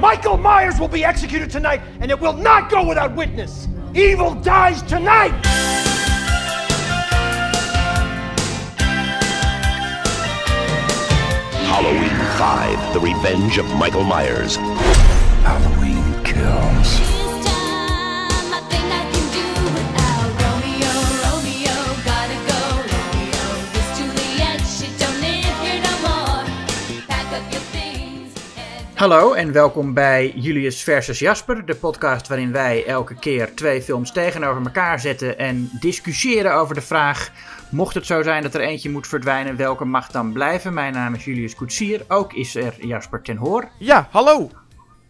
Michael Myers will be executed tonight, and it will not go without witness. Evil dies tonight! Halloween 5 The Revenge of Michael Myers. Halloween kills. Hallo en welkom bij Julius versus Jasper, de podcast waarin wij elke keer twee films tegenover elkaar zetten en discussiëren over de vraag: mocht het zo zijn dat er eentje moet verdwijnen, welke mag dan blijven? Mijn naam is Julius Koetsier, ook is er Jasper ten Hoor. Ja, hallo,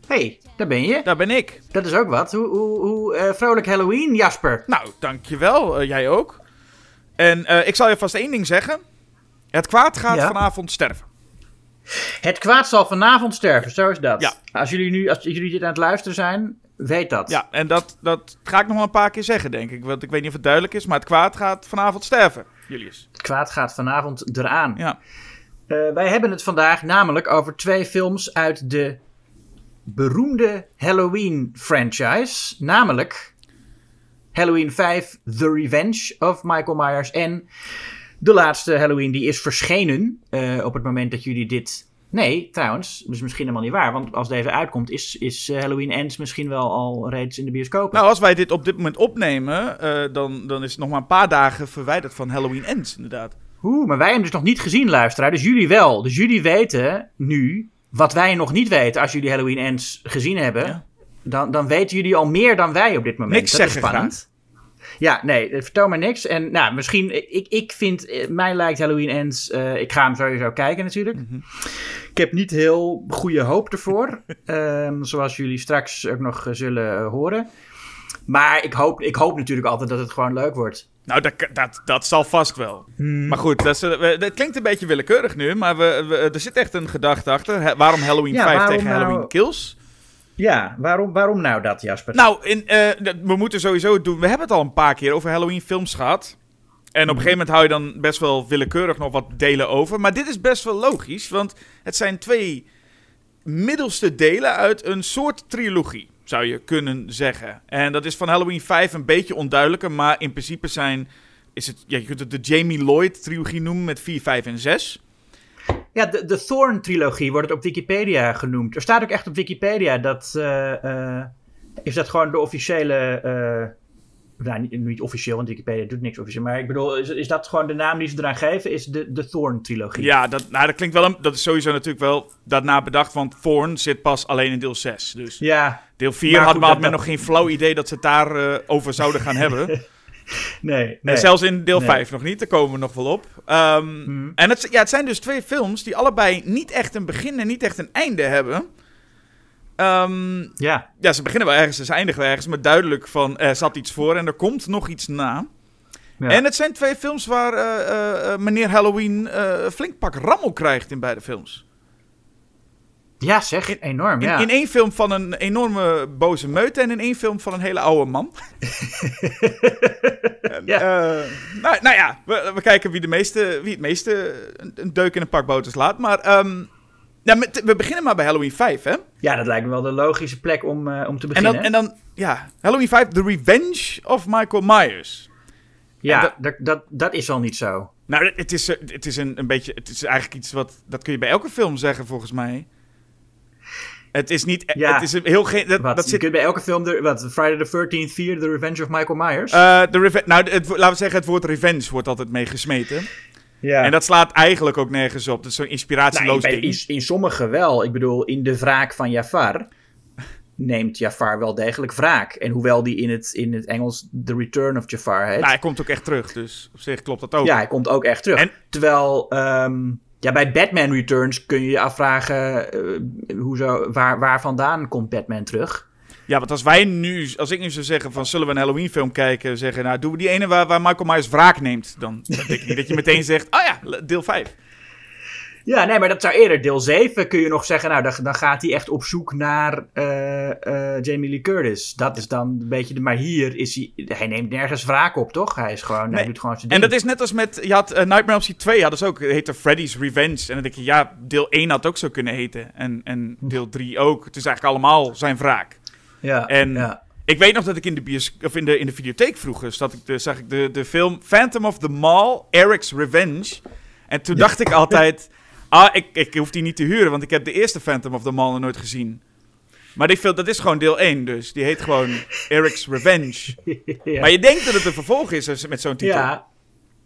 Hey, daar ben je. daar ben ik. Dat is ook wat. Hoe, hoe, hoe eh, vrolijk Halloween, Jasper. Nou, dankjewel, uh, jij ook. En eh, ik zal je vast één ding zeggen. Het kwaad gaat Ja? vanavond sterven. Het kwaad zal vanavond sterven, zo is dat. Ja. Als jullie nu, als jullie dit aan het luisteren zijn, weet dat. Ja, en dat, dat ga ik nog wel een paar keer zeggen, denk ik. Want ik weet niet of het duidelijk is, maar het kwaad gaat vanavond sterven, Julius. Het kwaad gaat vanavond eraan. Ja, Eh, wij hebben het vandaag namelijk over twee films uit de beroemde Halloween franchise. Namelijk Halloween 5 The Revenge of Michael Myers. En de laatste Halloween die is verschenen eh, op het moment dat jullie dit... Nee, trouwens, dat is misschien helemaal niet waar. Want als deze uitkomt is, is eh, Halloween Ends misschien wel al reeds in de bioscoop. nou als wij dit op dit moment opnemen, eh, dan, dan is het nog maar een paar dagen verwijderd van Halloween Ends, inderdaad. Oeh, maar wij hebben dus nog niet gezien, luisteraar. Dus jullie wel. Dus jullie weten nu wat wij nog niet weten als jullie Halloween Ends gezien hebben. Ja. Dan, dan weten jullie al meer dan wij op dit moment. Niks dat is spannend. Ja, nee, eh, vertel maar niks. En nou, misschien, ik, ik vind, eh, mij lijkt Halloween Ends, eh, ik ga hem sowieso kijken natuurlijk. Mhm. Ik heb niet heel goede hoop ervoor, ehm, zoals jullie straks ook nog eh, zullen eh, horen. Maar ik hoop, ik hoop natuurlijk altijd dat het gewoon leuk wordt. Nou, dat, dat, dat zal vast wel. Maar goed, dat, is, eh, we- dat klinkt een beetje willekeurig nu, maar we, we- er zit echt een gedachte achter. Waarom Halloween Ja, 5 waarom tegen nou- Halloween Kills? Ja, waarom, waarom nou dat, Jasper? Nou, in, eh, we moeten sowieso het doen. We hebben het al een paar keer over Halloween films gehad. En op een gegeven moment hou je dan best wel willekeurig nog wat delen over. Maar dit is best wel logisch, want het zijn twee middelste delen uit een soort trilogie, zou je kunnen zeggen. En dat is van Halloween 5 een beetje onduidelijker, maar in principe zijn... Is het, ja, je kunt het de Jamie Lloyd trilogie noemen met 4, 5 en 6. Ja, de, de Thorn-trilogie wordt het op Wikipedia genoemd. Er staat ook echt op Wikipedia dat... eh, eh, is dat gewoon de officiële... eh, nou, niet, niet officieel, want Wikipedia doet niks officieel. Maar ik bedoel, is, is dat gewoon de naam die ze eraan geven? Is de, de Thorn-trilogie? Ja, dat, nou, dat klinkt wel... Een, dat is sowieso natuurlijk wel daarna bedacht, want Thorn zit pas alleen in deel 6. Dus Ja, Deel 4 Maar had men nog geen flauw idee dat ze het daarover over zouden gaan hebben. nee. Nee. zelfs in deel Nee. 5 nog niet, daar komen we nog wel op. Ehm, Mhm. En het, ja, het zijn dus twee films die allebei niet echt een begin en niet echt een einde hebben. Ehm, Ja, ja, ze beginnen wel ergens en ze eindigen wel ergens, maar duidelijk van er zat iets voor en er komt nog iets na. ja. En het zijn twee films waar eh, eh, eh, meneer Halloween eh, flink pak rammel krijgt in beide films. Ja zeg, enorm, In, ja. in één film van een enorme boze meute en in één film van een hele oude man. En, Ja. eh, nou, nou ja, we, we kijken wie, de meeste, wie het meeste een, een deuk in een pak boter slaat. Maar ehm, ja, met- we beginnen maar bij Halloween 5, hè? Ja, dat lijkt me wel de logische plek om, eh, om te En beginnen. dan, en dan, ja, Halloween 5, The Revenge of Michael Myers. ja, en dat- dat, dat, dat is al niet zo. Nou, het is, eh, het is een, een beetje, het is eigenlijk iets wat, dat kun je bij elke film zeggen, volgens mij. Het is niet, Ja. het is een heel geen, dat, Wat, dat je zit kunt bij elke film, de, wat, Friday the 13th 4, The Revenge of Michael Myers? De reve- nou, het, laten we zeggen, het woord revenge wordt altijd mee gesmeten. ja. En dat slaat eigenlijk ook nergens op. Dat is zo'n Nou, inspiratieloos ding. in, in sommige wel. Ik bedoel, in de wraak van Jafar neemt Jafar wel degelijk wraak. En hoewel die in het, in het Engels The Return of Jafar heet... Nou, hij komt ook echt terug, dus op zich klopt dat ook. ja, hij komt ook echt terug. En- Terwijl, ehm, ja, bij Batman Returns kun je je afvragen... eh, hoezo, waar, waar vandaan komt Batman terug? Ja, want als wij nu, als ik nu zou zeggen van zullen we een Halloween film kijken, zeggen nou doen we die ene waar, waar Michael Myers wraak neemt, dan, denk ik dat je meteen zegt, oh ja, deel 5. Ja, nee, maar dat zou eerder deel 7 kun je nog zeggen. Nou, dan, dan gaat hij echt op zoek naar eh, eh, Jamie Lee Curtis. Dat is dan een beetje de. Maar hier is hij. Hij neemt nergens wraak op, toch? Hij is gewoon. Hij doet gewoon zijn En dat is net als met, je had eh, Nightmare on Elm Street 2, hadden ze ook, het heette Freddy's Revenge. En dan denk je, ja, deel 1 had ook zo kunnen heten. En, en deel 3 ook. Het is eigenlijk allemaal zijn wraak. Ja, En ja. ik weet nog dat ik in de, bios of in de, in de videotheek vroeger zat ik de, zag ik de, de film Phantom of the Mall, Eric's Revenge. En toen dacht ik altijd, ah, ik, ik hoef die niet te huren, want ik heb de eerste Phantom of the Mall nooit gezien. Maar die film, dat is gewoon deel 1 dus. Die heet gewoon Eric's Revenge. ja. Maar je denkt dat het een vervolg is met zo'n titel. Ja,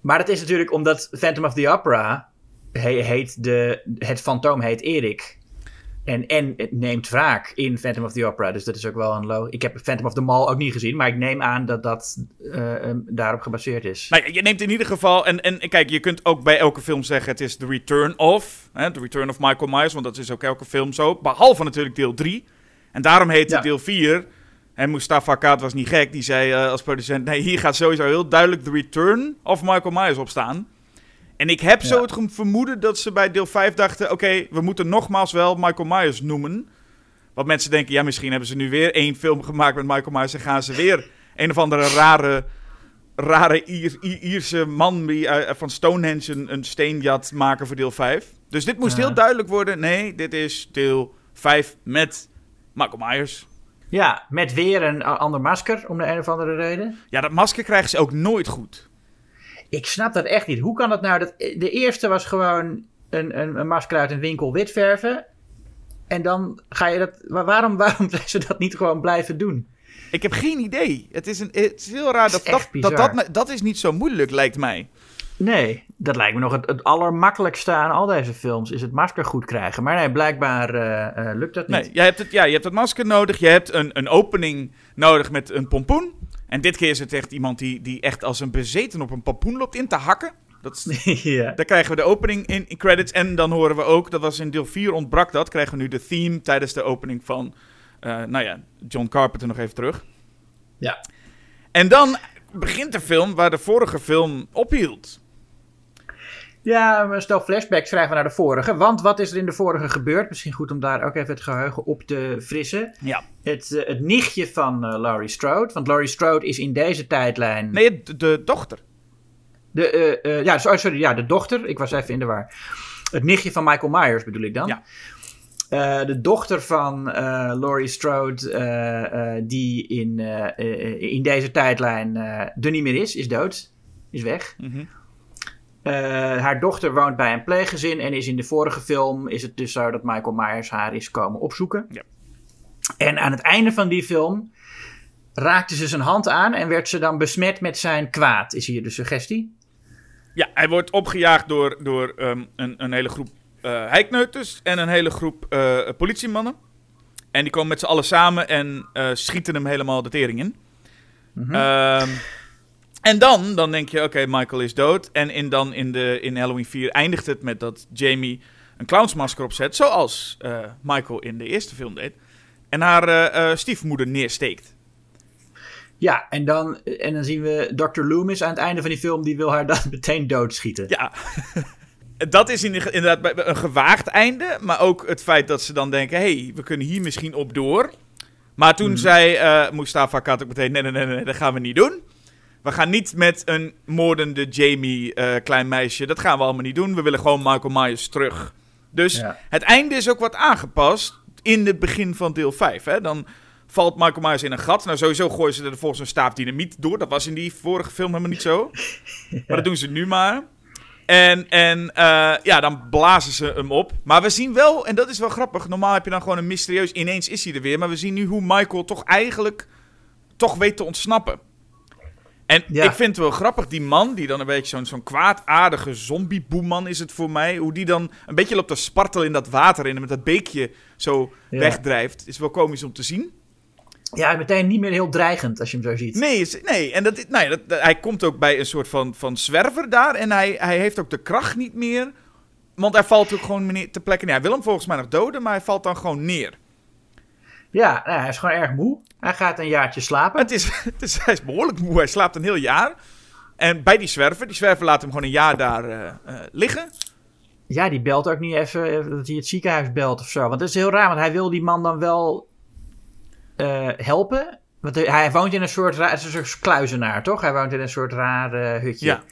maar dat is natuurlijk omdat Phantom of the Opera he- heet de, het fantoom heet Erik. En, en het neemt wraak in Phantom of the Opera. Dus dat is ook wel een low. Ik heb Phantom of the Mall ook niet gezien, maar ik neem aan dat dat eh, um, daarop gebaseerd is. Nou, je neemt in ieder geval, en, en kijk, je kunt ook bij elke film zeggen: het is The Return of. Hè, the Return of Michael Myers, want dat is ook elke film zo. Behalve natuurlijk deel 3. En daarom heet Ja. het deel 4. En Mustafa Kaat was niet gek. Die zei eh, als producent: nee, hier gaat sowieso heel duidelijk The Return of Michael Myers op staan. En ik heb zo het vermoeden dat ze bij deel 5 dachten: oké, we moeten nogmaals wel Michael Myers noemen. Want mensen denken: ja, misschien hebben ze nu weer één film gemaakt met Michael Myers. En gaan ze weer een of andere rare rare Ier- Ierse man die eh, van Stonehenge een, een steenjat maken voor deel 5. Dus dit moest Ja. heel duidelijk worden. Nee, dit is deel 5 met Michael Myers. Ja, met weer een ander masker, om de een of andere reden. Ja, dat masker krijgen ze ook nooit goed. Ik snap dat echt niet. Hoe kan dat nou? Dat, de eerste was gewoon een, een, een masker uit een winkel wit verven. En dan ga je dat. wa- Waarom, waarom zijn ze dat niet gewoon blijven doen? Ik heb geen idee. Het is, een, het is heel raar. Dat, dat, dat, dat, dat is niet zo moeilijk, lijkt mij. Nee, dat lijkt me nog het, het allermakkelijkste aan al deze films. Is het masker goed krijgen. Maar nee, blijkbaar eh, eh, lukt dat niet. Nee, jij hebt het, ja, je hebt het masker nodig. Je hebt een, een opening nodig met een pompoen. En dit keer is het echt iemand die, die echt als een bezeten op een pompoen loopt in te hakken. Dat is, ja. Daar krijgen we de opening in, in credits. En dan horen we ook, dat was in deel 4 ontbrak dat, krijgen we nu de theme tijdens de opening van, eh, nou ja, John Carpenter nog even terug. ja. En dan begint de film waar de vorige film ophield. Ja, maar stel flashback schrijven we naar de vorige. Want wat is er in de vorige gebeurd? Misschien goed om daar ook even het geheugen op te frissen. Ja. Het, eh, het nichtje van eh, Laurie Strode. Want Laurie Strode is in deze tijdlijn... Nee, de, de dochter. De, eh, ja, sorry, sorry, ja, de dochter. Ik was even in de war. Het nichtje van Michael Myers bedoel ik dan. Ja. De dochter van eh, Laurie Strode, die in, in deze tijdlijn er niet meer is, is dood, is weg. Mhm. Eh, haar dochter woont bij een pleeggezin en is in de vorige film is het dus zo dat Michael Myers haar is komen opzoeken. Ja. En aan het einde van die film raakte ze zijn hand aan en werd ze dan besmet met zijn kwaad, is hier de suggestie. Ja, hij wordt opgejaagd door, door ehm, een, een hele groep eh heikneuters en een hele groep eh, politiemannen. En die komen met z'n allen samen en schieten hem helemaal de tering in. Ehm, en dan, dan denk je, oké, Michael is dood. En in, dan in, de, in Halloween 4 eindigt het met dat Jamie een clownsmasker opzet, zoals eh, Michael in de eerste film deed. En haar eh, eh, stiefmoeder neersteekt. Ja, en dan, en dan zien we Dr. Loomis aan het einde van die film, die wil haar dan meteen doodschieten. Ja, dat is in- inderdaad een gewaagd einde. Maar ook het feit dat ze dan denken: hé, hey, we kunnen hier misschien op door. Maar toen zei eh Mustafa Kat ook meteen: nee, nee, nee, nee, dat gaan we niet doen. We gaan niet met een moordende Jamie, eh, klein meisje. Dat gaan we allemaal niet doen. We willen gewoon Michael Myers terug. Dus Ja. het einde is ook wat aangepast in het begin van deel 5. Hè? Dan valt Michael Myers in een gat. Nou, sowieso gooien ze er volgens een staaf dynamiet door. Dat was in die vorige film helemaal niet zo. Maar dat doen ze nu maar. En, en eh, ja, dan blazen ze hem op. Maar we zien wel, en dat is wel grappig. Normaal heb je dan gewoon een mysterieus. Ineens is hij er weer. Maar we zien nu hoe Michael toch eigenlijk. toch weet te ontsnappen. En Ja. ik vind het wel grappig, die man, die dan een beetje zo'n zo'n kwaadaardige zombieboeman is het voor mij. Hoe die dan een beetje loopt te spartelen in dat water en met dat beekje zo Ja. wegdrijft. Is wel komisch om te zien. Ja, meteen niet meer heel dreigend als je hem zo ziet. Nee, nee. en dat, nou ja, dat, dat- hij komt ook bij een soort van, van zwerver daar. En hij, hij heeft ook de kracht niet meer. Want hij valt ook gewoon neer- ter plekke neer. Hij wil hem volgens mij nog doden, maar hij valt dan gewoon neer. Ja, nou, hij is gewoon erg moe. Hij gaat een jaartje slapen. Het is, het is, hij is behoorlijk moe. Hij slaapt een heel jaar. En bij die zwerver, die zwerver laat hem gewoon een jaar daar eh, eh, liggen. ja, die belt ook niet even eh, dat hij het ziekenhuis belt of zo. Want dat is heel raar, want hij wil die man dan wel helpen. Want hij- woont in een soort, raar, het is een soort kluizenaar, toch? Hij woont in een soort raar hutje. Ja.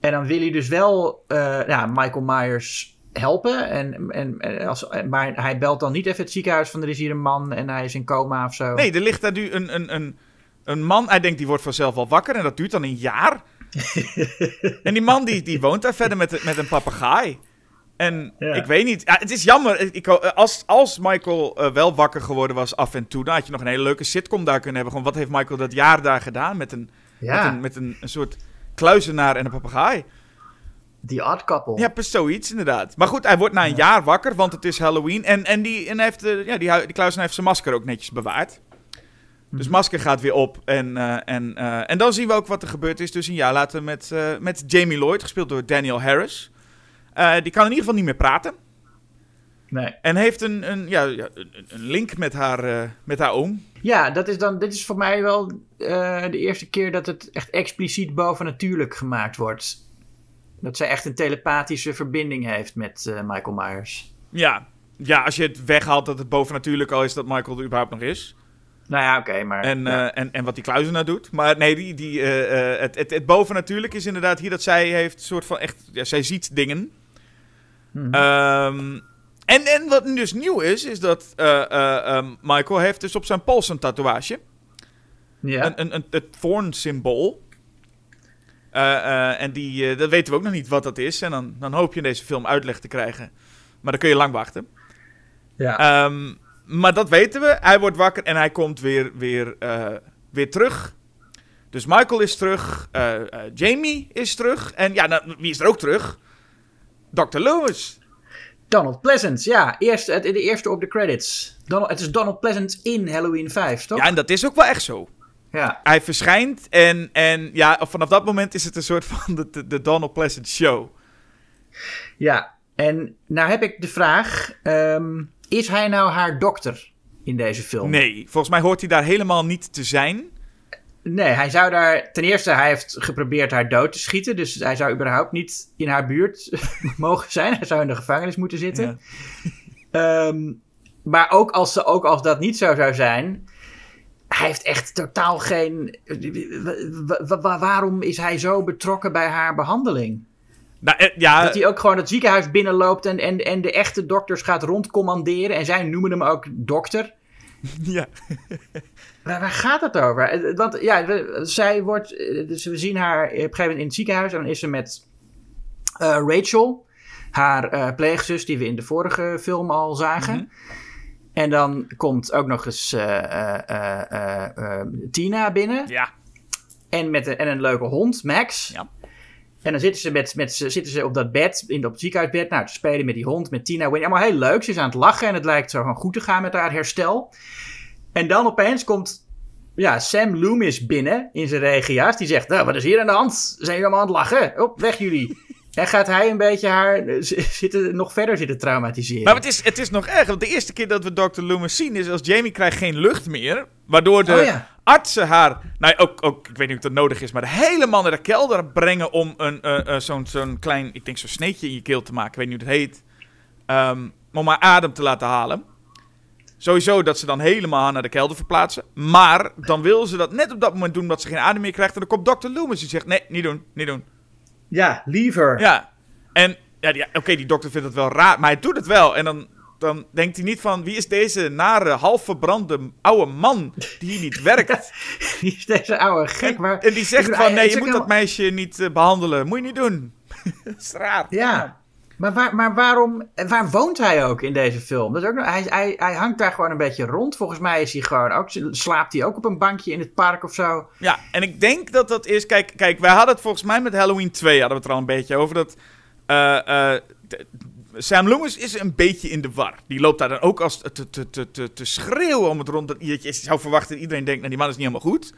En dan wil hij dus wel ja, Michael Myers helpen. En, en, en als, maar hij belt dan niet even het ziekenhuis van er is hier een man en hij is in coma of zo. Nee, er ligt daar nu een, een, een, een man. Hij denkt die wordt vanzelf wel wakker. En dat duurt dan een jaar. en die man die, die woont daar verder met, met een papegaai. En Ja. ik weet niet. Ja, het is jammer. Ik, als, als Michael eh, wel wakker geworden was af en toe. Dan had je nog een hele leuke sitcom daar kunnen hebben. Gewoon, wat heeft Michael dat jaar daar gedaan? Met een, ja, met een, met een, een soort kluizenaar en een papegaai. Die odd couple. Ja, zoiets inderdaad. Maar goed, hij wordt na een jaar wakker, want het is Halloween. En, en, die, en heeft, eh, ja, die, die kluizenaar heeft zijn masker ook netjes bewaard. Dus masker gaat weer op. En, eh, en, eh, en dan zien we ook wat er gebeurd is. Dus een jaar later met, met Jamie Lloyd, gespeeld door Daniel Harris. Die kan in ieder geval niet meer praten. Nee. En heeft een, een, ja, een link met haar, met haar oom. Ja, dat is dan, dit is voor mij wel de eerste keer dat het echt expliciet bovennatuurlijk gemaakt wordt. Dat zij echt een telepathische verbinding heeft met eh, Michael Myers. Ja. ja, als je het weghaalt dat het bovennatuurlijk al is dat Michael er überhaupt nog is. Nou ja, oké, maar... En, ja. eh, en, en wat die kluizenaar doet. Maar nee, die, die, eh, het, het, het bovennatuurlijk is inderdaad hier dat zij heeft een soort van echt... Ja, zij ziet dingen. Mhm. Ehm, en, en wat nu dus nieuw is, is dat eh, eh, ehm, Michael heeft dus op zijn pols een tatoeage. ja. Een, een, een, het thorn-symbool. Eh, eh, en die, eh, dat weten we ook nog niet wat dat is. En dan, dan hoop je in deze film uitleg te krijgen. Maar dan kun je lang wachten. ja. Ehm, maar dat weten we. Hij wordt wakker en hij komt weer, weer, weer terug. Dus Michael is terug. Jamie is terug. En ja, nou, wie is er ook terug? Dr. Lewis. Donald Pleasant, ja. Eerst, de eerste op de credits. Donald, het is Donald Pleasant in Halloween 5, toch? Ja, en dat is ook wel echt zo. Ja. Hij verschijnt en, en ja, vanaf dat moment is het een soort van de, de, Donald Pleasant show. Ja, en nou heb ik de vraag: ehm, is hij nou haar dokter in deze film? Nee, volgens mij hoort hij daar helemaal niet te zijn. Nee, hij zou daar. Ten eerste, hij heeft geprobeerd haar dood te schieten. Dus hij zou überhaupt niet in haar buurt mogen zijn. Hij zou in de gevangenis moeten zitten. Ehm, maar ook als, ze, ook als dat niet zo zou zijn. Hij heeft echt totaal geen. wa- wa- wa- waarom is hij zo betrokken bij haar behandeling? Nou, eh, ja, Dat hij ook gewoon het ziekenhuis binnenloopt en, en, en de echte dokters gaat rondcommanderen. En zij noemen hem ook dokter. ja. Waar, waar gaat het over? Eh, Want ja, we- zij wordt. eh, Dus we zien haar op een gegeven moment in het ziekenhuis. En dan is ze met Rachel, haar pleegzus, die we in de vorige film al zagen. Mhm. En dan komt ook nog eens eh, eh, eh, Tina binnen. ja. En, met een, en een leuke hond, Max. Ja. En dan zitten ze, met, met, ze- zitten ze op dat bed, in, het ziekenhuisbed, nou, te spelen met die hond, met Tina. Winnie. Allemaal heel leuk. Ze is aan het lachen en het lijkt zo gewoon goed te gaan met haar herstel. En dan opeens komt ja, Sam Loomis binnen in zijn regia's. Die zegt, nou, wat is hier aan de hand? Zijn jullie allemaal aan het lachen? Op, weg jullie. En gaat hij een beetje haar eh, zitten, nog verder zitten traumatiseren. Maar het is, het is nog erg, want de eerste keer dat we Dr. Loomis zien is als Jamie krijgt geen lucht meer. Waardoor de Oh ja. artsen haar, nou ook, ook, ik weet niet of dat nodig is, maar helemaal naar de kelder brengen om een, eh, eh, zo'n, zo'n klein, ik denk zo'n sneetje in je keel te maken. Ik weet niet hoe het heet. Ehm, om haar adem te laten halen. Sowieso dat ze dan helemaal haar naar de kelder verplaatsen. Maar dan wil ze dat net op dat moment doen dat ze geen adem meer krijgt. En dan komt Dr. Loomis die zegt, nee, niet doen, niet doen. Ja, liever. Ja, en ja, oké, die dokter vindt het wel raar, maar hij doet het wel. En dan, dan denkt hij niet van, wie is deze nare, half verbrande oude man die hier niet werkt? Die is deze oude gek. en, Maar, en die zegt van, nee, je moet dat meisje niet eh, behandelen. Moet je niet doen. dat is raar. Ja, maar, waar, maar waarom, waar woont hij ook in deze film? Dat is ook hij, hij, hij hangt daar gewoon een beetje rond. Volgens mij is hij gewoon ook, slaapt hij ook op een bankje in het park of zo. Ja, en ik denk dat dat is... Kijk, kijk wij hadden het volgens mij met Halloween 2 hadden we het er al een beetje over. Dat eh, eh, Sam Loomis is een beetje in de war. Die loopt daar dan ook als te, te, te, te, te schreeuwen om het rond. Dat je zou verwachten dat iedereen denkt, nou die man is niet helemaal goed.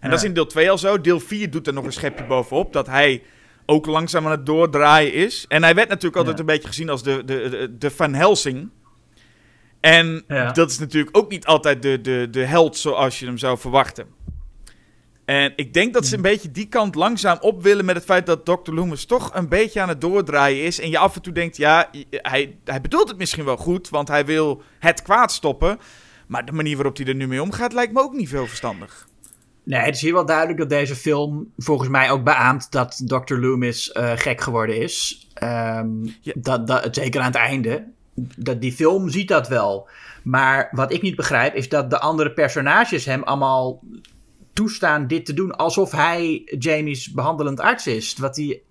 En dat is in deel 2 al zo. Deel 4 doet er nog een schepje bovenop. Dat hij ook langzaam aan het doordraaien is. En hij werd natuurlijk altijd Ja. een beetje gezien als de, de, de, de Van Helsing. En Ja. dat is natuurlijk ook niet altijd de, de, de held zoals je hem zou verwachten. En ik denk dat ze een beetje die kant langzaam op willen met het feit dat Dr. Loomis toch een beetje aan het doordraaien is. En je af en toe denkt, ja, hij, hij bedoelt het misschien wel goed, want hij wil het kwaad stoppen. Maar de manier waarop hij er nu mee omgaat lijkt me ook niet veel verstandig. Nee, het is hier wel duidelijk dat deze film volgens mij ook beaamt dat Dr. Loomis eh, gek geworden is. Ehm, Ja. dat, dat, zeker aan het einde. Dat, die film ziet dat wel. Maar wat ik niet begrijp is dat de andere personages hem allemaal toestaan dit te doen alsof hij Jamie's behandelend arts is. Wat hij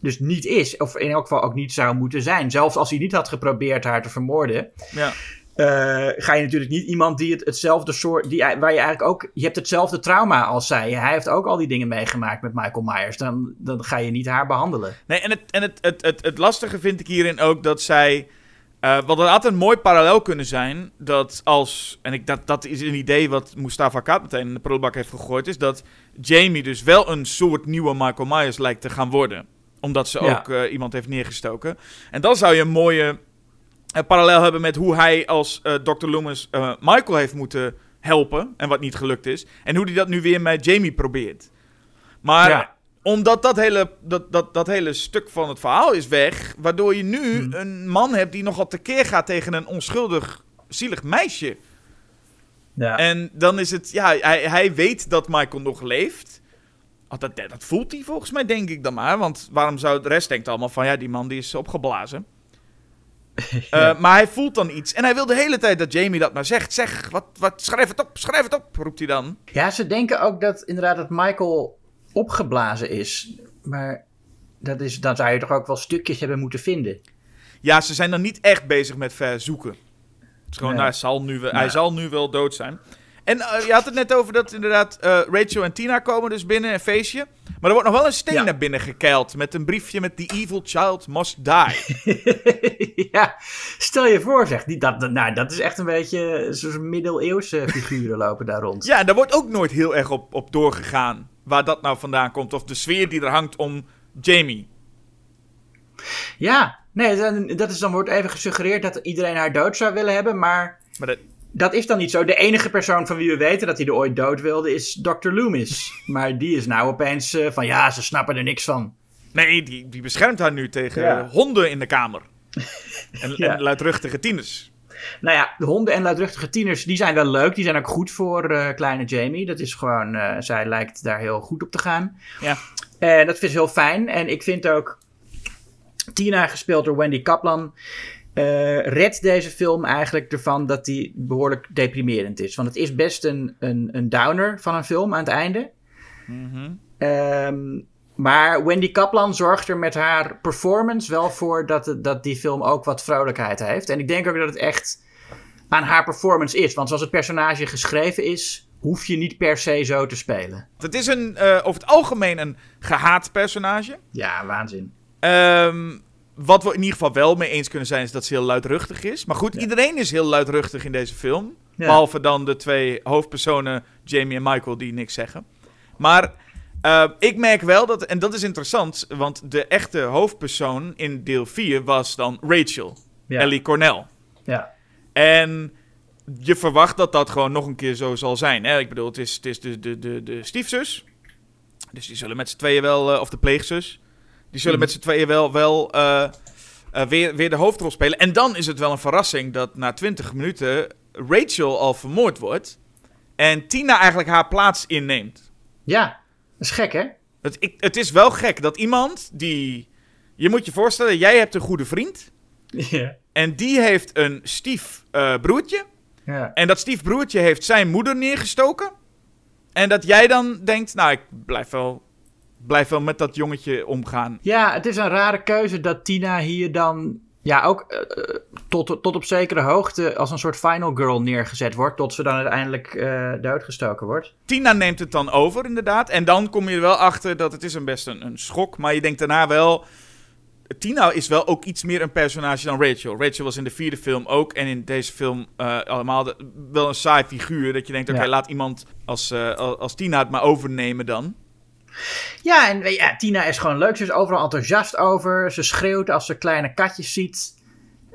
dus niet is, of in elk geval ook niet zou moeten zijn. Zelfs als hij niet had geprobeerd haar te vermoorden, Ja. Eh, ga je natuurlijk niet iemand die het, hetzelfde soort. Die, waar je eigenlijk ook. Je hebt hetzelfde trauma als zij. Hij heeft ook al die dingen meegemaakt met Michael Myers. Dan, dan ga je niet haar behandelen. Nee, en het, en het, het, het, het lastige vind ik hierin ook dat zij. eh wat er had een mooi parallel kunnen zijn. Dat als. En ik, dat, dat is een idee wat Mustafa Kaat meteen in de prullenbak heeft gegooid. Is dat Jamie dus wel een soort nieuwe Michael Myers lijkt te gaan worden. Omdat ze Ja. ook eh, iemand heeft neergestoken. En dan zou je een mooie parallel hebben met hoe hij als eh, Dr. Loomis eh, Michael heeft moeten helpen. En wat niet gelukt is. En hoe hij dat nu weer met Jamie probeert. Maar Ja. omdat dat hele, dat, dat, dat hele stuk van het verhaal is weg, waardoor je nu Hmm. een man hebt die nogal tekeer gaat tegen een onschuldig, zielig meisje. Ja. En dan is het, ja, hij, hij weet dat Michael nog leeft. Oh, dat, dat voelt hij volgens mij, denk ik dan maar. Want waarom zou de rest denkt allemaal van, ja, die man die is opgeblazen. Eh, maar hij voelt dan iets. En hij wil de hele tijd dat Jamie dat maar zegt. Zeg, wat, wat, schrijf het op, schrijf het op, roept hij dan. ja, ze denken ook dat inderdaad dat Michael opgeblazen is. Maar dat is, dan zou je toch ook wel stukjes hebben moeten vinden. Ja, ze zijn dan niet echt bezig met verzoeken. Het is gewoon, Nee. nou, hij, zal nu, wel- hij Nee. zal nu wel dood zijn. En eh, je had het net over dat inderdaad eh, Rachel en Tina komen dus binnen, een feestje. Maar er wordt nog wel een steen Ja. naar binnen gekeild met een briefje met The Evil Child Must Die. ja, stel je voor, zeg. Die, dat, nou, dat is echt een beetje zo'n middeleeuwse figuren lopen daar rond. ja, en daar wordt ook nooit heel erg op, op doorgegaan. Waar dat nou vandaan komt. Of de sfeer die er hangt om Jamie. Ja, nee, dan, dat is dan wordt even gesuggereerd dat iedereen haar dood zou willen hebben, maar Maar dat, dat is dan niet zo. De enige persoon van wie we weten dat hij er ooit dood wilde is Dr. Loomis. maar die is nou opeens eh, van ja, ze snappen er niks van. nee, die, die beschermt haar nu tegen Ja. honden in de kamer. En, Ja. en luidruchtige tieners. Nou ja, de honden en luidruchtige tieners, die zijn wel leuk. Die zijn ook goed voor eh, kleine Jamie. Dat is gewoon, eh, zij lijkt daar heel goed op te gaan. Ja. En dat vind ik heel fijn. En ik vind ook Tina, gespeeld door Wendy Kaplan, eh redt deze film eigenlijk ervan dat die behoorlijk deprimerend is. Want het is best een, een, een downer van een film aan het einde. Ehm, maar Wendy Kaplan zorgt er met haar performance wel voor dat, het, dat die film ook wat vrolijkheid heeft. En ik denk ook dat het echt aan haar performance is. Want zoals het personage geschreven is, hoef je niet per se zo te spelen. Het is een, eh, over het algemeen een gehaat personage. Ja, waanzin. Ehm, wat we in ieder geval wel mee eens kunnen zijn, is dat ze heel luidruchtig is. Maar goed, iedereen is heel luidruchtig in deze film. Ja. Behalve dan de twee hoofdpersonen, Jamie en Michael, die niks zeggen. Maar eh, ik merk wel dat, en dat is interessant, want de echte hoofdpersoon in deel 4 was dan Rachel, Ja. Ellie Cornell. Ja. En je verwacht dat dat gewoon nog een keer zo zal zijn. Hè? Ik bedoel, het is, het is de, de, de, de stiefzus. Dus die zullen met z'n tweeën wel, eh, of de pleegzus. Die zullen met z'n tweeën wel, wel eh, eh, weer, weer de hoofdrol spelen. En dan is het wel een verrassing dat na 20 minuten Rachel al vermoord wordt. En Tina eigenlijk haar plaats inneemt. Ja, dat is gek hè? Het, ik, het is wel gek dat iemand die. Je moet je voorstellen, jij hebt een goede vriend. Ja. En die heeft een stief eh, broertje. Ja. En dat stiefbroertje heeft zijn moeder neergestoken. En dat jij dan denkt, nou, ik blijf wel, blijf wel met dat jongetje omgaan. Ja, het is een rare keuze dat Tina hier dan ja, ook eh, eh, tot, tot op zekere hoogte als een soort final girl neergezet wordt. Tot ze dan uiteindelijk eh doodgestoken wordt. Tina neemt het dan over, inderdaad. En dan kom je er wel achter dat het is een best een, een schok. Maar je denkt daarna wel... Tina is wel ook iets meer een personage dan Rachel. Rachel was in de vierde film ook. En in deze film allemaal de- wel een saai figuur. Dat je denkt, oké, Ja. laat iemand als, als als Tina het maar overnemen dan. Ja, en ja, Tina is gewoon leuk. Ze is overal enthousiast over. Ze schreeuwt als ze kleine katjes ziet.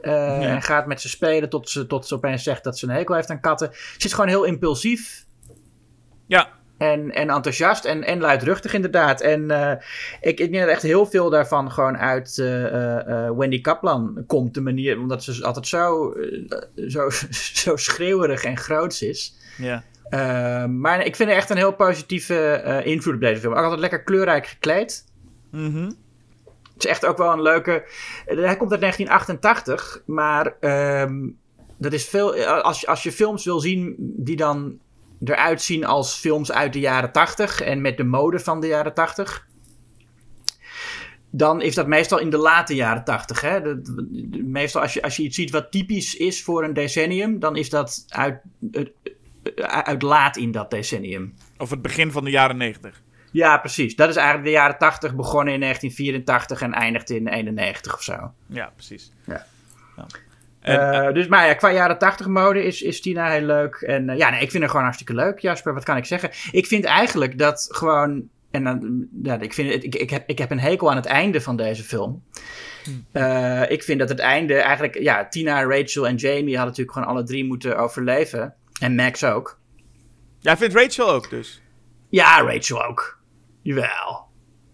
Eh, En gaat met ze spelen tot ze, tot ze opeens zegt dat ze een hekel heeft aan katten. Ze is gewoon heel impulsief. Ja, En, en enthousiast en, en luidruchtig inderdaad. En eh, ik, ik denk dat echt heel veel daarvan gewoon uit eh, Wendy Kaplan komt. De manier, omdat ze altijd zo, zo, zo schreeuwerig en groots is. Ja. Uh, maar ik vind er echt een heel positieve eh, invloed op deze film. Ook altijd lekker kleurrijk gekleed. Mhm. Het is echt ook wel een leuke. Hij komt uit 1988, maar ehm, dat is veel. Als, je- als je films wil zien die dan eruit zien als films uit de jaren 80 en met de mode van de jaren 80. Dan is dat meestal in de late jaren 80. Hè? De- de- de- meestal als je, als je iets ziet wat typisch is voor een decennium, dan is dat uit, uit laat in dat decennium. Of het begin van de jaren 90. Ja, precies. Dat is eigenlijk de jaren 80 begonnen in 1984 en eindigt in 91 of zo. Ja, precies. Ja. Ja. En, Eh, dus maar ja, qua jaren 80 mode is, is Tina heel leuk. En eh, ja, nee, ik vind haar gewoon hartstikke leuk, Jasper. Wat kan ik zeggen? Ik vind eigenlijk dat gewoon. En dan, ja, ik, vind het, ik, ik, heb, ik heb een hekel aan het einde van deze film. Eh, ik vind dat het einde eigenlijk. Ja, Tina, Rachel en Jamie hadden natuurlijk gewoon alle drie moeten overleven. En Max ook. Jij vindt Rachel ook dus? Ja, Rachel ook. Jawel.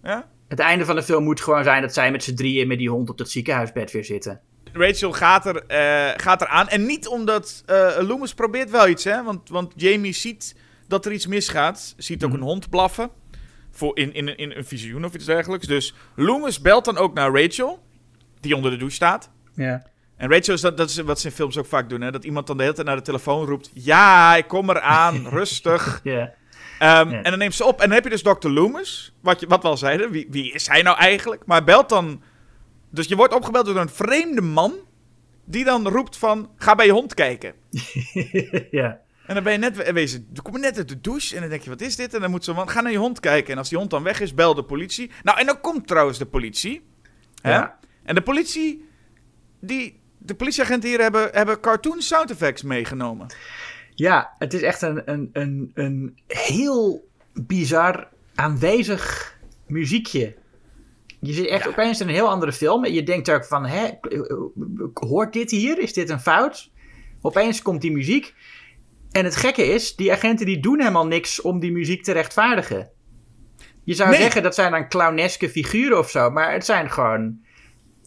Ja? Het einde van de film moet gewoon zijn dat zij met z'n drieën met die hond op dat ziekenhuisbed weer zitten. Rachel gaat er, eh, gaat er aan. En niet omdat Loomis probeert wel iets, hè? Want, want Jamie ziet dat er iets misgaat. Ziet ook een hond blaffen. Voor in, in, in een visioen of iets dergelijks. Dus Loomis belt dan ook naar Rachel. Die onder de douche staat. Ja. En Rachel is dat, dat is wat ze in films ook vaak doen, hè? Dat iemand dan de hele tijd naar de telefoon roept. Ja, ik kom eraan. rustig. Ja. Ehm, Ja. En dan neemt ze op. En dan heb je dus Dr. Loomis. Wat, je, wat we al zeiden. Wie, wie is hij nou eigenlijk? Maar belt dan. Dus je wordt opgebeld door een vreemde man. Die dan roept van. Ga bij je hond kijken. ja. En dan ben je net we- wezen. Dan kom je net uit de douche. En dan denk je: wat is dit? En dan moet zo'n man. Ga naar je hond kijken. En als die hond dan weg is, bel de politie. Nou, en dan komt trouwens de politie. Hè? Ja. En de politie. Die. De politieagenten hier hebben, hebben cartoon sound effects meegenomen. Ja, het is echt een, een, een, een heel bizar aanwezig muziekje. Je zit echt opeens in een heel andere film en je denkt ook van, hè, hoort dit hier? Is dit een fout? Opeens komt die muziek. En het gekke is, die agenten die doen helemaal niks om die muziek te rechtvaardigen. Je zou Nee. zeggen dat zijn dan clowneske figuren of zo, maar het zijn gewoon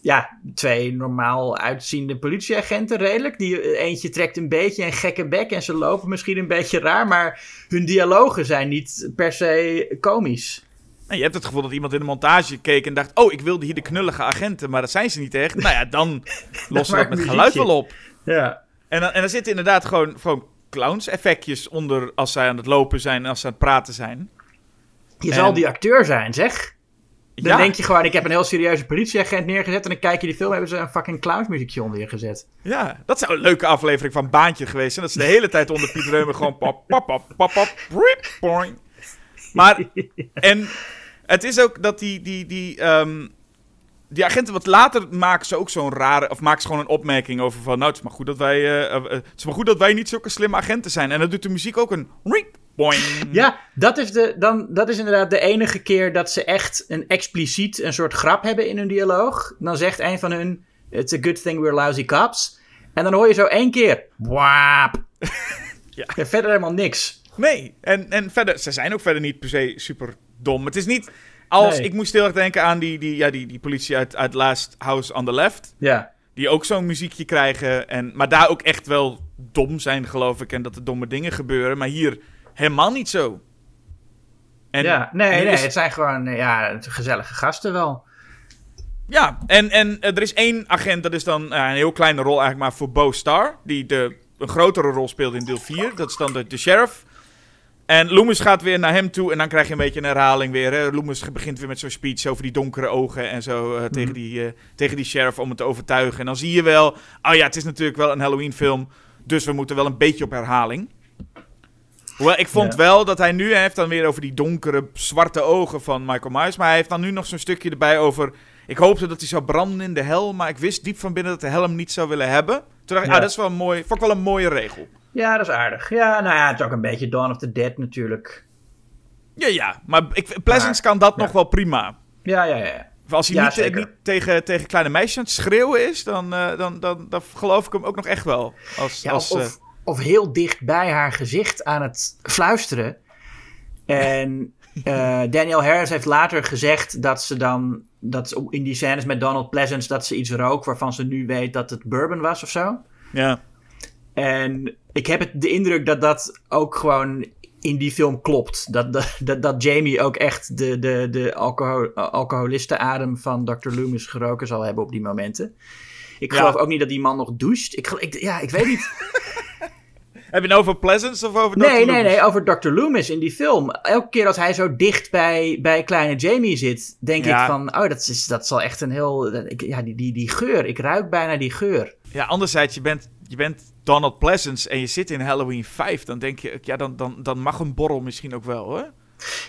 ja, twee normaal uitziende politieagenten redelijk. Die, eentje trekt een beetje een gekke bek en ze lopen misschien een beetje raar, maar hun dialogen zijn niet per se komisch. Je hebt het gevoel dat iemand in de montage keek en dacht: Oh, ik wilde hier de knullige agenten, maar dat zijn ze niet echt. Nou ja, dan lossen we dat met geluid wel op. Ja. En dan, en dan zitten inderdaad gewoon, gewoon clowns-effectjes onder als zij aan het lopen zijn en als ze aan het praten zijn. Je En- zal die acteur zijn, zeg. Dan ja, denk je gewoon, ik heb een heel serieuze politieagent neergezet en dan kijk je die film hebben ze een fucking clownsmuziekje onder je gezet. ja, dat zou een leuke aflevering van Baantje geweest zijn. Dat ze de hele tijd onder Piet Reumer gewoon pop, pop, pop, pop, pop, rip, boing. Maar, en het is ook dat die, die, die, ehm, die agenten wat later maken ze ook zo'n rare, of maken ze gewoon een opmerking over van, nou, het is maar goed dat wij, eh, eh, het is maar goed dat wij niet zulke slimme agenten zijn. En dan doet de muziek ook een rip, boing. Ja, dat is, de, dan, dat is inderdaad de enige keer dat ze echt een expliciet een soort grap hebben in hun dialoog. Dan zegt een van hun, it's a good thing we're lousy cops. En dan hoor je zo één keer, waap. Ja. En verder helemaal niks. Nee, en, en verder, ze zijn ook verder niet per se super dom. Het is niet als, Nee. ik moest heel erg denken aan die, die, ja, die, die politie uit, uit Last House on the Left. Ja. Die ook zo'n muziekje krijgen. En, maar daar ook echt wel dom zijn, geloof ik. En dat er domme dingen gebeuren. Maar hier helemaal niet zo. En, ja, nee, nee, is- het zijn gewoon eh, ja, gezellige gasten wel. Ja, en, en eh, er is één agent, dat is dan eh, een heel kleine rol eigenlijk maar voor Bo Star. Die de, een grotere rol speelt in deel 4. Dat is dan de, de sheriff. En Loomis gaat weer naar hem toe en dan krijg je een beetje een herhaling weer. Hè? Loomis begint weer met zo'n speech over die donkere ogen en zo eh, tegen, die, tegen die sheriff om het te overtuigen. En dan zie je wel, oh ja, het is natuurlijk wel een Halloween film, dus we moeten wel een beetje op herhaling. Hoewel, ik vond Ja. wel dat hij nu hij heeft dan weer over die donkere, zwarte ogen van Michael Myers. Maar hij heeft dan nu nog zo'n stukje erbij over... Ik hoopte dat hij zou branden in de hel, maar ik wist diep van binnen dat de hel hem niet zou willen hebben. Toen dacht ik, Ja. ah, dat is wel een mooi, vond ik wel een mooie regel. Ja, dat is aardig. Ja, nou ja, het is ook een beetje Dawn of the Dead natuurlijk. Ja, ja, maar ik, Maar- kan dat ja. nog wel prima. Ja, ja, ja. Als hij Ja, niet, niet tegen, tegen kleine meisjes aan het schreeuwen is, dan, eh, dan, dan, dan geloof ik hem ook nog echt wel. Als, Ja, als, of, eh, of, heel dicht bij haar gezicht aan het fluisteren. En eh, Daniel Harris heeft later gezegd dat ze dan, dat ze in die scènes met Donald Pleasance, dat ze iets rook waarvan ze nu weet dat het bourbon was of zo. Ja. En ik heb het, de indruk dat dat ook gewoon in die film klopt. Dat, dat, dat, dat Jamie ook echt de, de, de alcohol, alcoholistenadem van Dr. Loomis geroken zal hebben op die momenten. Ik Ja. geloof ook niet dat die man nog doucht. Ik, ja, ik weet niet. Heb je het over Pleasance of over Dr. Nee, nee, Loomis? nee, over Dr. Loomis in die film. Elke keer als hij zo dicht bij, bij kleine Jamie zit, denk Ja. ik van, oh, dat, is, dat zal echt een heel, dat- ik, ja, die, die, die geur, ik ruik bijna die geur. Ja, anderzijds, je bent, je bent Donald Pleasance en je zit in Halloween 5. Dan denk je, ja, dan, dan, dan mag een borrel misschien ook wel, hoor.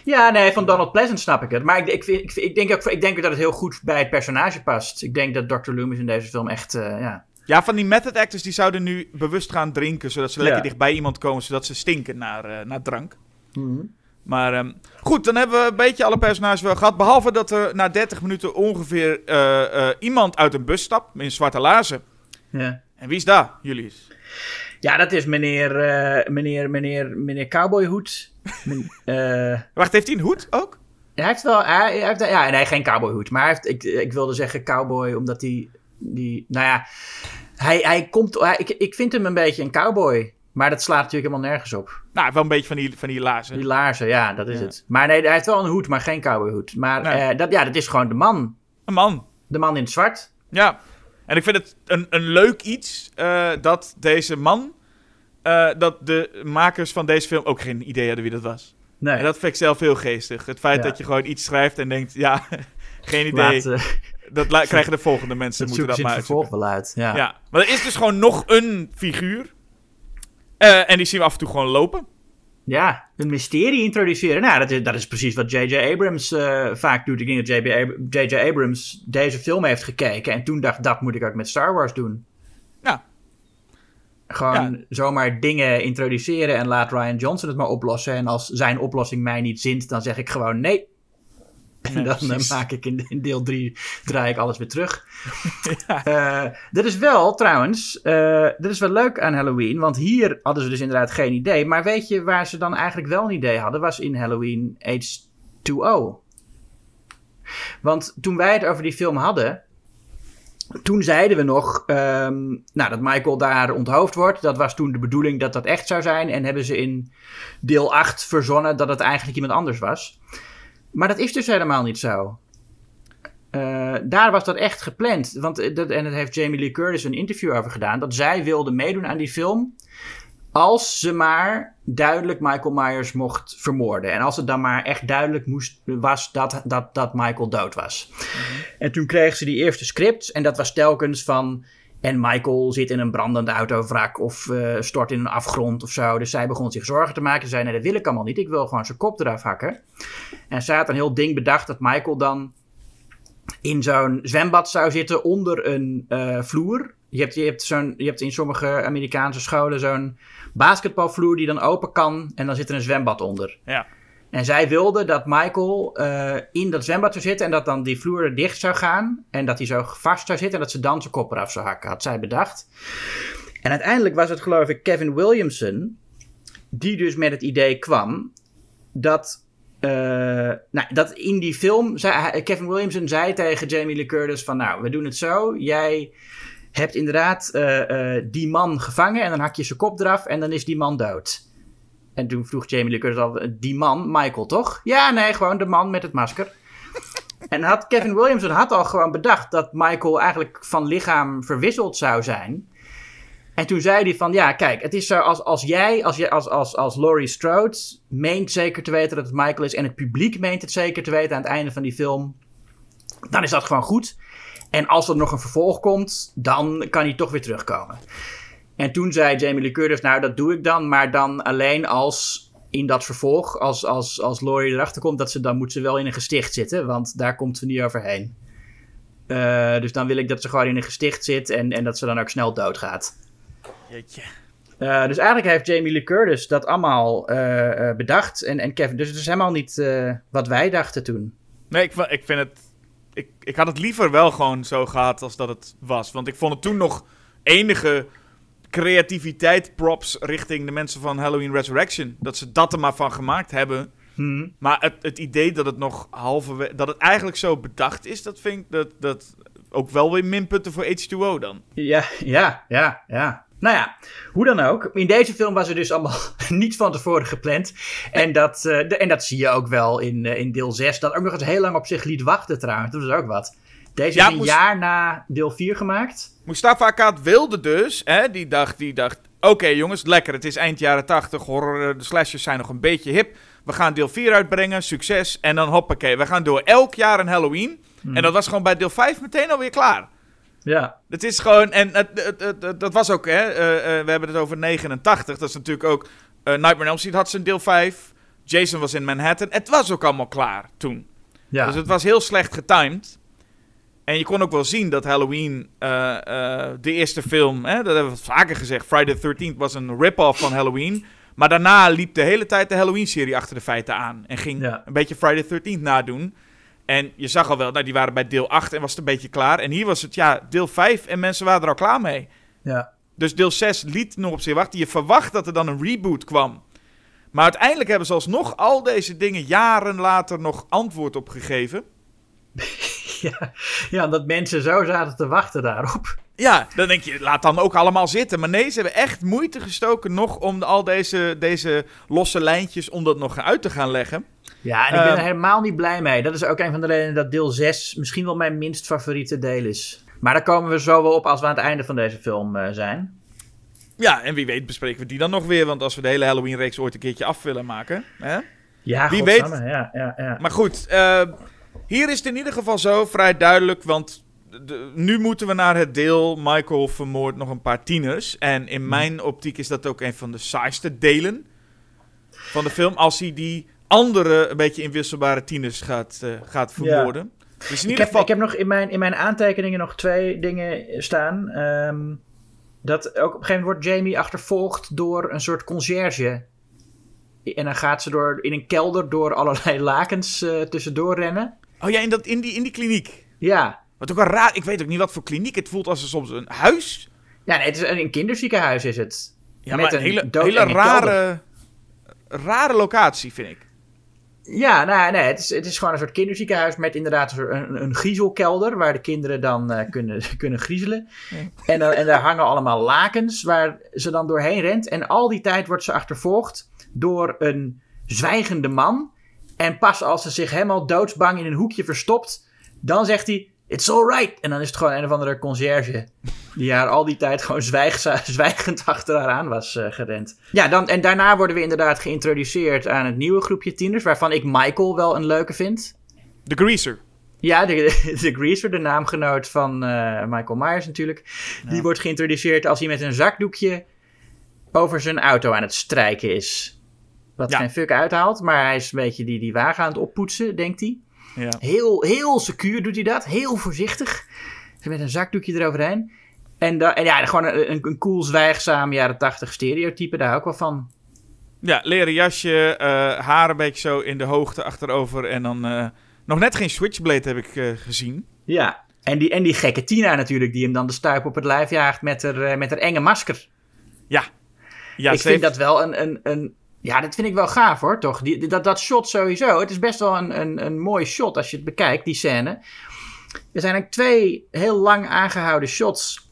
Ja, nee, van Donald Pleasant snap ik het. Maar ik, ik, ik, denk ook, ik denk dat het heel goed bij het personage past. Ik denk dat Dr. Loomis in deze film echt, eh, ja. Ja, van die method actors die zouden nu bewust gaan drinken, zodat ze lekker Ja. dicht bij iemand komen, zodat ze stinken naar, eh, naar drank. Maar ehm, goed, dan hebben we een beetje alle personages wel gehad. Behalve dat er na 30 minuten ongeveer eh, eh, iemand uit een bus stapt in zwarte laarzen. ja. En wie is daar, Julius? Ja, dat is meneer, meneer, meneer, meneer Cowboyhoed. Men- Wacht, heeft hij een hoed ook? hij heeft wel, hij, hij heeft, ja, nee, geen cowboyhoed. Maar hij heeft, ik, ik wilde zeggen cowboy, omdat hij, die, nou ja, hij, hij komt, hij- ik, ik vind hem een beetje een cowboy. Maar dat slaat natuurlijk helemaal nergens op. Nou, wel een beetje van die, van die laarzen. Die laarzen, ja, dat is Ja. het. Maar nee, hij heeft wel een hoed, maar geen cowboyhoed. Maar Nee. eh, dat, ja, dat is gewoon de man. Een man. De man in het zwart. Ja. En ik vind het een, een leuk iets eh, dat deze man, eh, dat de makers van deze film ook geen idee hadden wie dat was. Nee, En dat vind ik zelf heel geestig. Het feit Ja. dat je gewoon iets schrijft en denkt, ja, geen idee. laat, Dat krijgen de volgende mensen, dat moeten dat maar. Ja. Ja, maar er is dus gewoon nog een figuur. Eh, en die zien we af en toe gewoon lopen. Ja, een mysterie introduceren. Nou, dat is, dat is precies wat J.J. Abrams eh, vaak doet. Ik denk dat J.J. Abrams deze film heeft gekeken en toen dacht, dat moet ik ook met Star Wars doen. Ja. Gewoon zomaar dingen introduceren en laat Ryan Johnson het maar oplossen. En als zijn oplossing mij niet zint, dan zeg ik gewoon nee. En Nee, dan eh, precies. maak ik in, in deel 3 draai ik alles weer terug. Eh, dat is wel trouwens, eh dat is wel leuk aan Halloween, want hier hadden ze dus inderdaad geen idee. Maar weet je waar ze dan eigenlijk wel een idee hadden, was in Halloween H2O. Want toen wij het over die film hadden, toen zeiden we nog ehm, nou, dat Michael daar onthoofd wordt. Dat was toen de bedoeling dat dat echt zou zijn. En hebben ze in deel 8 verzonnen dat het eigenlijk iemand anders was. Maar dat is dus helemaal niet zo. Eh, daar was dat echt gepland. Want, eh, dat, en daar heeft Jamie Lee Curtis een interview over gedaan. Dat zij wilde meedoen aan die film. Als ze maar duidelijk Michael Myers mocht vermoorden. En als het dan maar echt duidelijk moest, was dat, dat, dat Michael dood was. En toen kreeg ze die eerste scripts. En dat was telkens van. En Michael zit in een brandend autovrak. Of eh, stort in een afgrond of zo. Dus zij begon zich zorgen te maken. Ze zei: Nee, dat wil ik allemaal niet. Ik wil gewoon zijn kop eraf hakken. En ze had een heel ding bedacht dat Michael dan in zo'n zwembad zou zitten onder een eh, vloer. Je hebt, je, hebt zo'n, je hebt in sommige Amerikaanse scholen zo'n basketbalvloer die dan open kan. En dan zit er een zwembad onder. Ja. En zij wilde dat Michael eh, in dat zwembad zou zitten en dat dan die vloer er dicht zou gaan. En dat hij zo vast zou zitten en dat ze dan zijn kop eraf zou hakken, had zij bedacht. En uiteindelijk was het geloof ik Kevin Williamson die dus met het idee kwam dat, eh, nou, dat in die film, zei, hij- Kevin Williamson zei tegen Jamie Lee Curtis van nou, we doen het zo, jij hebt inderdaad eh, eh, die man gevangen en dan hak je zijn kop eraf en dan is die man dood. En toen vroeg Jamie Lee Curtis al, die man, Michael toch? Ja, nee, gewoon de man met het masker. en had Kevin Williamson had al gewoon bedacht dat Michael eigenlijk van lichaam verwisseld zou zijn. En toen zei hij van, ja, kijk, het is zo als, als jij, als, als, als, als Laurie Strode meent zeker te weten dat het Michael is en het publiek meent het zeker te weten aan het einde van die film, dan is dat gewoon goed. En als er nog een vervolg komt, dan kan hij toch weer terugkomen. En toen zei Jamie Lee Curtis, nou dat doe ik dan, maar dan alleen als in dat vervolg, als, als, als Laurie erachter komt, dat ze, dan moet ze wel in een gesticht zitten, want daar komt ze niet overheen. Eh, dus dan wil ik dat ze gewoon in een gesticht zit en, en dat ze dan ook snel doodgaat. Jeetje. Eh, dus eigenlijk heeft Jamie Lee Curtis dat allemaal eh, bedacht. En, en Kevin, dus het is helemaal niet wat wij dachten toen. Nee, ik, ik vind het... Ik, ik had het liever wel gewoon zo gehad als dat het was. Want ik vond het toen nog enige creativiteit props richting de mensen van Halloween Resurrection. Dat ze dat er maar van gemaakt hebben. Hmm. Maar het, het idee dat het nog halverwege... Dat het eigenlijk zo bedacht is, dat vind ik... Dat, dat ook wel weer minpunten voor H2O dan. Ja, ja, ja, ja. Nou ja, hoe dan ook. In deze film was er dus allemaal niet van tevoren gepland. En dat, eh, de- en dat zie je ook wel in, eh, in deel 6. Dat ook nog eens heel lang op zich liet wachten trouwens. Dat is ook wat. Deze Ja, is een moest- jaar na deel 4 gemaakt. Mustafa Akkad wilde dus, hè, die dacht, die dacht oké jongens, lekker, het is eind jaren 80, horror, eh, de slashers zijn nog een beetje hip. We gaan deel 4 uitbrengen, succes, en dan hoppakee, we gaan door elk jaar een Halloween. En dat was gewoon bij deel 5 meteen alweer klaar. Ja, Het is gewoon, en het, het, dat was ook, hè, eh, eh, we hebben het over 89, dat is natuurlijk ook, Nightmare on Elm Street had zijn deel 5, Jason was in Manhattan, het was ook allemaal klaar toen. ja. Dus het was heel slecht getimed. En je kon ook wel zien dat Halloween, eh, eh, de eerste film, hè, dat hebben we vaker gezegd, Friday the 13th was een rip-off van Halloween. Maar daarna liep de hele tijd de Halloween-serie achter de feiten aan. En ging Ja. een beetje Friday the 13th nadoen. En je zag al wel, nou, die waren bij deel 8 en was het een beetje klaar. En hier was het, ja, deel 5 en mensen waren er al klaar mee. ja. Dus deel 6 liet nog op zich wachten. Je verwacht dat er dan een reboot kwam. Maar uiteindelijk hebben ze alsnog al deze dingen jaren later nog antwoord op gegeven. Ja, ja, omdat mensen zo zaten te wachten daarop. Ja, dan denk je, laat dan ook allemaal zitten. Maar nee, ze hebben echt moeite gestoken nog om al deze, deze losse lijntjes, om dat nog uit te gaan leggen. Ja, en ik ben Ehm. er helemaal niet blij mee. Dat is ook een van de redenen dat deel 6 misschien wel mijn minst favoriete deel is. Maar daar komen we zo wel op als we aan het einde van deze film eh, zijn. Ja, en wie weet bespreken we die dan nog weer. Want als we de hele Halloween-reeks ooit een keertje af willen maken. Hè? Ja, Wie godsamme, Ja, ja, ja. Maar goed, eh, hier is het in ieder geval zo vrij duidelijk. Want de- nu moeten we naar het deel Michael vermoordt nog een paar tieners. En in mijn optiek is dat ook een van de saaiste delen van de film. Als hij die andere, een beetje inwisselbare tieners gaat, eh, gaat vermoorden. Dus in Ik heb, geval... ik heb nog in mijn, in mijn aantekeningen nog twee dingen staan. Ehm, dat ook op een gegeven moment wordt Jamie achtervolgd door een soort conciërge. En dan gaat ze door, in een kelder door allerlei lakens eh, tussendoor rennen. Oh ja, in, dat, in, die, in die kliniek. Ja. Wat ook een raar... Ik weet ook niet wat voor kliniek. Het voelt als een, soms een huis. Ja, nee, het is een, een kinderziekenhuis is het. Ja, Met maar een een hele, dood hele een rare, rare locatie, vind ik. Ja, nou, nee, het is, het is gewoon een soort kinderziekenhuis met inderdaad een, een, griezelkelder waar de kinderen dan eh, kunnen, kunnen griezelen. En, dan- en daar hangen allemaal lakens waar ze dan doorheen rent. En al die tijd wordt ze achtervolgd door een zwijgende man. En pas als ze zich helemaal doodsbang in een hoekje verstopt, dan zegt hij: It's alright. En dan is het gewoon een of andere conciërge. Die haar al die tijd gewoon zwijgend achter haar aan was eh, gerend. Ja, dan, en daarna worden we inderdaad geïntroduceerd aan het nieuwe groepje tieners. Waarvan ik Michael wel een leuke vind. De Greaser. Ja, de, de Greaser, de naamgenoot van eh, Michael Myers natuurlijk. Die wordt geïntroduceerd als hij met een zakdoekje over zijn auto aan het strijken is. Wat Ja. geen fuck uithaalt, maar hij is een beetje die, die wagen aan het oppoetsen, denkt hij. Ja. Heel, heel secuur doet hij dat. Heel voorzichtig. Met een zakdoekje eroverheen. En, da- en ja, gewoon een, een, cool, zwijgzaam jaren tachtig stereotype. Daar hou ik wel van. Ja, leren jasje, eh, haar een beetje zo in de hoogte achterover. En dan eh, nog net geen switchblade heb ik eh, gezien. Ja. En die, en die gekke Tina natuurlijk, die hem dan de stuip op het lijf jaagt met haar, met haar enge masker. Ja. ja ik vind heeft- dat wel een, een, een... Ja, dat vind ik wel gaaf hoor, toch? Die, dat, dat shot sowieso. Het is best wel een, een, een mooi shot als je het bekijkt, die scène. Er zijn eigenlijk twee heel lang aangehouden shots.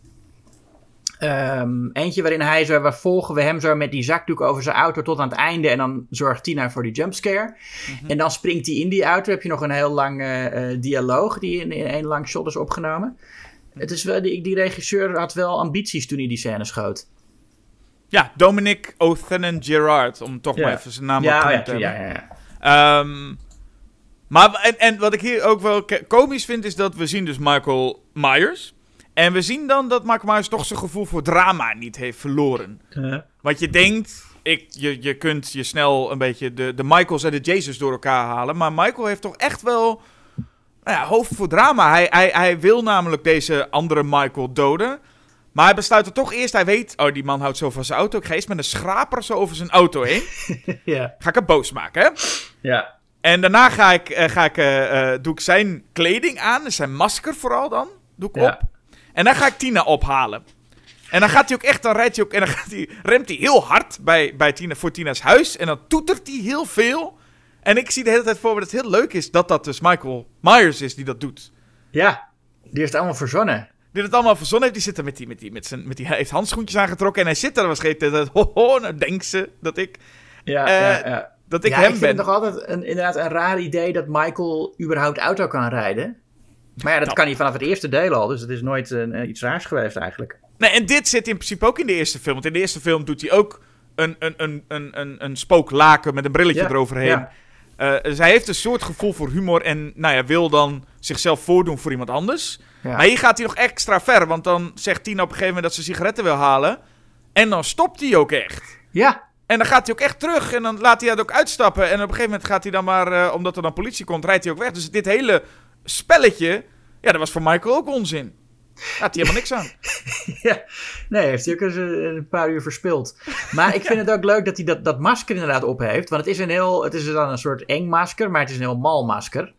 Ehm, eentje waarin hij zo, waar volgen we hem zo met die zakdoek over zijn auto tot aan het einde. En dan zorgt Tina voor die jumpscare. En dan springt hij in die auto. heb je nog een heel lang eh, dialoog die in, in één lang shot is opgenomen. Het is wel, die, die regisseur had wel ambities toen hij die scène schoot. Ja, Dominic O'Thanen Gerard, om toch Ja. maar even zijn naam Ja, op oh te ja, hebben. ja, ja, ja. Ehm, maar, en, en wat ik hier ook wel komisch vind, is dat we zien dus Michael Myers. En we zien dan dat Michael Myers toch zijn gevoel voor drama niet heeft verloren. Want je denkt, ik, je, je kunt je snel een beetje de, de Michaels en de Jesus door elkaar halen. Maar Michael heeft toch echt wel nou ja, hoofd voor drama. Hij, hij, hij wil namelijk deze andere Michael doden. Maar hij besluit er toch eerst, hij weet, oh die man houdt zo van zijn auto. Ik ga eens met een schraper zo over zijn auto heen. ja. Ga ik hem boos maken, hè? ja. En daarna ga ik, eh, ga ik, eh, eh, doe ik zijn kleding aan, dus zijn masker vooral dan, doe ik Ja. op. En dan ga ik Tina ophalen. En dan gaat hij ook echt, dan rijdt hij ook, en dan gaat hij, remt hij heel hard bij, bij Tina, voor Tina's huis. En dan toetert hij heel veel. En ik zie de hele tijd voor me dat het heel leuk is dat dat dus Michael Myers is die dat doet. Ja, die heeft het allemaal verzonnen. Die het allemaal verzonnen heeft. Die zit er met die, met die, met zijn, met die, hij heeft handschoentjes aangetrokken. En hij zit er waarschijnlijk dat, ho, ho, nou denkt ze dat ik, Ja, Eh, ja, ja. dat ik ja, hem ik vind ben. het nog altijd een, inderdaad een raar idee dat Michael überhaupt auto kan rijden. Maar ja, dat kan hij vanaf het eerste deel al, dus het is nooit eh, iets raars geweest eigenlijk. Nee, en dit zit in principe ook in de eerste film. Want in de eerste film doet hij ook een, een, een, een, een, een spooklaken met een brilletje Ja, eroverheen. Eh, hij heeft een soort gevoel voor humor en nou ja, wil dan zichzelf voordoen voor iemand anders. Ja. Maar hier gaat hij nog extra ver, want dan zegt Tina op een gegeven moment dat ze sigaretten wil halen. En dan stopt hij ook echt. Ja, En dan gaat hij ook echt terug en dan laat hij het ook uitstappen. En op een gegeven moment gaat hij dan maar, eh, omdat er dan politie komt, rijdt hij ook weg. Dus dit hele spelletje, ja, dat was voor Michael ook onzin. Had hij helemaal niks aan. ja. Nee, heeft hij ook eens een, een paar uur verspild. Maar ik vind het ook leuk dat hij dat, dat masker inderdaad op heeft. Want het is, een heel, het is dan een soort eng masker, maar het is een heel mal masker.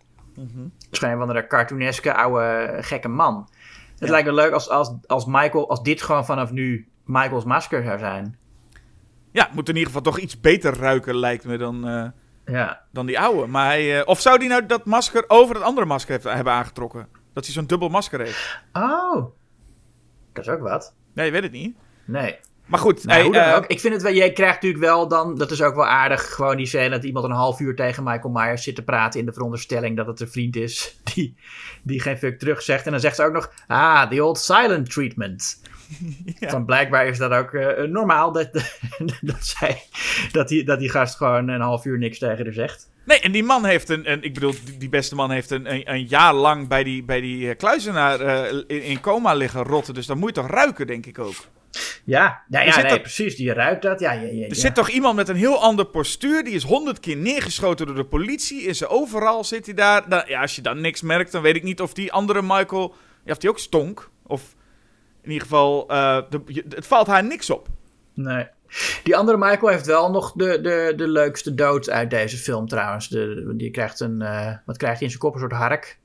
Waarschijnlijk van een cartooneske oude gekke man. Het lijkt me leuk als, als, als Michael, als dit gewoon vanaf nu Michael's masker zou zijn. Ja, moet in ieder geval toch iets beter ruiken, lijkt me, dan, eh, Ja, dan die oude. Maar hij, eh, of zou die nou dat masker over het andere masker hebben aangetrokken? Dat hij zo'n dubbel masker heeft? Oh, dat is ook wat. Nee, je weet het niet. Nee. Maar goed, Nou, hij, dan eh, ook. Ik vind het wel, jij krijgt natuurlijk wel dan, dat is ook wel aardig, gewoon die scène dat iemand een half uur tegen Michael Myers zit te praten in de veronderstelling dat het een vriend is die, die geen fuck terug zegt. En dan zegt ze ook nog, ah, the old silent treatment. Van blijkbaar is dat ook eh, normaal dat, dat, zij, dat, die, dat die gast gewoon een half uur niks tegen haar zegt. Nee, en die man heeft een, een ik bedoel, die, beste man heeft een, een, een jaar lang bij die, bij die eh, kluizenaar eh, in, in coma liggen rotten. Dus dan moet je toch ruiken, denk ik ook. Ja, ja, nee, dat- precies, die ruikt dat. Ja, ja, ja, Er zit toch iemand met een heel ander postuur. Die is honderd keer neergeschoten door de politie. Is er overal, zit hij daar. Nou, ja, als je dan niks merkt, dan weet ik niet of die andere Michael... Ja, of die ook stonk. Of in ieder geval, eh, de, je- het valt haar niks op. Nee. Die andere Michael heeft wel nog de, de, de leukste dood uit deze film trouwens. De, die krijgt een, eh, wat krijgt hij in zijn kop? Een soort hark.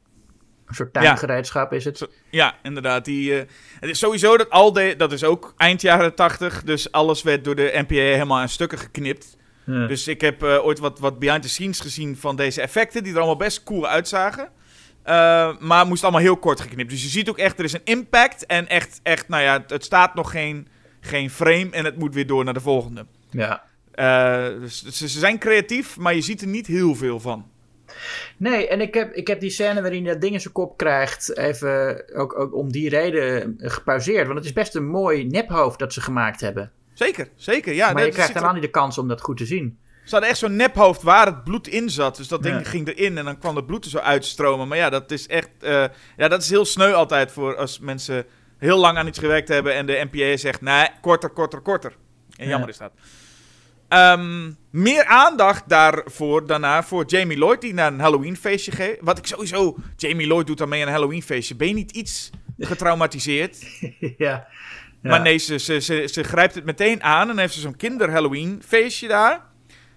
Een soort tuingereedschap is het. Ja, inderdaad. Die, eh, het is sowieso dat al de, dat is ook eind jaren tachtig. Dus alles werd door de NPA helemaal aan stukken geknipt. Dus ik heb ooit wat, wat behind the scenes gezien van deze effecten. Die er allemaal best cool uitzagen. Eh, maar moest allemaal heel kort geknipt. Dus je ziet ook echt, er is een impact. En echt, echt nou ja, het, het staat nog geen, geen frame. En het moet weer door naar de volgende. ja. Eh, dus ze, ze zijn creatief, maar je ziet er niet heel veel van. Nee, en ik heb, ik heb die scène waarin hij dat ding in zijn kop krijgt, even ook, ook om die reden gepauzeerd. Want het is best een mooi nephoofd dat ze gemaakt hebben. Zeker, zeker. Ja, maar dat je krijgt helemaal niet de kans om dat goed te zien. Ze hadden echt zo'n nephoofd waar het bloed in zat. Dus dat ding Ja. ging erin en dan kwam het bloed er zo uitstromen. Maar ja, dat is echt... eh, ja, dat is heel sneu altijd voor als mensen heel lang aan iets gewerkt hebben... en de NPA zegt, nee, korter, korter, korter. En jammer Ja. is dat. Ehm, meer aandacht daarvoor daarna voor Jamie Lloyd... die naar een Halloween feestje geeft. Wat ik sowieso... Jamie Lloyd doet dan mee aan een Halloween feestje. Ben je niet iets getraumatiseerd? ja. Ja. Maar nee, ze, ze, ze, ze grijpt het meteen aan en heeft ze zo'n kinder-Halloween feestje daar.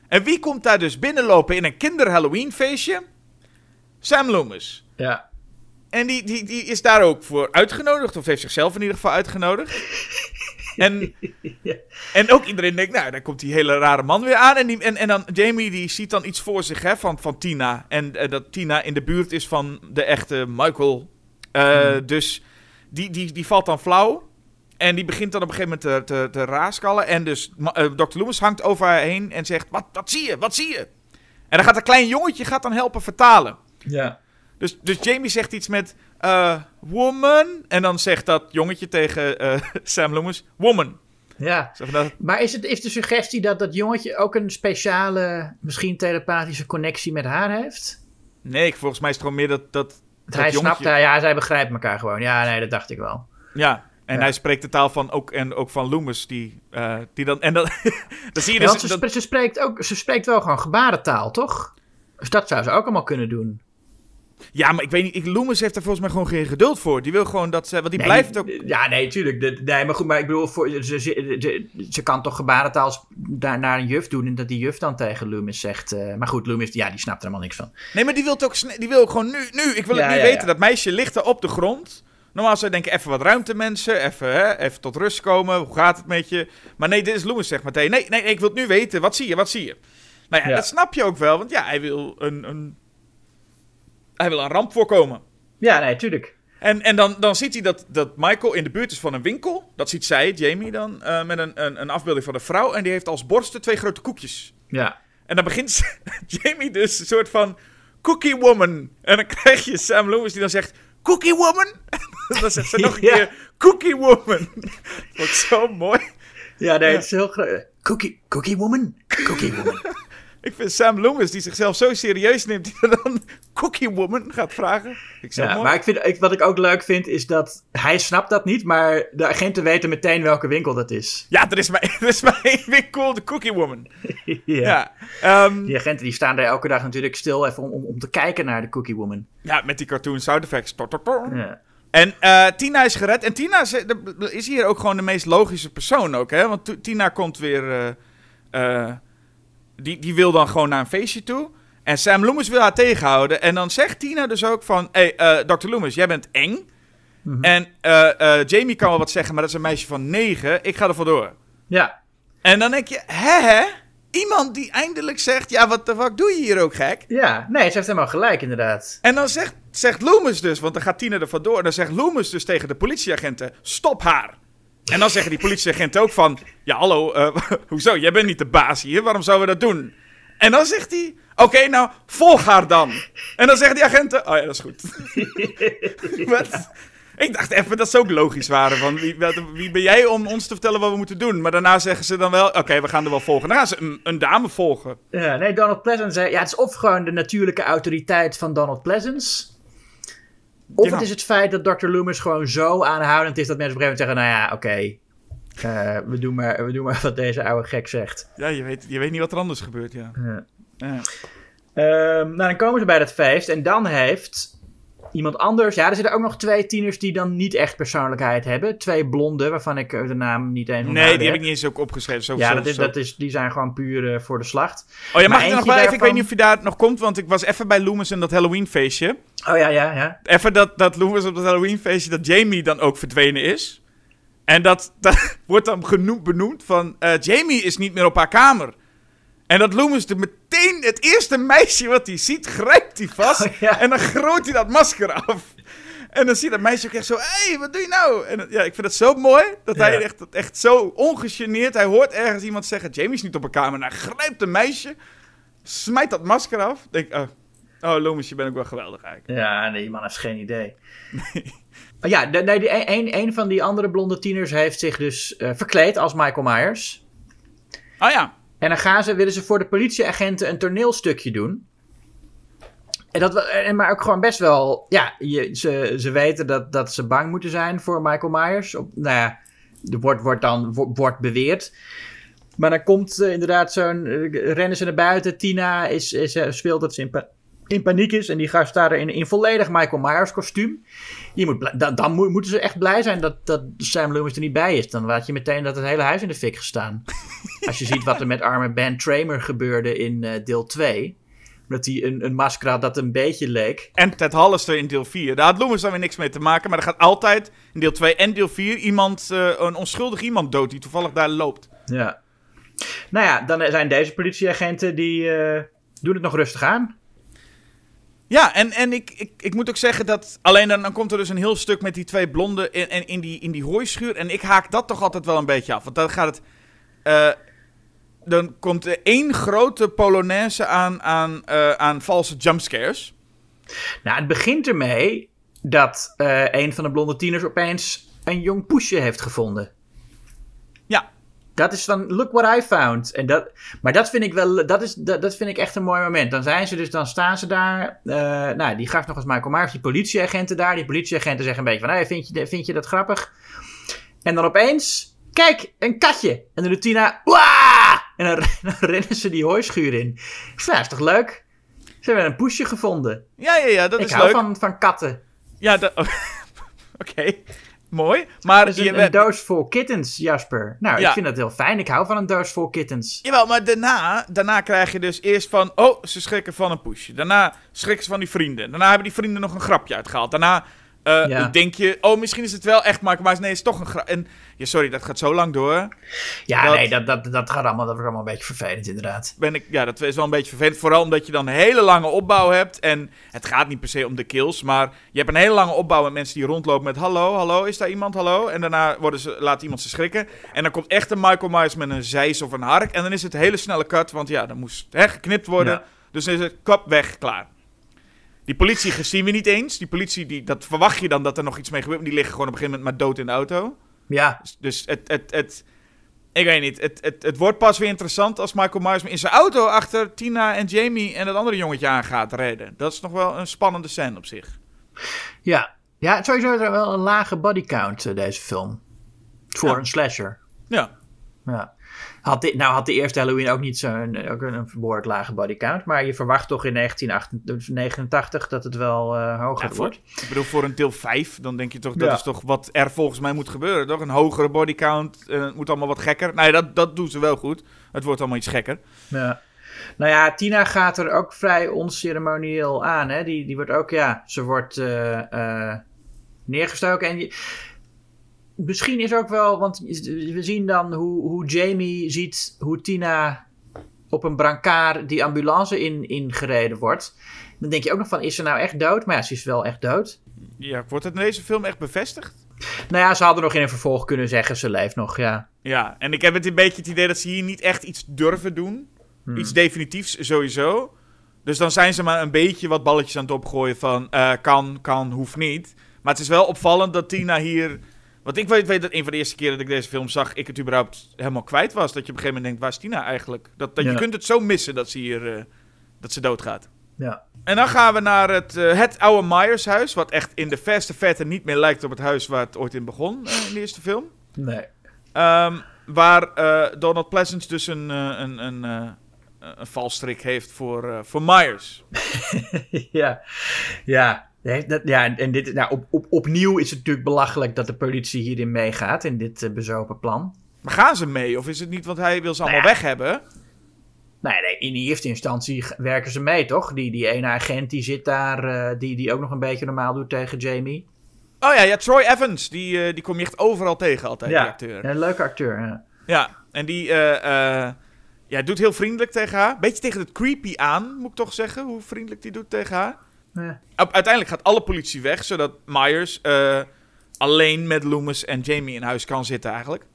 En wie komt daar dus binnenlopen in een kinder-Halloween feestje? Sam Loomis. Ja. En die, die, die is daar ook voor uitgenodigd, of heeft zichzelf in ieder geval uitgenodigd. En, Ja. en ook iedereen denkt, nou, daar komt die hele rare man weer aan. En, die, en, en dan Jamie, die ziet dan iets voor zich hè, van, van Tina. En eh, dat Tina in de buurt is van de echte Michael. Eh, Dus die, die, die valt dan flauw. En die begint dan op een gegeven moment te, te, te raaskallen. En dus eh, Dr. Loomis hangt over haar heen en zegt, wat, wat zie je, wat zie je? En dan gaat een klein jongetje gaat dan helpen vertalen. Ja. Dus, dus Jamie zegt iets met eh, woman. En dan zegt dat jongetje tegen eh, Sam Loomis, woman. Ja. Dat- Maar is het is de suggestie dat dat jongetje ook een speciale, misschien telepathische connectie met haar heeft? Nee, ik- volgens mij is het gewoon meer dat... dat, dat hij jongetje- snapt haar, ja, zij begrijpt elkaar gewoon. Ja, nee, dat dacht ik wel. Ja, en Ja. hij spreekt de taal van ook, en ook van Loomis. Die, eh, die dan, en dan, dan zie je dus... ze, dat- spre- ze, spreekt ook, ze spreekt wel gewoon gebarentaal, toch? Dus dat zou ze ook allemaal kunnen doen. ja, maar ik weet niet, ik, Loomis heeft er volgens mij gewoon geen geduld voor. Die wil gewoon dat ze... Want die Nee, blijft ook... Ja, nee, tuurlijk. De- Nee, maar goed, maar ik bedoel, voor, ze, ze, ze, ze kan toch gebarentaal daar naar een juf doen en dat die juf dan tegen Loomis zegt. eh, maar goed, Loomis, ja, die snapt er helemaal niks van. Nee, maar die wil ook, die wil ook gewoon nu, nu. Ik wil Ja, het nu ja, weten. Dat meisje ligt er op de grond. Normaal zou je denken, even wat ruimte mensen. Even, hè, even tot rust komen. Hoe gaat het met je? Maar nee, dit is Loomis zegt meteen. Nee, nee, ik wil het nu weten. Wat zie je, wat zie je? Nou ja, Ja. dat snap je ook wel, want ja, hij wil een, een, hij wil een ramp voorkomen. Ja, nee, tuurlijk. En, en dan, dan ziet hij dat, dat Michael in de buurt is van een winkel. Dat ziet zij, Jamie dan, eh, met een, een, een afbeelding van een vrouw. En die heeft als borsten twee grote koekjes. Ja. En dan begint Jamie dus een soort van cookie woman. En dan krijg je Sam Loomis die dan zegt, cookie woman? Dan zegt ze nog een Ja. keer, cookie woman. Ik zo mooi. Ja, nee, het is heel groot. Cookie, cookie woman? Cookie woman. Ik vind Sam Loomis, die zichzelf zo serieus neemt, die dan Cookie Woman gaat vragen. Ik Ja, mooi. maar ik vind, ik, wat ik ook leuk vind is dat hij snapt dat niet, maar de agenten weten meteen welke winkel dat is. Ja, er is maar, er is maar één winkel, de Cookie Woman. ja. Ja, ehm, Die agenten die staan daar elke dag natuurlijk stil even om, om, om te kijken naar de Cookie Woman. ja met die cartoon sound effects. Ja. En eh, Tina is gered. En Tina is, de- is hier ook gewoon de meest logische persoon ook, hè? Want Tina komt weer... eh, eh, die, die wil dan gewoon naar een feestje toe. En Sam Loomis wil haar tegenhouden. En dan zegt Tina dus ook van... Hé, hey, eh, Dr. Loomis, jij bent eng. En eh, eh, Jamie kan wel wat zeggen, maar dat is een meisje van negen. Ik ga er vandoor. ja. En dan denk je, hè hè? Iemand die eindelijk zegt, ja, wat de fuck doe je hier ook gek? Ja, nee, ze heeft helemaal gelijk inderdaad. En dan zegt, zegt Loomis dus, want dan gaat Tina er vandoor. En dan zegt Loomis dus tegen de politieagenten, stop haar. En dan zeggen die politieagenten ook van, ja hallo, eh, hoezo, jij bent niet de baas hier, waarom zouden we dat doen? En dan zegt hij, oké, nou, volg haar dan. En dan zeggen die agenten, oh ja, dat is goed. Wat? Ik dacht even dat ze ook logisch waren. Van wie, wie ben jij om ons te vertellen wat we moeten doen? Maar daarna zeggen ze dan wel: Oké, we gaan er wel volgen. Dan gaan ze een, een dame volgen. Ja, nee, Donald Pleasance zei... Ja, het is of gewoon de natuurlijke autoriteit van Donald Pleasance... Of Ja. het is het feit dat Dr. Loomis gewoon zo aanhoudend is... dat mensen op een gegeven moment zeggen... Nou ja, oké... eh, we, doen maar, we doen maar wat deze oude gek zegt. Ja, je weet, je weet niet wat er anders gebeurt. Ja. Ja. Ja. Ehm, nou, dan komen ze bij dat feest en dan heeft iemand anders... Ja, er zitten ook nog twee tieners die dan niet echt persoonlijkheid hebben. Twee blonden, waarvan ik de naam niet eens Nee, die heb ik niet eens ook opgeschreven. Zo, Ja, zo- dat is, zo. dat is, die zijn gewoon puur eh, voor de slacht. Oh ja, maar mag ik nog wel even? Ik weet niet of je daar nog komt, want ik was even bij Loomis in dat Halloween feestje. Oh ja, ja, ja. Even dat, dat Loomis op dat Halloween feestje, dat Jamie dan ook verdwenen is. En dat, dat wordt dan genoemd, benoemd van, eh, Jamie is niet meer op haar kamer. En dat Loomis de meteen, het eerste meisje wat hij ziet, grijpt hij vast. Oh, ja. En dan grooit hij dat masker af. En dan zie je dat meisje ook echt zo, hé, hey, wat doe je nou? En ja, ik vind het zo mooi, dat Ja. hij echt, echt zo ongegeneerd, hij hoort ergens iemand zeggen, Jamie is niet op haar kamer. En hij grijpt een meisje, smijt dat masker af. Denk, oh, oh Loomis, je bent ook wel geweldig eigenlijk. Ja, nee, die man heeft geen idee. Oh ja, de- nee, die, een, een- een van die andere blonde tieners heeft zich dus eh, verkleed als Michael Myers. Ah ja, En dan gaan ze, willen ze voor de politieagenten een toneelstukje doen. En dat, maar ook gewoon best wel... Ja, je, ze, ze weten dat, dat ze bang moeten zijn voor Michael Myers. Op, nou ja, er wordt, wordt dan wo- wordt beweerd. Maar dan komt eh, inderdaad zo'n... eh, rennen ze naar buiten. Tina is, is, eh, speelt dat ze in, in paniek is. En die staat er in, in volledig Michael Myers kostuum. Je moet, dan dan moet- moeten ze echt blij zijn dat, dat Sam Loomis er niet bij is. Dan laat je meteen dat het hele huis in de fik gestaan. Als je ziet wat er met arme Ben Tramer gebeurde in eh, deel 2. Dat hij een, een masker had dat een beetje leek. En Ted Hollister in deel 4. Daar had Loomis dan weer niks mee te maken. Maar er gaat altijd in deel 2 en deel 4 iemand, eh, een onschuldig iemand dood die toevallig daar loopt. Ja. Nou ja, dan zijn deze politieagenten die eh, doen het nog rustig aan. Ja, en, en ik, ik, ik moet ook zeggen dat... Alleen dan, dan komt er dus een heel stuk met die twee blonden in, in, in, die, in die hooischuur. En ik haak dat toch altijd wel een beetje af. Want dan gaat het... eh, dan komt er één grote polonaise aan, aan, eh, aan valse jumpscares. Nou, het begint ermee dat eh, een van de blonde tieners opeens een jong poesje heeft gevonden. Dat is van, look what I found. En dat, maar dat vind ik wel, dat, is, dat, dat vind ik echt een mooi moment. Dan zijn ze dus, dan staan ze daar. eh, nou, die gast nog eens Michael Myers, die politieagenten daar. Die politieagenten zeggen een beetje van, hey, vind, je, vind je dat grappig? En dan opeens, kijk, een katje. En dan doet Tina! En dan, dan rennen ze die hooischuur in. Ik nou, is toch leuk? Ze hebben een poesje gevonden. ja, ja, ja dat ik is hou leuk. van, van katten. Ja, dat... Oké, mooi. Maar je een, een doos vol kittens, Jasper. Nou, Ja. ik vind dat heel fijn. Ik hou van een doos vol kittens. Jawel, maar daarna, daarna krijg je dus eerst van... Oh, ze schrikken van een poesje. Daarna schrikken ze van die vrienden. Daarna hebben die vrienden nog een grapje uitgehaald. Daarna Ja. Denk je, oh, misschien is het wel echt Michael Myers. Nee, het is toch een gra... En, ja, sorry, dat gaat zo lang door. Ja, Dat- nee, dat, dat, dat, gaat allemaal, dat wordt allemaal een beetje vervelend inderdaad. Ben ik, ja, dat is wel een beetje vervelend. Vooral omdat je dan een hele lange opbouw hebt. En het gaat niet per se om de kills. Maar je hebt een hele lange opbouw met mensen die rondlopen met... Hallo, hallo, is daar iemand? Hallo? En daarna worden ze, laat iemand ze schrikken. En dan komt echt een Michael Myers met een zeis of een hark. En dan is het hele snelle cut. Want ja, dan moest hè, geknipt worden. Ja. Dus dan is het kap weg, klaar. Die politie zien we niet eens. Die politie, die, dat verwacht je dan dat er nog iets mee gebeurt. Maar die liggen gewoon op een gegeven moment maar dood in de auto. Ja, Dus- Dus het, het, het, ik weet niet, het, het, het wordt pas weer interessant als Michael Myers in zijn auto achter Tina en Jamie en dat andere jongetje aan gaat rijden. Dat is nog wel een spannende scène op zich. ja. Ja, sowieso is er wel een lage bodycount, eh, deze film. Voor Ja. een slasher. Ja, Ja. Had de, nou had de eerste Halloween ook niet zo'n ook een, behoorlijk lage bodycount. Maar je verwacht toch in 1989 dat het wel eh, hoger Ja, voor- wordt. ik bedoel voor een deel 5, dan denk je toch, dat Ja. is toch wat er volgens mij moet gebeuren, toch? Een hogere bodycount, eh, het moet allemaal wat gekker. Nee, dat, dat doen ze wel goed. Het wordt allemaal iets gekker. Ja. Nou ja, Tina gaat er ook vrij onceremonieel aan. Hè? Die, die wordt ook, ja, ze wordt eh, neergestoken. En je, misschien is ook wel, want we zien dan hoe, hoe Jamie ziet hoe Tina op een brancard die ambulance in, ingereden wordt. Dan denk je ook nog van, is ze nou echt dood? Maar ja, ze is wel echt dood. Ja, wordt het in deze film echt bevestigd? Nou ja, ze hadden nog in een vervolg kunnen zeggen, ze leeft nog, ja. Ja, en ik heb het een beetje het idee dat ze hier niet echt iets durven doen. Iets definitiefs sowieso. Dus dan zijn ze maar een beetje wat balletjes aan het opgooien van eh, kan, kan, hoeft niet. Maar het is wel opvallend dat Tina hier... Want ik weet, weet dat een van de eerste keren dat ik deze film zag, ik het überhaupt helemaal kwijt was. Dat je op een gegeven moment denkt, waar is Tina eigenlijk? Dat, dat Ja. Je kunt het zo missen dat ze hier eh, dat ze doodgaat. ja. En dan gaan we naar het, eh, het oude Myers huis. Wat echt in de verste verte niet meer lijkt op het huis waar het ooit in begon eh, in de eerste film. Nee. Ehm, waar Donald Pleasance dus een, een, een, een valstrik heeft voor, voor Myers. ja, ja. Nee, dat, ja, en dit, nou, op, op, opnieuw is het natuurlijk belachelijk dat de politie hierin meegaat in dit eh, bezopen plan. Maar gaan ze mee? Of is het niet, want hij wil ze allemaal Nou ja. weg hebben? Nee, nee, in eerste instantie werken ze mee, toch? Die, die ene agent die zit daar, eh, die, die ook nog een beetje normaal doet tegen Jamie. Oh ja, ja Troy Evans. Die, eh, die kom je echt overal tegen altijd, die acteur. Ja, een leuke acteur. Ja. Ja, en die ja, doet heel vriendelijk tegen haar. Beetje tegen het creepy aan, moet ik toch zeggen. Hoe vriendelijk die doet tegen haar. Uiteindelijk gaat alle politie weg, zodat Myers eh, alleen met Loomis en Jamie in huis kan zitten eigenlijk.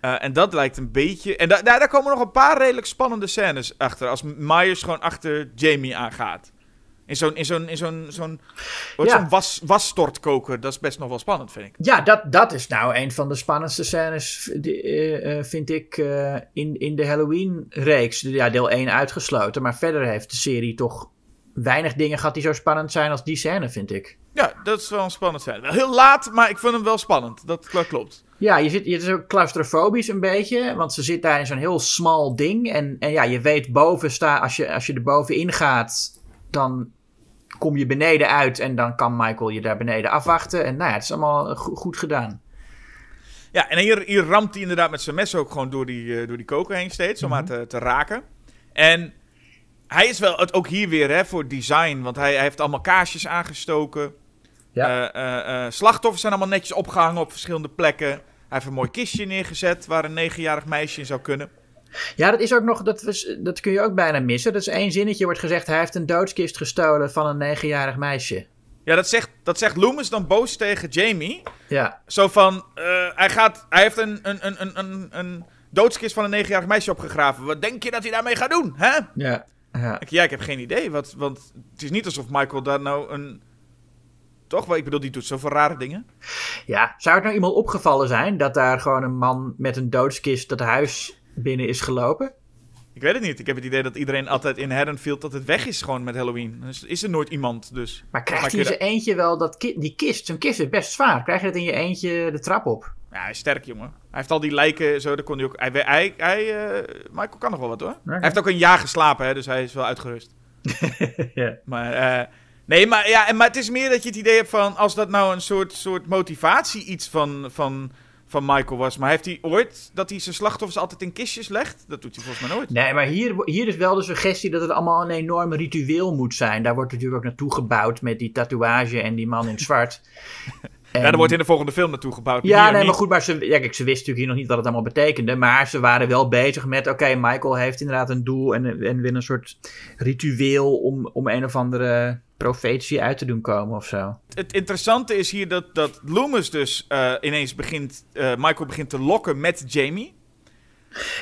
Eh, en dat lijkt een beetje... En da daar, daar komen nog een paar redelijk spannende scènes achter. Als Myers gewoon achter Jamie aangaat. In zo'n in zo'n in zo'n zo'n Ja. zo'n was, wasstortkoker. Dat is best nog wel spannend, vind ik. Ja, dat, dat is nou een van de spannendste scènes, die, eh, vind ik, in, in de Halloween-reeks. Ja, deel 1 uitgesloten, maar verder heeft de serie toch weinig dingen gehad die zo spannend zijn als die scène, vind ik. Ja, dat is wel een spannend scène. Wel heel laat, maar ik vind hem wel spannend. Dat, klopt. Ja, je zit, je is ook claustrofobisch een beetje, want ze zit daar in zo'n heel smal ding. En, en ja, je weet boven sta, als je, als je er bovenin gaat, dan kom je beneden uit en dan kan Michael je daar beneden afwachten. En nou ja, het is allemaal go- goed gedaan. Ja, en hier, hier ramt hij inderdaad met zijn mes ook gewoon door die, eh, door die koker heen steeds, om Mhm. haar te, te raken. En hij is wel, het, ook hier weer hè, voor design, want hij, hij heeft allemaal kaarsjes aangestoken. Ja. Eh, eh, eh, slachtoffers zijn allemaal netjes opgehangen op verschillende plekken. Hij heeft een mooi kistje neergezet waar een negenjarig meisje in zou kunnen. Ja, dat is ook nog, dat, was, dat kun je ook bijna missen. Dat is één zinnetje, wordt gezegd, hij heeft een doodskist gestolen van een negenjarig meisje. Ja, dat zegt, dat zegt Loomis dan boos tegen Jamie. Ja, Zo van, hij, gaat, hij heeft een, een, een, een, een, een doodskist van een negenjarig meisje opgegraven. Wat denk je dat hij daarmee gaat doen, hè? ja, ja. Ik, ja, ik heb geen idee. Wat, want het is niet alsof Michael daar nou een... Toch? wel, Ik bedoel, die doet zoveel rare dingen. Ja, zou het nou iemand opgevallen zijn dat daar gewoon een man met een doodskist dat huis binnen is gelopen? Ik weet het niet. Ik heb het idee dat iedereen altijd in Haddonfield dat het weg is gewoon met Halloween. Dus is er nooit iemand, dus... Maar krijgt hij in zijn eentje wel dat ki- die kist? Zo'n kist is best zwaar. Krijg je dat in je eentje de trap op? Ja, hij is sterk, jongen. Hij heeft al die lijken, zo, daar kon hij ook... Hij, hij, hij, eh, Michael kan nog wel wat, hoor. Hij heeft ook een jaar geslapen, hè, dus hij is wel uitgerust. ja. Maar, eh, nee, maar, ja, maar het is meer dat je het idee hebt van... Als dat nou een soort, soort motivatie iets van, van, van Michael was. Maar heeft hij ooit dat hij zijn slachtoffers altijd in kistjes legt? Dat doet hij volgens mij nooit. Nee, maar hier, hier is wel de suggestie dat het allemaal een enorm ritueel moet zijn. Daar wordt natuurlijk ook naartoe gebouwd met die tatoeage en die man in het zwart. Ja, daar wordt in de volgende film naartoe gebouwd. Ja, nee, niet. maar goed, maar ze, ja, kijk, ze wisten natuurlijk hier nog niet wat het allemaal betekende. Maar ze waren wel bezig met, oké, Michael heeft inderdaad een doel en, en wil een soort ritueel om, om een of andere profetie uit te doen komen of zo. Het interessante is hier dat, dat Loomis dus eh, ineens begint... eh, Michael begint te lokken met Jamie.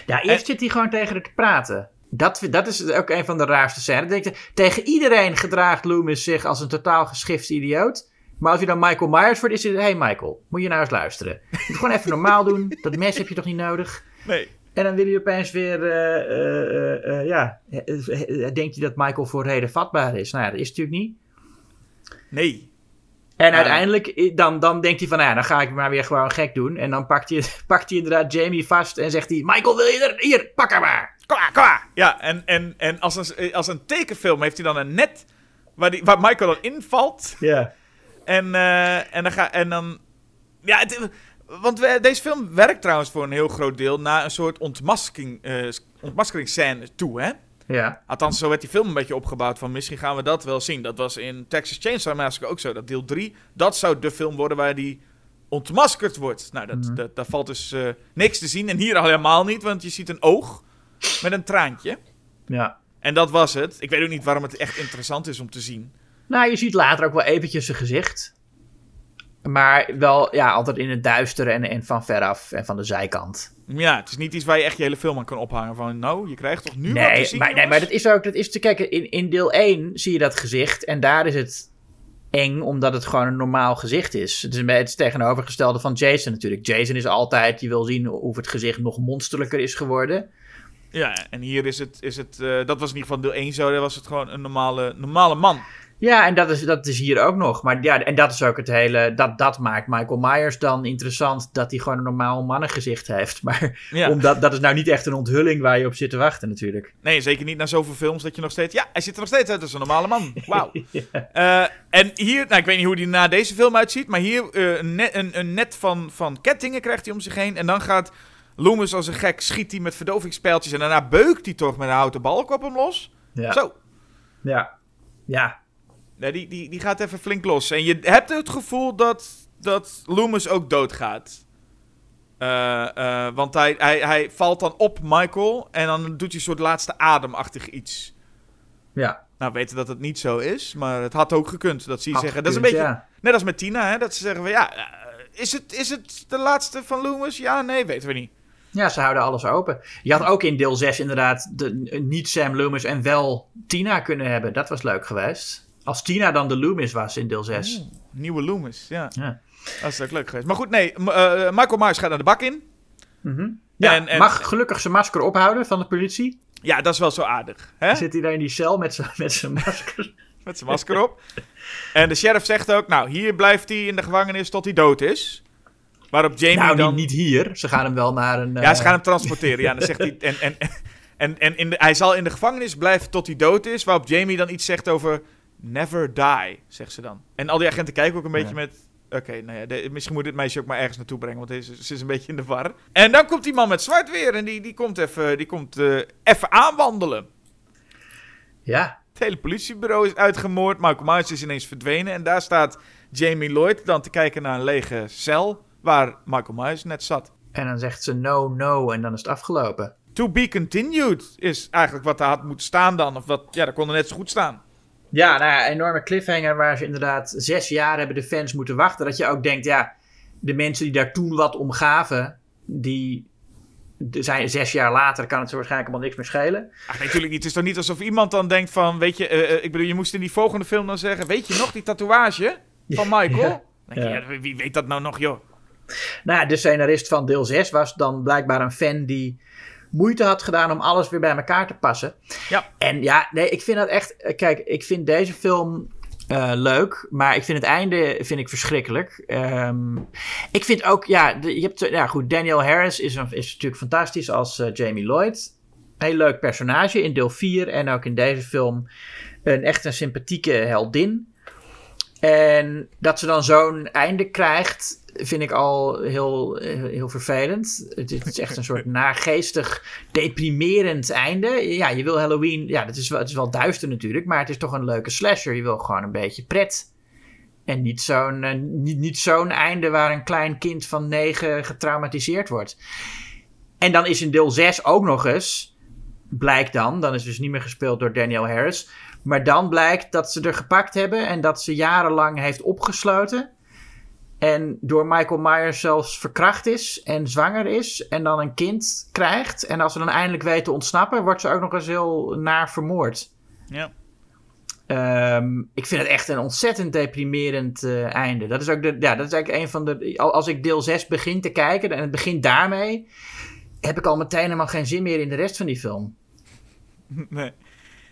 Ja, eerst zit hij gewoon tegen haar te praten. Dat, dat is ook een van de raarste scènes. Dan tegen iedereen gedraagt Loomis zich als een totaal geschifte idioot. Maar als je dan Michael Myers wordt, is het... Hey Michael, moet je nou eens luisteren. Je moet gewoon even normaal doen. Dat mes heb je toch niet nodig? Nee. En dan wil je opeens weer... eh, eh, eh, ja, denkt hij dat Michael voor reden vatbaar is? Nou ja, dat is het natuurlijk niet. Nee. En uiteindelijk, dan, dan denkt hij van, nou ja, dan ga ik maar weer gewoon gek doen. En dan pakt hij, pakt hij inderdaad Jamie vast en zegt hij... Michael, wil je er... Hier, pak haar maar. Kom maar, kom maar. Ja, en, en, en als, een, als een tekenfilm heeft hij dan een net waar, die, waar Michael dan invalt. Ja. En, eh, en dan ga en dan. Ja, het, want we- deze film werkt trouwens voor een heel groot deel naar een soort ontmasking, eh ontmaskeringsscène toe, hè? Ja. Althans, zo werd die film een beetje opgebouwd van misschien gaan we dat wel zien. Dat was in Texas Chainsaw Massacre ook zo. Dat deel 3, dat zou de film worden waar die ontmaskerd wordt. Nou, dat, Mhm. dat, daar valt dus eh, niks te zien. En hier al helemaal niet, want je ziet een oog met een traantje. Ja. En dat was het. Ik weet ook niet waarom het echt interessant is om te zien. Nou, je ziet later ook wel eventjes zijn gezicht. Maar wel, ja, altijd in het duister en, en van veraf en van de zijkant. Ja, het is niet iets waar je echt je hele film aan kan ophangen. Van, nou, je krijgt toch nu wat te Nee, zien, maar, nee, maar dat is ook, dat is te kijken, in, in deel 1 zie je dat gezicht en daar is het eng omdat het gewoon een normaal gezicht is. Het is, het tegenovergestelde van Jason natuurlijk. Jason is altijd, je wil zien of het gezicht nog monsterlijker is geworden. Ja, en hier is het, is het eh, dat was in ieder geval deel 1 zo, daar was het gewoon een normale, normale man. Ja, en dat is, dat is hier ook nog. Maar ja, en dat is ook het hele. Dat, dat maakt Michael Myers dan interessant. Dat hij gewoon een normaal mannengezicht heeft. Maar Ja. omdat, dat is nou niet echt een onthulling waar je op zit te wachten, natuurlijk. Nee, zeker niet na zoveel films dat je nog steeds... Ja, hij ziet er nog steeds uit als een normale man. Wauw. Eh, en hier, nou ik weet niet hoe die na deze film uitziet, maar hier eh, een, net, een, een net van, van kettingen krijgt hij om zich heen. En dan gaat Loomis als een gek, schiet hij met verdovingspijltjes en daarna beukt hij toch met een houten balk op hem los. Ja. Zo, Ja. Ja. Nee, die, die, die gaat even flink los. En je hebt het gevoel dat, dat Loomis ook doodgaat. Eh, eh, want hij, hij, hij valt dan op Michael en dan doet hij een soort laatste ademachtig iets. Ja. Nou, weten dat het niet zo is, maar het had ook gekund. Dat ze zeggen, dat is een beetje, ja. net als met Tina, hè, dat ze zeggen van ja, eh, is het, is het de laatste van Loomis? Ja, nee, weten we niet. Ja, ze houden alles open. Je had ook in deel 6 inderdaad de, niet Sam Loomis en wel Tina kunnen hebben. Dat was leuk geweest. Als Tina dan de Loomis was in deel 6. Nieuwe Loomis, ja. Ja. Dat is ook leuk geweest. Maar goed, nee, m- eh, Michael Myers gaat naar de bak in. Ja, En- en- mag gelukkig zijn masker ophouden van de politie. Ja, dat is wel zo aardig. Hè? Zit hij daar in die cel met zijn, met zijn masker. Met zijn masker op. En de sheriff zegt ook, nou, hier blijft hij in de gevangenis tot hij dood is. Waarop Jamie nou, dan... niet, niet hier. Ze gaan hem wel naar een... Ja, eh, ze gaan hem transporteren. Ja, dan zegt hij. En, en, en, en in de, hij zal in de gevangenis blijven tot hij dood is. Waarop Jamie dan iets zegt over. Never die, zegt ze dan. En al die agenten kijken ook een beetje Ja. met. Oké, nou ja, de- misschien moet dit meisje ook maar ergens naartoe brengen. Want deze, ze is een beetje in de war. En dan komt die man met zwart weer. En die, die komt even die komt, eh, even aanwandelen. Ja, Het hele politiebureau is uitgemoord. Michael Myers is ineens verdwenen. En daar staat Jamie Lloyd dan te kijken naar een lege cel. Waar Michael Myers net zat. en dan zegt ze no, no en dan is het afgelopen. To be continued is eigenlijk wat er had moeten staan dan. Of wat, ja, dat kon er net zo goed staan. Ja, nou ja, enorme cliffhanger waar ze inderdaad zes jaar hebben de fans moeten wachten. Dat je ook denkt, ja, de mensen die daar toen wat om gaven, die zijn zes jaar later, kan het ze waarschijnlijk allemaal niks meer schelen. Ach, nee, natuurlijk niet. Het is toch niet alsof iemand dan denkt van, weet je, eh, eh, ik bedoel, je moest in die volgende film dan zeggen, weet je nog die tatoeage van Michael? Ja. Je, Ja. wie weet dat nou nog, joh? Nou, ja, de scenarist van deel 6 was dan blijkbaar een fan die moeite had gedaan om alles weer bij elkaar te passen. Ja. En ja, nee, ik vind dat echt. eh, Kijk, ik vind deze film eh, leuk, maar ik vind het einde vind ik verschrikkelijk. Ehm, ik vind ook, ja, de- je hebt, ja, goed, Daniel Harris is, een- is natuurlijk fantastisch als eh, Jamie Lloyd. Heel leuk personage in deel 4 en ook in deze film een echt een sympathieke heldin. En dat ze dan zo'n einde krijgt, vind ik al heel, heel vervelend. Het is, echt een soort nageestig, deprimerend einde. Ja, je wil Halloween... Ja, dat is wel, het is wel duister natuurlijk, maar het is toch een leuke slasher. Je wil gewoon een beetje pret. En niet zo'n, eh, niet, niet zo'n einde waar een klein kind van negen getraumatiseerd wordt. En dan is in deel 6 ook nog eens, blijkt dan, dan is dus niet meer gespeeld door Daniel Harris, maar dan blijkt dat ze er gepakt hebben en dat ze jarenlang heeft opgesloten. En door Michael Myers zelfs verkracht is en zwanger is en dan een kind krijgt. En als ze dan eindelijk weet te ontsnappen, wordt ze ook nog eens heel naar vermoord. Ja. Ehm, ik vind het echt een ontzettend deprimerend eh, einde. Dat is ook de, ja, dat is eigenlijk een van de. al- Als ik deel 6 begin te kijken en het begint daarmee, heb ik al meteen helemaal geen zin meer in de rest van die film. Nee.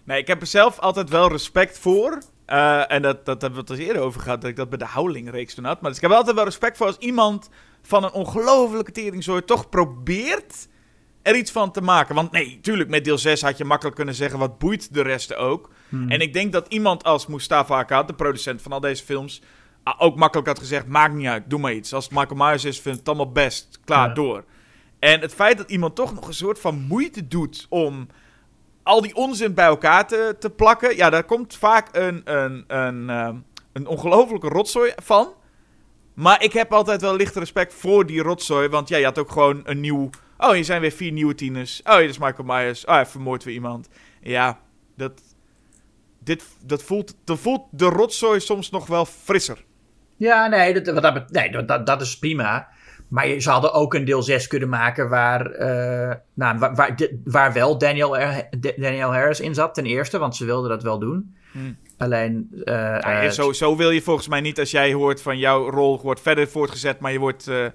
nee, ik heb er zelf altijd wel respect voor. Eh, en dat, dat hebben we het al eerder over gehad, dat ik dat bij de Howling-reeks toen had. Maar dus ik heb altijd wel respect voor als iemand van een ongelofelijke teringzooi toch probeert er iets van te maken. Want nee, tuurlijk, met deel 6 had je makkelijk kunnen zeggen, wat boeit de rest ook. En ik denk dat iemand als Mustafa Akkad, de producent van al deze films, ook makkelijk had gezegd, maakt niet uit, doe maar iets. Als het Michael Myers is, vind het allemaal best, klaar, Ja. door. En het feit dat iemand toch nog een soort van moeite doet om al die onzin bij elkaar te, te plakken. Ja, daar komt vaak een, een, een, ehm, een ongelofelijke rotzooi van. Maar ik heb altijd wel licht respect voor die rotzooi. Want ja, je had ook gewoon een nieuw... Oh, hier zijn weer vier nieuwe tieners. Oh, hier is Michael Myers. Oh, hij vermoordt weer iemand. Ja, dat... Dit, dat, voelt, dat voelt de rotzooi soms nog wel frisser. Ja, nee, dat, dat, nee dat, dat is prima. Maar ze hadden ook een deel 6 kunnen maken waar, eh, nou, waar, waar, wel Daniel, Daniel Harris in zat, ten eerste, want ze wilden dat wel doen. Hmm. Alleen. eh, Ja, eh, zo, zo wil je volgens mij niet als jij hoort van jouw rol wordt verder voortgezet, maar je wordt... we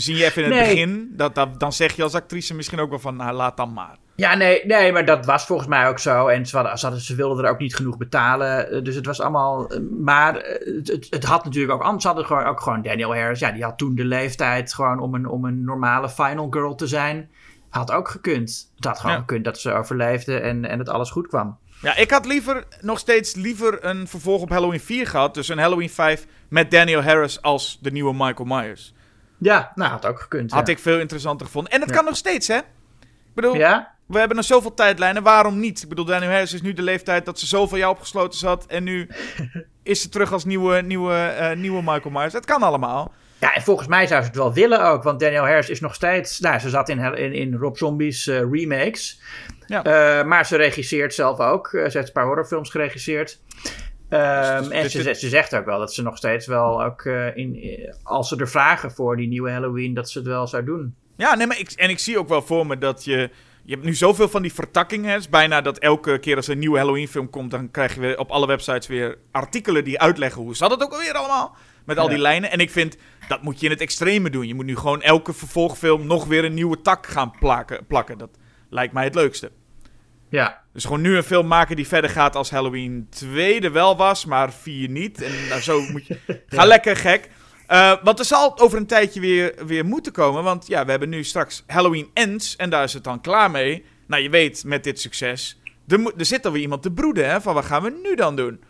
zien je even in het Nee. begin. Dat, dat, dan zeg je als actrice misschien ook wel van, nou, laat dan maar. Ja, nee, nee, maar dat was volgens mij ook zo. En ze, hadden, ze, hadden- ze wilden er ook niet genoeg betalen. eh, Dus het was allemaal. eh, Maar eh, het, het, het had natuurlijk ook anders. Ze hadden gewoon, ook gewoon Daniel Harris. Ja, die had toen de leeftijd gewoon om een, om een normale final girl te zijn. Had ook gekund. Het had gewoon Ja. gekund dat ze overleefde en, en het alles goed kwam. Ja, ik had liever, nog steeds liever een vervolg op Halloween 4 gehad. Dus een Halloween 5 met Daniel Harris als de nieuwe Michael Myers. Ja, nou, had ook gekund. Had ja. ik veel interessanter gevonden. En het Ja. kan nog steeds, hè? Bedoel, Ja? we hebben nog zoveel tijdlijnen. Waarom niet? Ik bedoel, Daniel Harris is nu de leeftijd dat ze zoveel jou opgesloten zat. En nu is ze terug als nieuwe, nieuwe, eh, nieuwe Michael Myers. Het kan allemaal. Ja, en volgens mij zou ze het wel willen ook. Want Daniel Harris is nog steeds... Nou, ze zat in, in, in Rob Zombie's eh, remakes. Ja. Eh, maar ze regisseert zelf ook. Ze heeft een paar horrorfilms geregisseerd. Ehm, Dus- en dus ze, dit- ze, ze zegt ook wel dat ze nog steeds wel ook... in, als ze er vragen voor die nieuwe Halloween... dat ze het wel zou doen. Ja, nee, maar ik, en ik zie ook wel voor me dat je... Je hebt nu zoveel van die vertakkingen. Het is bijna dat elke keer als er een nieuwe Halloween-film komt... dan krijg je weer op alle websites weer artikelen die uitleggen... hoe zat het ook alweer allemaal? Met al Ja. die lijnen. En ik vind, dat moet je in het extreme doen. Je moet nu gewoon elke vervolgfilm nog weer een nieuwe tak gaan plakken. plakken. Dat lijkt mij het leukste. Ja, Dus gewoon nu een film maken die verder gaat als Halloween 2 er wel was, maar 4 niet. En nou, zo moet je... Ga lekker gek. Eh, want er zal over een tijdje weer, weer moeten komen. Want ja, we hebben nu straks Halloween Ends. En daar is het dan klaar mee. Nou, je weet, met dit succes... Er, er zit alweer iemand te broeden, hè? Van wat gaan we nu dan doen?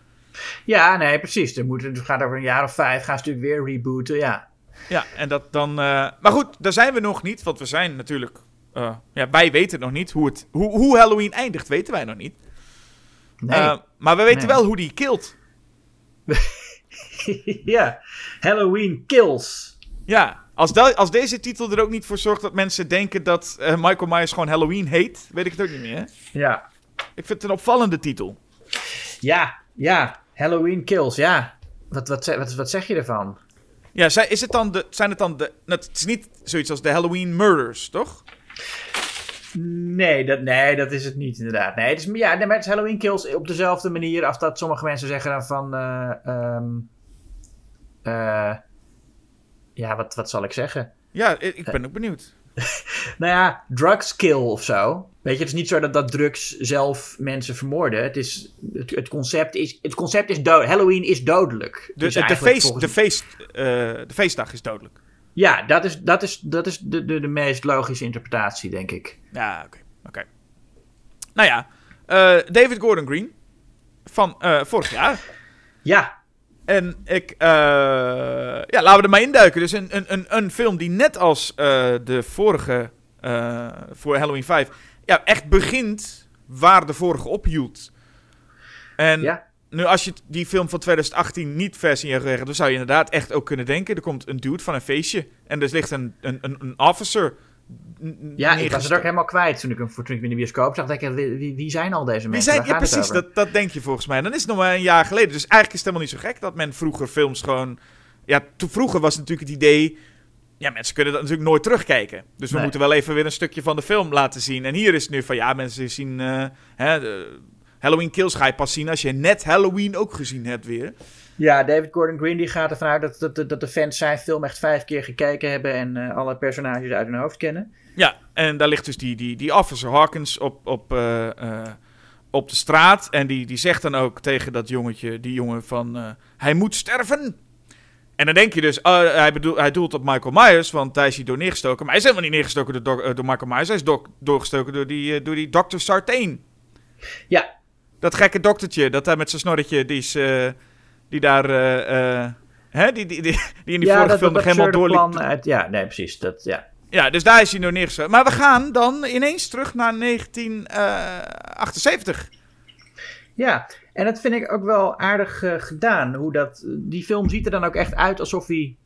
ja nee, precies. Er moet, het gaat over een jaar of vijf. Gaan ze natuurlijk weer rebooten, ja. Ja, en dat dan... eh, Maar goed, daar zijn we nog niet. Want we zijn natuurlijk... eh, ja, wij weten nog niet hoe, het, hoe, hoe Halloween eindigt, weten wij nog niet. Nee. Maar we weten Nee. wel hoe die kilt. ja, Halloween Kills. Ja, als, als deze titel er ook niet voor zorgt dat mensen denken dat eh, Michael Myers gewoon Halloween heet, weet ik het ook niet meer. Hè? Ja, Ik vind het een opvallende titel. ja, ja. Halloween Kills, ja. Wat, wat, wat, wat zeg je ervan? Ja, is het dan de, zijn het dan de... nou, Het is niet zoiets als de Halloween Murders, toch? Nee dat, nee, dat is het niet inderdaad. Nee, het is, ja, nee, maar het is Halloween Kills op dezelfde manier als dat sommige mensen zeggen dan van... eh, ehm, eh, ja, wat, wat zal ik zeggen? Ja, ik ben ook benieuwd. Nou ja, drugs kill of zo. Weet je, het is niet zo dat, dat drugs zelf mensen vermoorden. Het, is, het, het concept is, het concept is dood. Halloween is dodelijk. De, Dus de, feest, volgens- de, feest, eh, de feestdag is dodelijk. Ja, dat is, dat is, dat is de, de, de meest logische interpretatie, denk ik. Ja, oké. oké. Nou ja, eh, David Gordon Green van vorig jaar. Ja, En ik, eh, ja, laten we er maar induiken. Dus een, een, een, een film die net als eh, de vorige, eh, voor Halloween 5, ja, echt begint waar de vorige ophield. En Ja. nu als je die film van 2018 niet vers in je geheugen dan zou je inderdaad echt ook kunnen denken, er komt een dude van een feestje en er ligt een, een, een, een officer. Ja, ik was het ook helemaal kwijt toen ik hem voor toen ik in de bioscoop zag. Dacht ik, wie, zijn al deze Wie mensen? zijn, ja, precies, dat, dat denk je volgens mij. Dan is het nog maar een jaar geleden. Dus eigenlijk is het helemaal niet zo gek dat men vroeger films gewoon... Ja, toen vroeger was natuurlijk het idee... Ja, mensen kunnen dat natuurlijk nooit terugkijken. Dus we Nee. moeten wel even weer een stukje van de film laten zien. En hier is het nu van, ja, mensen zien... eh, hè, Halloween Kills ga je pas zien als je net Halloween ook gezien hebt weer. Ja, David Gordon Green die gaat ervan uit dat, dat, dat, dat de fans zijn film echt vijf keer gekeken hebben en eh, alle personages uit hun hoofd kennen. Ja, en daar ligt dus die, die, die officer Hawkins op, op, eh, eh, op de straat. En die, die zegt dan ook tegen dat jongetje, die jongen van... hij moet sterven. En dan denk je dus, oh, hij, bedoel, hij doelt op Michael Myers, want hij is hier door neergestoken. Maar hij is helemaal niet neergestoken door, door Michael Myers. Hij is do- doorgestoken door die, door die Dr. Sartain. Ja, Dat gekke doktertje, dat hij met zijn snorretje, die, is, die daar... eh, eh, hè, die, die, die, die in die ja vorige film nog helemaal doorliep. uit, ja, nee, precies. Dat, ja. Ja, dus daar is hij door neergestoken. Maar we gaan dan ineens terug naar eh, 1978. ja, en dat vind ik ook wel aardig eh, gedaan. Hoe dat, die film ziet er dan ook echt uit alsof hij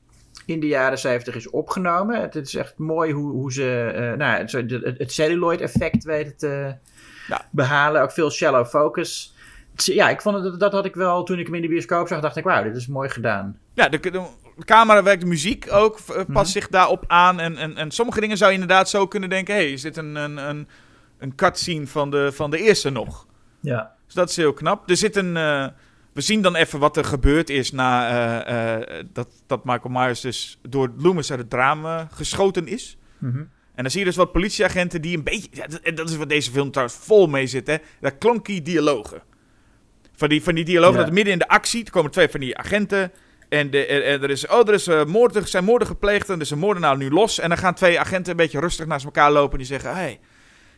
in de jaren 70 is opgenomen. Het is echt mooi hoe, hoe ze eh, nou, het, het, het celluloid effect weten te Ja. behalen. Ook veel shallow focus. Ja, ik vond het, dat had ik wel toen ik hem in de bioscoop zag. Dacht ik, wauw, dit is mooi gedaan. Ja, de, camera werkt, de muziek ook, eh, past Mhm. zich daarop aan. En, en, en sommige dingen zou je inderdaad zo kunnen denken... hé, hey, is dit een, een, een, een cutscene van de, van de eerste nog? Ja. Dus dat is heel knap. Er zit een... eh, we zien dan even wat er gebeurd is na eh, dat, dat Michael Myers dus door Loomis uit het raam eh, geschoten is. Mhm. En dan zie je dus wat politieagenten die een beetje... Ja, dat, en dat is wat deze film trouwens vol mee zit, hè. Dat klonkie dialogen. Van die, van die dialogen, Ja. dat midden in de actie... er komen twee van die agenten... En, de, en, en er, is, oh, er is, moord, er zijn moorden gepleegd en er is een moordenaar nu los. En dan gaan twee agenten een beetje rustig naast elkaar lopen... en die zeggen, hey,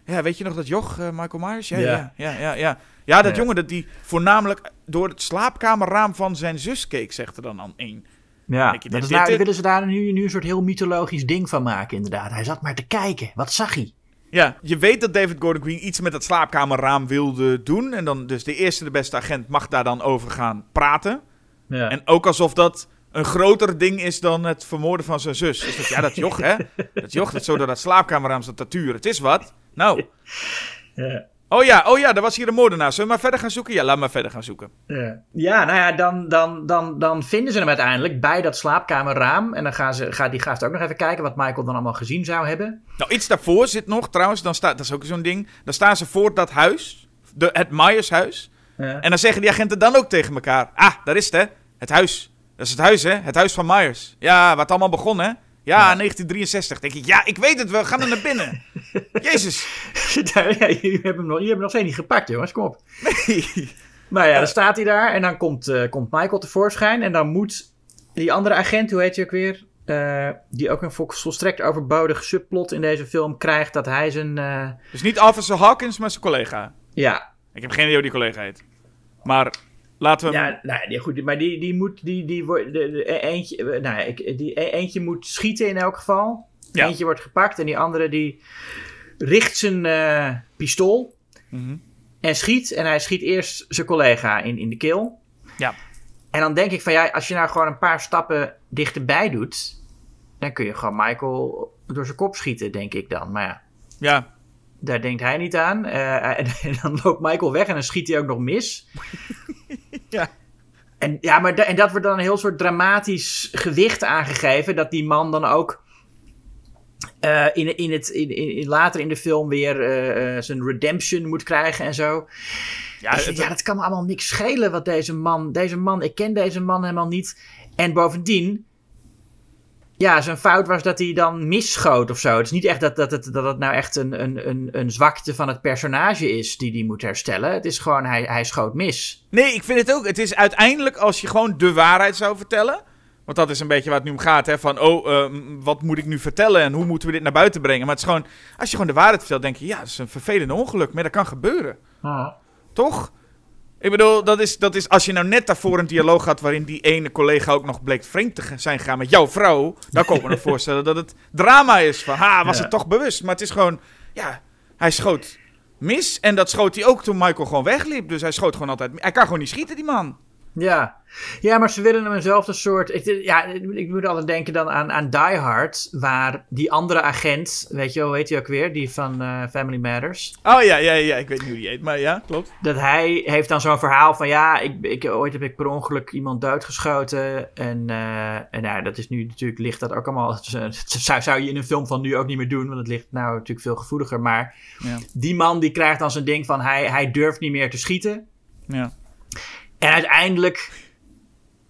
ja, weet je nog dat joch, eh, Michael Myers? Ja, Ja. ja, ja, ja. Dat jongen dat die voornamelijk door het slaapkamerraam van zijn zus keek, zegt er dan aan één. Ja, Denk je, dat is nou, willen ze daar nu, nu een soort heel mythologisch ding van maken, inderdaad. Hij zat maar te kijken. Wat zag hij? Ja, je weet dat David Gordon Green iets met dat slaapkamerraam wilde doen. En dan dus de eerste, de beste agent mag daar dan over gaan praten. Ja. En ook alsof dat een groter ding is dan het vermoorden van zijn zus. Dus dat, ja, dat joch, hè? Dat joch, dat zo door dat slaapkamerraam zat te turen. Het is wat. Nou. Ja. Oh ja, oh ja, er was hier een moordenaar. Zullen we maar verder gaan zoeken? Ja, laat maar verder gaan zoeken. Ja. ja, nou ja, dan, dan, dan, dan vinden ze hem uiteindelijk bij dat slaapkamerraam. En dan gaan ze, gaat die gast ook nog even kijken wat Michael dan allemaal gezien zou hebben. Nou, iets daarvoor zit nog trouwens. Dan staat, dat is ook zo'n ding. Dan staan ze voor dat huis. De, het Myers-huis. Ja. En dan zeggen die agenten dan ook tegen elkaar: Ah, daar is het hè, het huis. Dat is het huis hè, het huis van Myers. Ja, waar het allemaal begon hè. Ja, 1963. Denk ik, ja, ik weet het, we gaan er naar binnen. Jezus. ja, jullie hebben hem nog, jullie hebben hem nog steeds niet gepakt, jongens. Kom op. Nee. Nou ja, dan staat hij daar en dan komt, eh, komt Michael tevoorschijn. En dan moet die andere agent, hoe heet je ook weer? eh, die ook een vol- volstrekt overbodige subplot in deze film krijgt. Dat hij zijn. eh, Dus niet Officer Hawkins, maar zijn collega. ja, Ik heb geen idee hoe die collega heet. Maar laten we. Ja, nou, ja, goed, maar die, die moet, die, die wordt, de, de- e- eentje, nou ik, die, e- eentje moet schieten in elk geval. Ja. Eentje wordt gepakt en die andere die richt zijn eh, pistool Mhm. en schiet. En hij schiet eerst zijn collega in, in de keel. Ja. En dan denk ik van ja, als je nou gewoon een paar stappen dichterbij doet, dan kun je gewoon Michael door zijn kop schieten, denk ik dan. Maar ja, Ja. Daar denkt hij niet aan. Eh, en, en dan loopt Michael weg en dan schiet hij ook nog mis. Ja. En, ja, maar da- en dat wordt dan een heel soort dramatisch gewicht aangegeven. Dat die man dan ook eh, in, in het, in, in, later in de film weer eh, eh, zijn redemption moet krijgen en zo. Ja, het- ja, dat kan me allemaal niks schelen wat deze man... Deze man, ik ken deze man helemaal niet. En bovendien... Ja, zijn fout was dat hij dan misschoot of zo. Het is niet echt dat, dat, het, dat het nou echt een, een, een, een zwakte van het personage is die hij moet herstellen. Het is gewoon, hij, hij schoot mis. Nee, ik vind het ook. Het is uiteindelijk als je gewoon de waarheid zou vertellen. Want dat is een beetje waar het nu om gaat. Hè? Van, oh, eh, wat moet ik nu vertellen en hoe moeten we dit naar buiten brengen? Maar het is gewoon, als je gewoon de waarheid vertelt, denk je, ja, dat is een vervelende ongeluk. Maar dat kan gebeuren. Toch? Ik bedoel, dat is, dat is als je nou net daarvoor een dialoog had waarin die ene collega ook nog bleek vreemd te zijn gegaan met jouw vrouw, dan kan ik me nog voorstellen dat het drama is van, ha, was Ja. het toch bewust? Maar het is gewoon, ja, hij schoot mis en dat schoot hij ook toen Michael gewoon wegliep. Dus hij schoot gewoon altijd, hij kan gewoon niet schieten, die man. Ja. ja, maar ze willen hem eenzelfde soort. Ik, ja, ik moet altijd denken dan aan, aan Die Hard, waar die andere agent, weet je wel, hoe heet hij ook weer? Die van eh, Family Matters. Oh ja, ja, ja, ik weet niet hoe die heet, maar ja, klopt. Dat hij heeft dan zo'n verhaal van ja, ik, ik, ooit heb ik per ongeluk iemand doodgeschoten. En, eh, en ja, dat is nu natuurlijk, ligt dat ook allemaal. Zou, zou je in een film van nu ook niet meer doen, want het ligt nou natuurlijk veel gevoeliger. Maar Ja, die man die krijgt dan zijn ding van hij, hij durft niet meer te schieten. ja. En uiteindelijk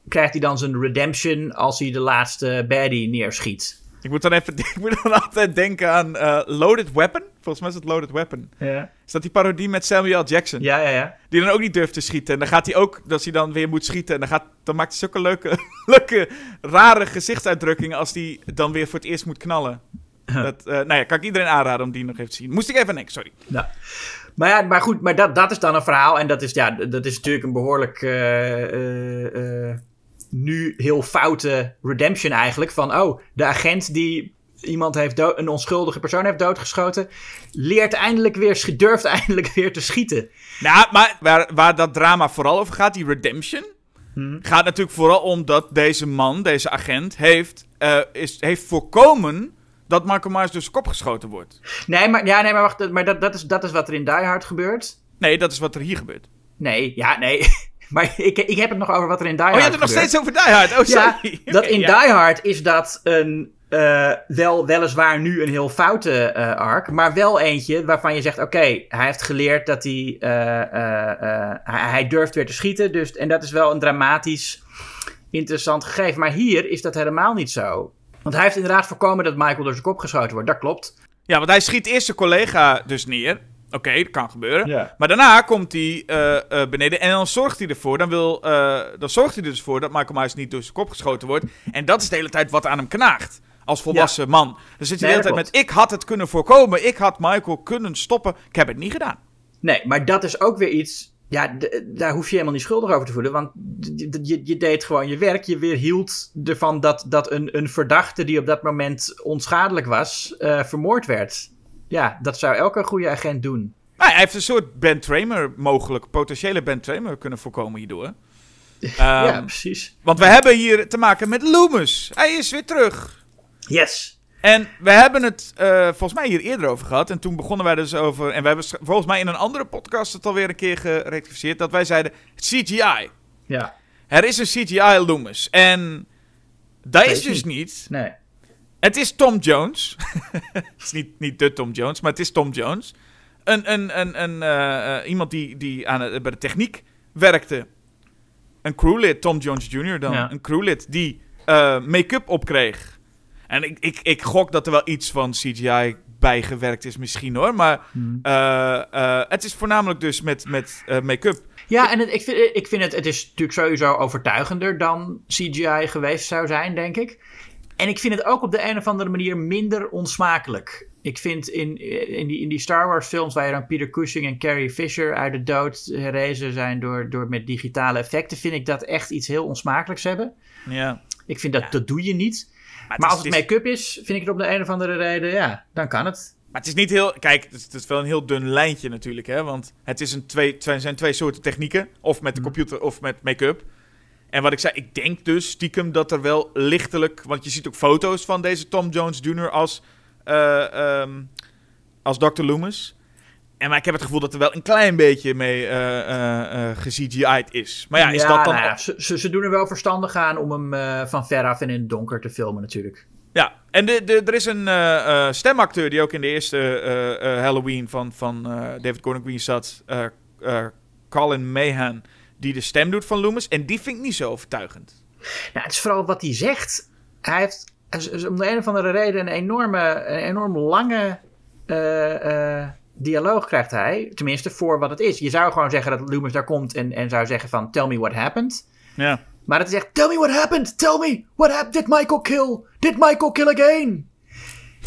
krijgt hij dan zijn redemption als hij de laatste baddie neerschiet. Ik moet dan even, ik moet dan altijd denken aan eh, Loaded Weapon. Volgens mij is het Loaded Weapon. Ja, Is dat die parodie met Samuel L. Jackson? ja, ja. ja. Die dan ook niet durft te schieten. En dan gaat hij ook, dat hij dan weer moet schieten. En dan, gaat, dan maakt hij zulke leuke, leuke, rare gezichtsuitdrukkingen als hij dan weer voor het eerst moet knallen. Dat, eh, nou ja, kan ik iedereen aanraden om die nog even te zien. Moest ik even, nee, sorry. Nou. Maar ja, maar goed, maar dat, dat is dan een verhaal. En dat is, ja, dat is natuurlijk een behoorlijk eh, eh, eh, nu heel foute redemption eigenlijk. Van, oh, de agent die iemand heeft dood, een onschuldige persoon heeft doodgeschoten, leert eindelijk weer, durft eindelijk weer te schieten. Nou, maar waar, waar dat drama vooral over gaat, die redemption, gaat natuurlijk vooral om dat deze man, deze agent, heeft, is, heeft voorkomen dat Michael Myers dus kop geschoten wordt. Nee, maar, ja, nee, maar wacht, maar dat, dat, is, dat is wat er in Die Hard gebeurt. Nee, dat is wat er hier gebeurt. Nee, ja, nee. Maar ik, ik heb het nog over wat er in Die Oh, Hard je hebt het nog gebeurt. steeds over Die Hard. Oh, Ja, sorry. dat Oké, in ja. Die Hard is dat een eh, wel, weliswaar nu een heel foute eh, arc, maar wel eentje waarvan je zegt: oké, hij heeft geleerd dat hij, eh, hij, hij durft weer te schieten. Dus, en dat is wel een dramatisch interessant gegeven. Maar hier is dat helemaal niet zo. Want hij heeft inderdaad voorkomen dat Michael door zijn kop geschoten wordt. Dat klopt. Ja, want hij schiet eerst zijn collega dus neer. Oké, dat kan gebeuren. Ja. Maar daarna komt hij eh, eh, beneden en dan zorgt hij ervoor. Dan, wil, eh, dan zorgt hij er dus voor dat Michael Myers niet door zijn kop geschoten wordt. En dat is de hele tijd wat aan hem knaagt. Als volwassen man. Dan zit hij Nee, de hele tijd met: Ik had het kunnen voorkomen. Ik had Michael kunnen stoppen. Ik heb het niet gedaan. Nee, maar dat is ook weer iets. Ja, daar hoef je helemaal niet schuldig over te voelen. Want je, je deed gewoon je werk. Je weerhield ervan dat, dat een, een verdachte die op dat moment onschadelijk was, eh, vermoord werd. Ja, dat zou elke goede agent doen. Maar hij heeft een soort Ben Tramer mogelijk, potentiële Ben Tramer kunnen voorkomen hierdoor. ja, Ehm, precies. Want we hebben hier te maken met Loomis. Hij is weer terug. Yes. En we hebben het eh, volgens mij hier eerder over gehad. En toen begonnen wij dus over. En we hebben volgens mij in een andere podcast het alweer een keer gerectificeerd. Dat wij zeiden: CGI. Ja, Er is een CGI Loomis. En dat is dus niet. nee. Het is Tom Jones. het is niet, niet de Tom Jones, maar het is Tom Jones. Een, een, een, een, eh, eh, iemand die, die aan bij de techniek werkte. Een crewlid, Tom Jones Jr. dan. Ja. Een crewlid die make-up opkreeg. En ik, ik, ik gok dat er wel iets van CGI bijgewerkt is misschien hoor. Maar Hmm. eh, eh, het is voornamelijk dus met, met eh, make-up. Ja, en het, ik, vind, ik vind het, het is natuurlijk sowieso overtuigender dan CGI geweest zou zijn, denk ik. En ik vind het ook op de een of andere manier minder onsmakelijk. Ik vind in, in, die, in die Star Wars films waar je dan Peter Cushing en Carrie Fisher uit de dood herrezen zijn door, door met digitale effecten, vind ik dat echt iets heel onsmakelijks hebben. Ja. Ik vind dat, dat doe je niet. Maar, als het make-up is, vind ik het op de een of andere reden, ja, dan kan het. Maar het is niet heel. Kijk, het is, het is wel een heel dun lijntje natuurlijk, hè? Want het is een twee, twee, zijn twee soorten technieken. Of met de Mhm. computer of met make-up. En wat ik zei, ik denk dus stiekem dat er wel lichtelijk. Want je ziet ook foto's van deze Tom Jones Jr. als. eh, ehm, als Dr. Loomis. En maar ik heb het gevoel dat er wel een klein beetje mee eh, ge-CGI'd is. Maar ja, is dat dan. nou ja, ze, ze, doen er wel verstandig aan om hem eh, van veraf en in het donker te filmen natuurlijk. Ja, en de, de, er is een stemacteur die ook in de eerste Halloween van, van David Gordon Green zat. Colin Mahan, die de stem doet van Loomis. En die vind ik niet zo overtuigend. Nou, het is vooral wat hij zegt. Hij heeft om de een of andere reden een enorme, een enorm lange dialoog krijgt hij. Tenminste, voor wat het is. Je zou gewoon zeggen dat Loomis daar komt en, en zou zeggen van... Tell me what happened. Ja. Maar het is echt... Tell me what happened. Tell me what happened. Did Michael kill? Did Michael kill again?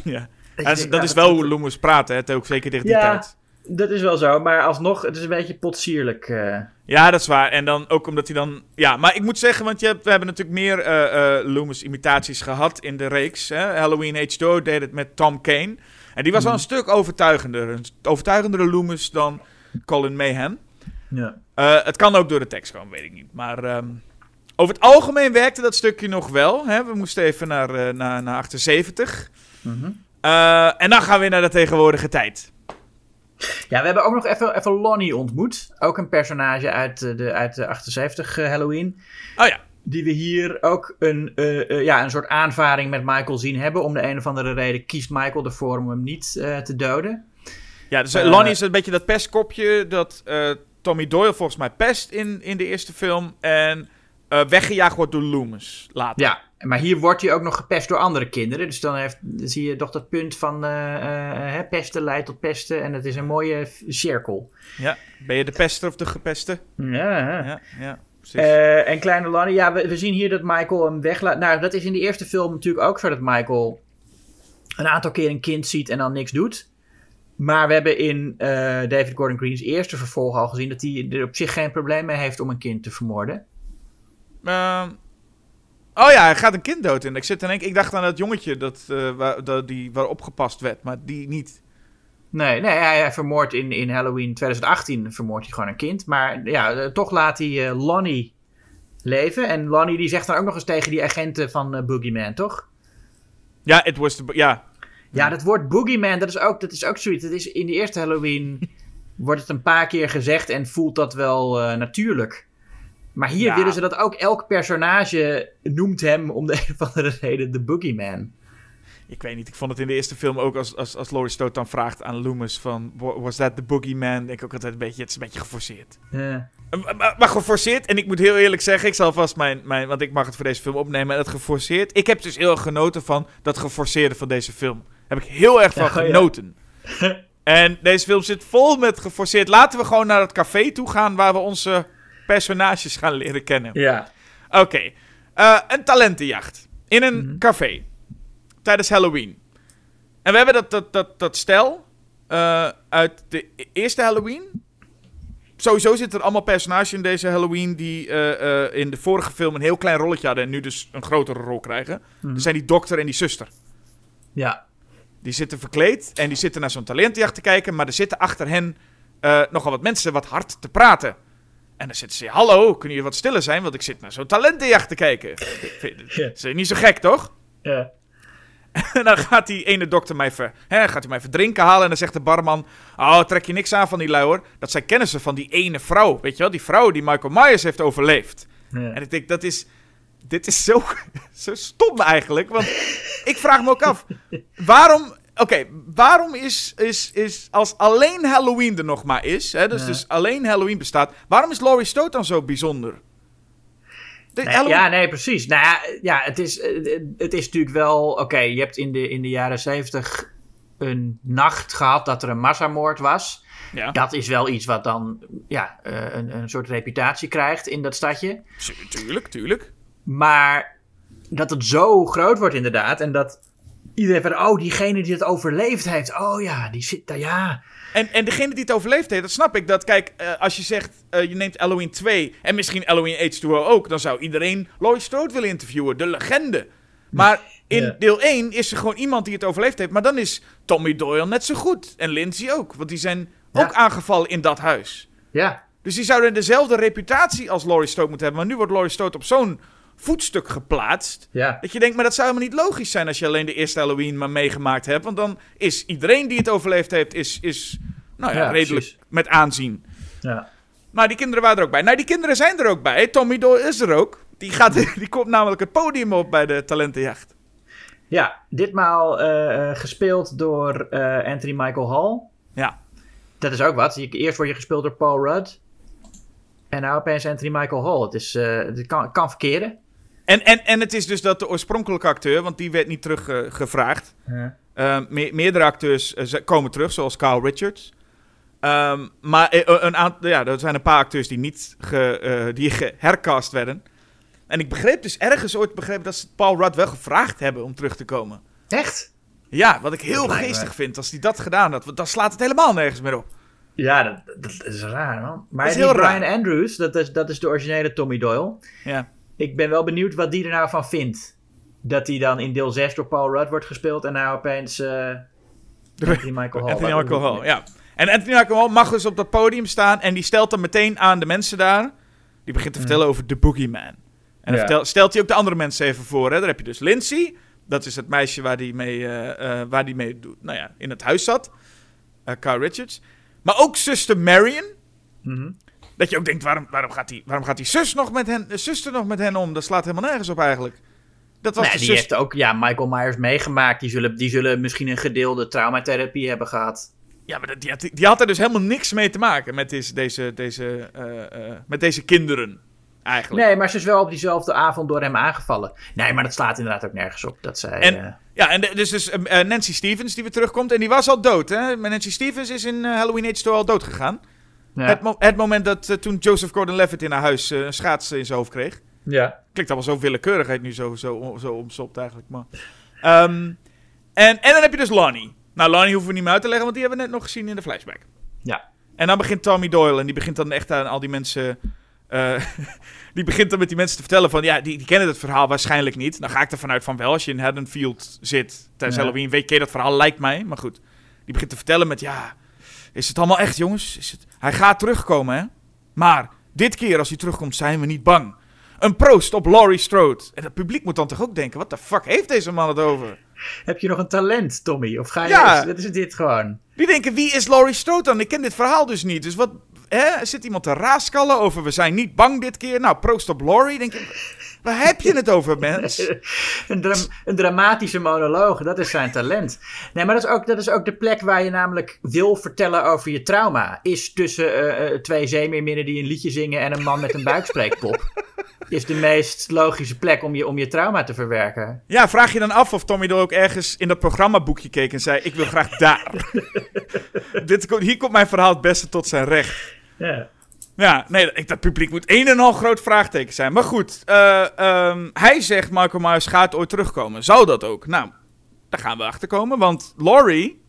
ja. Dat denkt, dat ja, is wel hoe Loomis praat, hè? Ook zeker tegen die Ja. tijd. Dat is wel zo, maar alsnog, het is een beetje potsierlijk. eh. Ja, dat is waar. En dan ook omdat hij dan... Ja, maar ik moet zeggen, want je hebt, we hebben natuurlijk meer eh, eh, Loomis-imitaties gehad in de reeks. Hè? Halloween H2O deed het met Tom Kane. En die was wel een stuk overtuigender. Een overtuigendere Loomis dan Colin Mahan. ja. Eh, het kan ook door de tekst komen, weet ik niet. Maar ehm, over het algemeen werkte dat stukje nog wel. Hè? We moesten even naar, eh, naar, naar 78. Mhm. Eh, en dan gaan we weer naar de tegenwoordige tijd. Ja, we hebben ook nog even, even Lonnie ontmoet. Ook een personage uit de, uit de 78 eh, Halloween. Oh ja. Die we hier ook een, eh, eh, ja, een soort aanvaring met Michael zien hebben. Om de een of andere reden kiest Michael ervoor om hem niet eh, te doden. Ja, dus Lonnie is een beetje dat pestkopje dat Tommy Doyle volgens mij pest in, in de eerste film. En weggejaagd wordt door Loomis later. Ja, maar hier wordt hij ook nog gepest door andere kinderen. Dus dan, heeft, zie je toch dat punt van hè, pesten leidt tot pesten. En het is een mooie cirkel. Ja. Ben je de pester of de gepeste? Ja, Ja, ja Eh, en kleine Lonnie, ja, we, we zien hier dat Michael hem weglaat. Nou, dat is in de eerste film natuurlijk ook zo dat Michael een aantal keer een kind ziet en dan niks doet. Maar we hebben in eh, David Gordon Green's eerste vervolg al gezien dat hij er op zich geen probleem mee heeft om een kind te vermoorden. Ehm, oh ja, hij gaat een kind dood in. Ik, zit en denk, ik dacht aan dat jongetje dat, eh, waar, dat, die, waar opgepast werd, maar die niet. Nee, nee hij, hij vermoordt in, in Halloween 2018 vermoordt hij gewoon een kind. Maar ja, eh, toch laat hij eh, Lonnie leven. En Lonnie die zegt dan ook nog eens tegen die agenten van eh, Boogeyman, toch? Ja, it was ja. Ja, dat woord Boogeyman, dat is ook, dat is ook zoiets. Dat is in de eerste Halloween wordt het een paar keer gezegd en voelt dat wel natuurlijk. Maar hier Ja. willen ze dat ook elk personage noemt hem om de een of andere reden de Boogeyman. Ik weet niet, ik vond het in de eerste film ook als, als, als Laurie Strode dan vraagt aan Loomis van... "Wa- Was that the boogeyman? Denk ik ook altijd een beetje, het is een beetje geforceerd. Ja. Eh, Maar, maar geforceerd, en ik moet heel eerlijk zeggen, ik zal vast mijn, mijn... Want ik mag het voor deze film opnemen, en het geforceerd... Ik heb dus heel erg genoten van dat geforceerde van deze film. Daar heb ik heel erg van Ja, ja. genoten. en deze film zit vol met geforceerd. Laten we gewoon naar het café toe gaan waar we onze personages gaan leren kennen. ja. Oké, eh, een talentenjacht in een Mhm. café tijdens Halloween. En we hebben dat, dat, dat, dat stel eh, uit de e- eerste Halloween. Sowieso zitten er allemaal personages in deze Halloween die eh, eh, in de vorige film een heel klein rolletje hadden en nu dus een grotere rol krijgen. Mhm. Er zijn die dokter en die zuster. Ja. Die zitten verkleed en die zitten naar zo'n talentenjacht te kijken, maar er zitten achter hen nogal wat mensen wat hard te praten. En dan zitten ze, hallo, kunnen jullie wat stiller zijn, want ik zit naar zo'n talentenjacht te kijken. Dat is niet zo gek, toch? Ja. En dan gaat die ene dokter mij, ver, hè, gaat hij mij even drinken halen. En dan zegt de barman: Oh, trek je niks aan van die lui hoor. Dat zijn kennissen van die ene vrouw. Weet je wel, die vrouw die Michael Myers heeft overleefd. Ja. En ik denk, dat is. Dit is zo, zo stom eigenlijk. Want ik vraag me ook af: waarom. Oké, waarom is, is, is. Als alleen Halloween er nog maar is. Hè, dus, Ja. dus alleen Halloween bestaat. Waarom is Laurie Strode dan zo bijzonder? De Nee, Halloween- ja, nee, precies. Nou ja, ja het, is, eh, het is natuurlijk wel... Oké, je hebt in de, in de jaren zeventig een nacht gehad dat er een massamoord was. ja. Dat is wel iets wat dan ja, eh, een, een soort reputatie krijgt in dat stadje. Tu- tuurlijk, tuurlijk. Maar dat het zo groot wordt inderdaad. En dat iedereen van... Oh, diegene die het overleefd heeft. Oh ja, die zit daar, ja. En, en degene die het overleefd heeft, dat snap ik. Dat, kijk, eh, als je zegt, eh, je neemt Halloween 2 en misschien Halloween H2O ook, dan zou iedereen Laurie Strode willen interviewen, de legende. Maar in Ja. deel 1 is er gewoon iemand die het overleefd heeft. Maar dan is Tommy Doyle net zo goed. En Lindsay ook, want die zijn Ja. ook aangevallen in dat huis. Ja, Dus die zouden dezelfde reputatie als Laurie Strode moeten hebben. Maar nu wordt Laurie Strode op zo'n voetstuk geplaatst. ja. Dat je denkt, maar dat zou helemaal niet logisch zijn als je alleen de eerste Halloween maar meegemaakt hebt. Want dan is iedereen die het overleefd heeft, is, is nou ja, Ja, redelijk precies. met aanzien. ja. Maar die kinderen waren er ook bij. Nou, die kinderen zijn er ook bij. Tommy Doyle is er ook. Die, gaat, die komt namelijk het podium op bij de talentenjacht. Ja, ditmaal eh, eh, gespeeld door eh, Anthony Michael Hall. Ja. Dat is ook wat. Eerst word je gespeeld door Paul Rudd. En nou opeens Anthony Michael Hall. Het, is, het kan, kan verkeren. En, en, en het is dus dat de oorspronkelijke acteur, want die werd niet teruggevraagd. gevraagd. Me- meerdere acteurs eh, komen terug, zoals Carl Richards. Ehm, maar eh, een aantal, ja, er zijn een paar acteurs die niet ge, eh, die gehercast werden. En ik begreep dus ergens ooit begrepen dat ze Paul Rudd wel gevraagd hebben om terug te komen. Echt? Ja, wat ik heel geestig vind als hij dat gedaan had. Want dan slaat het helemaal nergens meer op. Ja, dat, dat is raar, man. Maar Dat is die heel Brian raar. Andrews, dat is, dat is de originele Tommy Doyle. Ja. Ik ben wel benieuwd wat die er nou van vindt. Dat hij dan in deel 6 door Paul Rudd wordt gespeeld en nou opeens eh Anthony Michael Hall. Anthony Michael Hall, ja. En Anthony Michael Hall mag dus op dat podium staan en die stelt dan meteen aan de mensen daar. Die begint te vertellen over de Boogeyman. En Ja. vertel- stelt hij ook de andere mensen even voor. Hè. Daar heb je dus Lindsay. Dat is het meisje waar die mee, eh, eh, waar die mee doet, nou ja, in het huis zat. Eh Carl Richards. Maar ook zuster Marion. Mhm. Dat je ook denkt, waarom, waarom, gaat die, waarom gaat die zus nog met hen, de zuster nog met hen om? Dat slaat helemaal nergens op eigenlijk. Dat was die heeft ook ja, Michael Myers meegemaakt. Die zullen, die zullen misschien een gedeelde traumatherapie hebben gehad. Ja, maar die had, die had er dus helemaal niks mee te maken met deze, deze, deze, eh, eh, met deze kinderen. Eigenlijk. Nee, maar ze is wel op diezelfde avond door hem aangevallen. Nee, maar dat slaat inderdaad ook nergens op. Dat zij, En, eh, ja, en de- dus, dus Nancy Stevens die weer terugkomt. En die was al dood, hè? Maar Nancy Stevens is in Halloween Age 2 al dood gegaan. Ja. Het, mo- het moment dat eh, toen Joseph Gordon-Levitt in haar huis eh, een schaats in zijn hoofd kreeg. ja. Klinkt allemaal zo willekeurigheid nu zo, zo, zo omsopt eigenlijk. Maar. Ehm, en, en dan heb je dus Lonnie. Nou, Lonnie hoeven we niet meer uit te leggen, want die hebben we net nog gezien in de flashback. Ja. En dan begint Tommy Doyle en die begint dan echt aan al die mensen... eh, die begint dan met die mensen te vertellen van... Ja, die, die kennen het verhaal waarschijnlijk niet. Dan ga ik ervan uit van wel. Als je in Haddonfield zit tijdens Ja. Halloween... weet je dat verhaal, lijkt mij. Maar goed. Die begint te vertellen met... Ja, is het allemaal echt, jongens? Is het... Hij gaat terugkomen, hè? Maar dit keer als hij terugkomt zijn we niet bang. Een proost op Laurie Strode. En het publiek moet dan toch ook denken... Wat de fuck heeft deze man het over? Heb je nog een talent, Tommy? Of ga je... Ja. Wat is dit gewoon? Die denken, wie is Laurie Strode dan? Ik ken dit verhaal dus niet. Dus wat, hè? Zit iemand te raaskallen over we zijn niet bang dit keer? Nou, proost op Laurie. Denk ik, waar heb je het over, mens? Een, een dramatische monoloog, dat is zijn talent. Nee, maar dat is, ook, dat is ook de plek waar je namelijk wil vertellen over je trauma. Is tussen eh, twee zeemeerminnen die een liedje zingen en een man met een buikspreekpop. is de meest logische plek om je, om je trauma te verwerken. Ja, vraag je dan af of Tommy er ook ergens in dat programmaboekje keek en zei, ik wil graag daar. Dit, hier komt mijn verhaal het beste tot zijn recht. Ja. Ja, nee, ik- dat publiek moet een en al groot vraagteken zijn. Maar goed, eh, ehm, hij zegt Michael Myers gaat ooit terugkomen. Zou dat ook? Nou, daar gaan we achter komen. Want Laurie,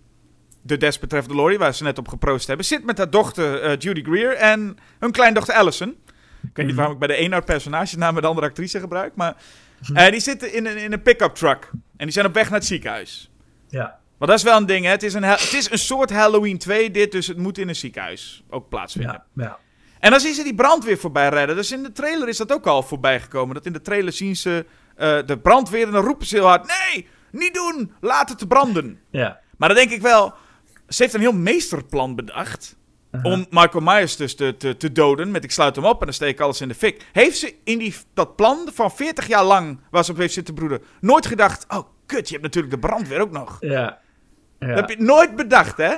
de desbetreffende Laurie, waar ze net op geproost hebben, zit met haar dochter eh, Judy Greer en hun kleindochter Allison. Ik weet niet waarom ik bij de een haar personagenaam met de andere actrice gebruik, maar eh, die zitten in een, in een pick-up truck. En die zijn op weg naar het ziekenhuis. Ja. Maar dat is wel een ding, hè. Het is een, het is een soort Halloween 2 dit, dus het moet in een ziekenhuis ook plaatsvinden. Ja. ja. En dan zien ze die brandweer voorbij rijden. Dus in de trailer is dat ook al voorbij gekomen. Dat in de trailer zien ze eh, de brandweer en dan roepen ze heel hard... Nee, niet doen! Laat het branden! ja. Maar dan denk ik wel... Ze heeft een heel meesterplan bedacht... Om Michael Myers dus te, te, te doden. Met ik sluit hem op en dan steek ik alles in de fik. Heeft ze in die, dat plan van 40 jaar lang... waar ze op heeft zitten broeden... nooit gedacht... Oh, kut, je hebt natuurlijk de brandweer ook nog. ja. ja. Dat heb je nooit bedacht, hè?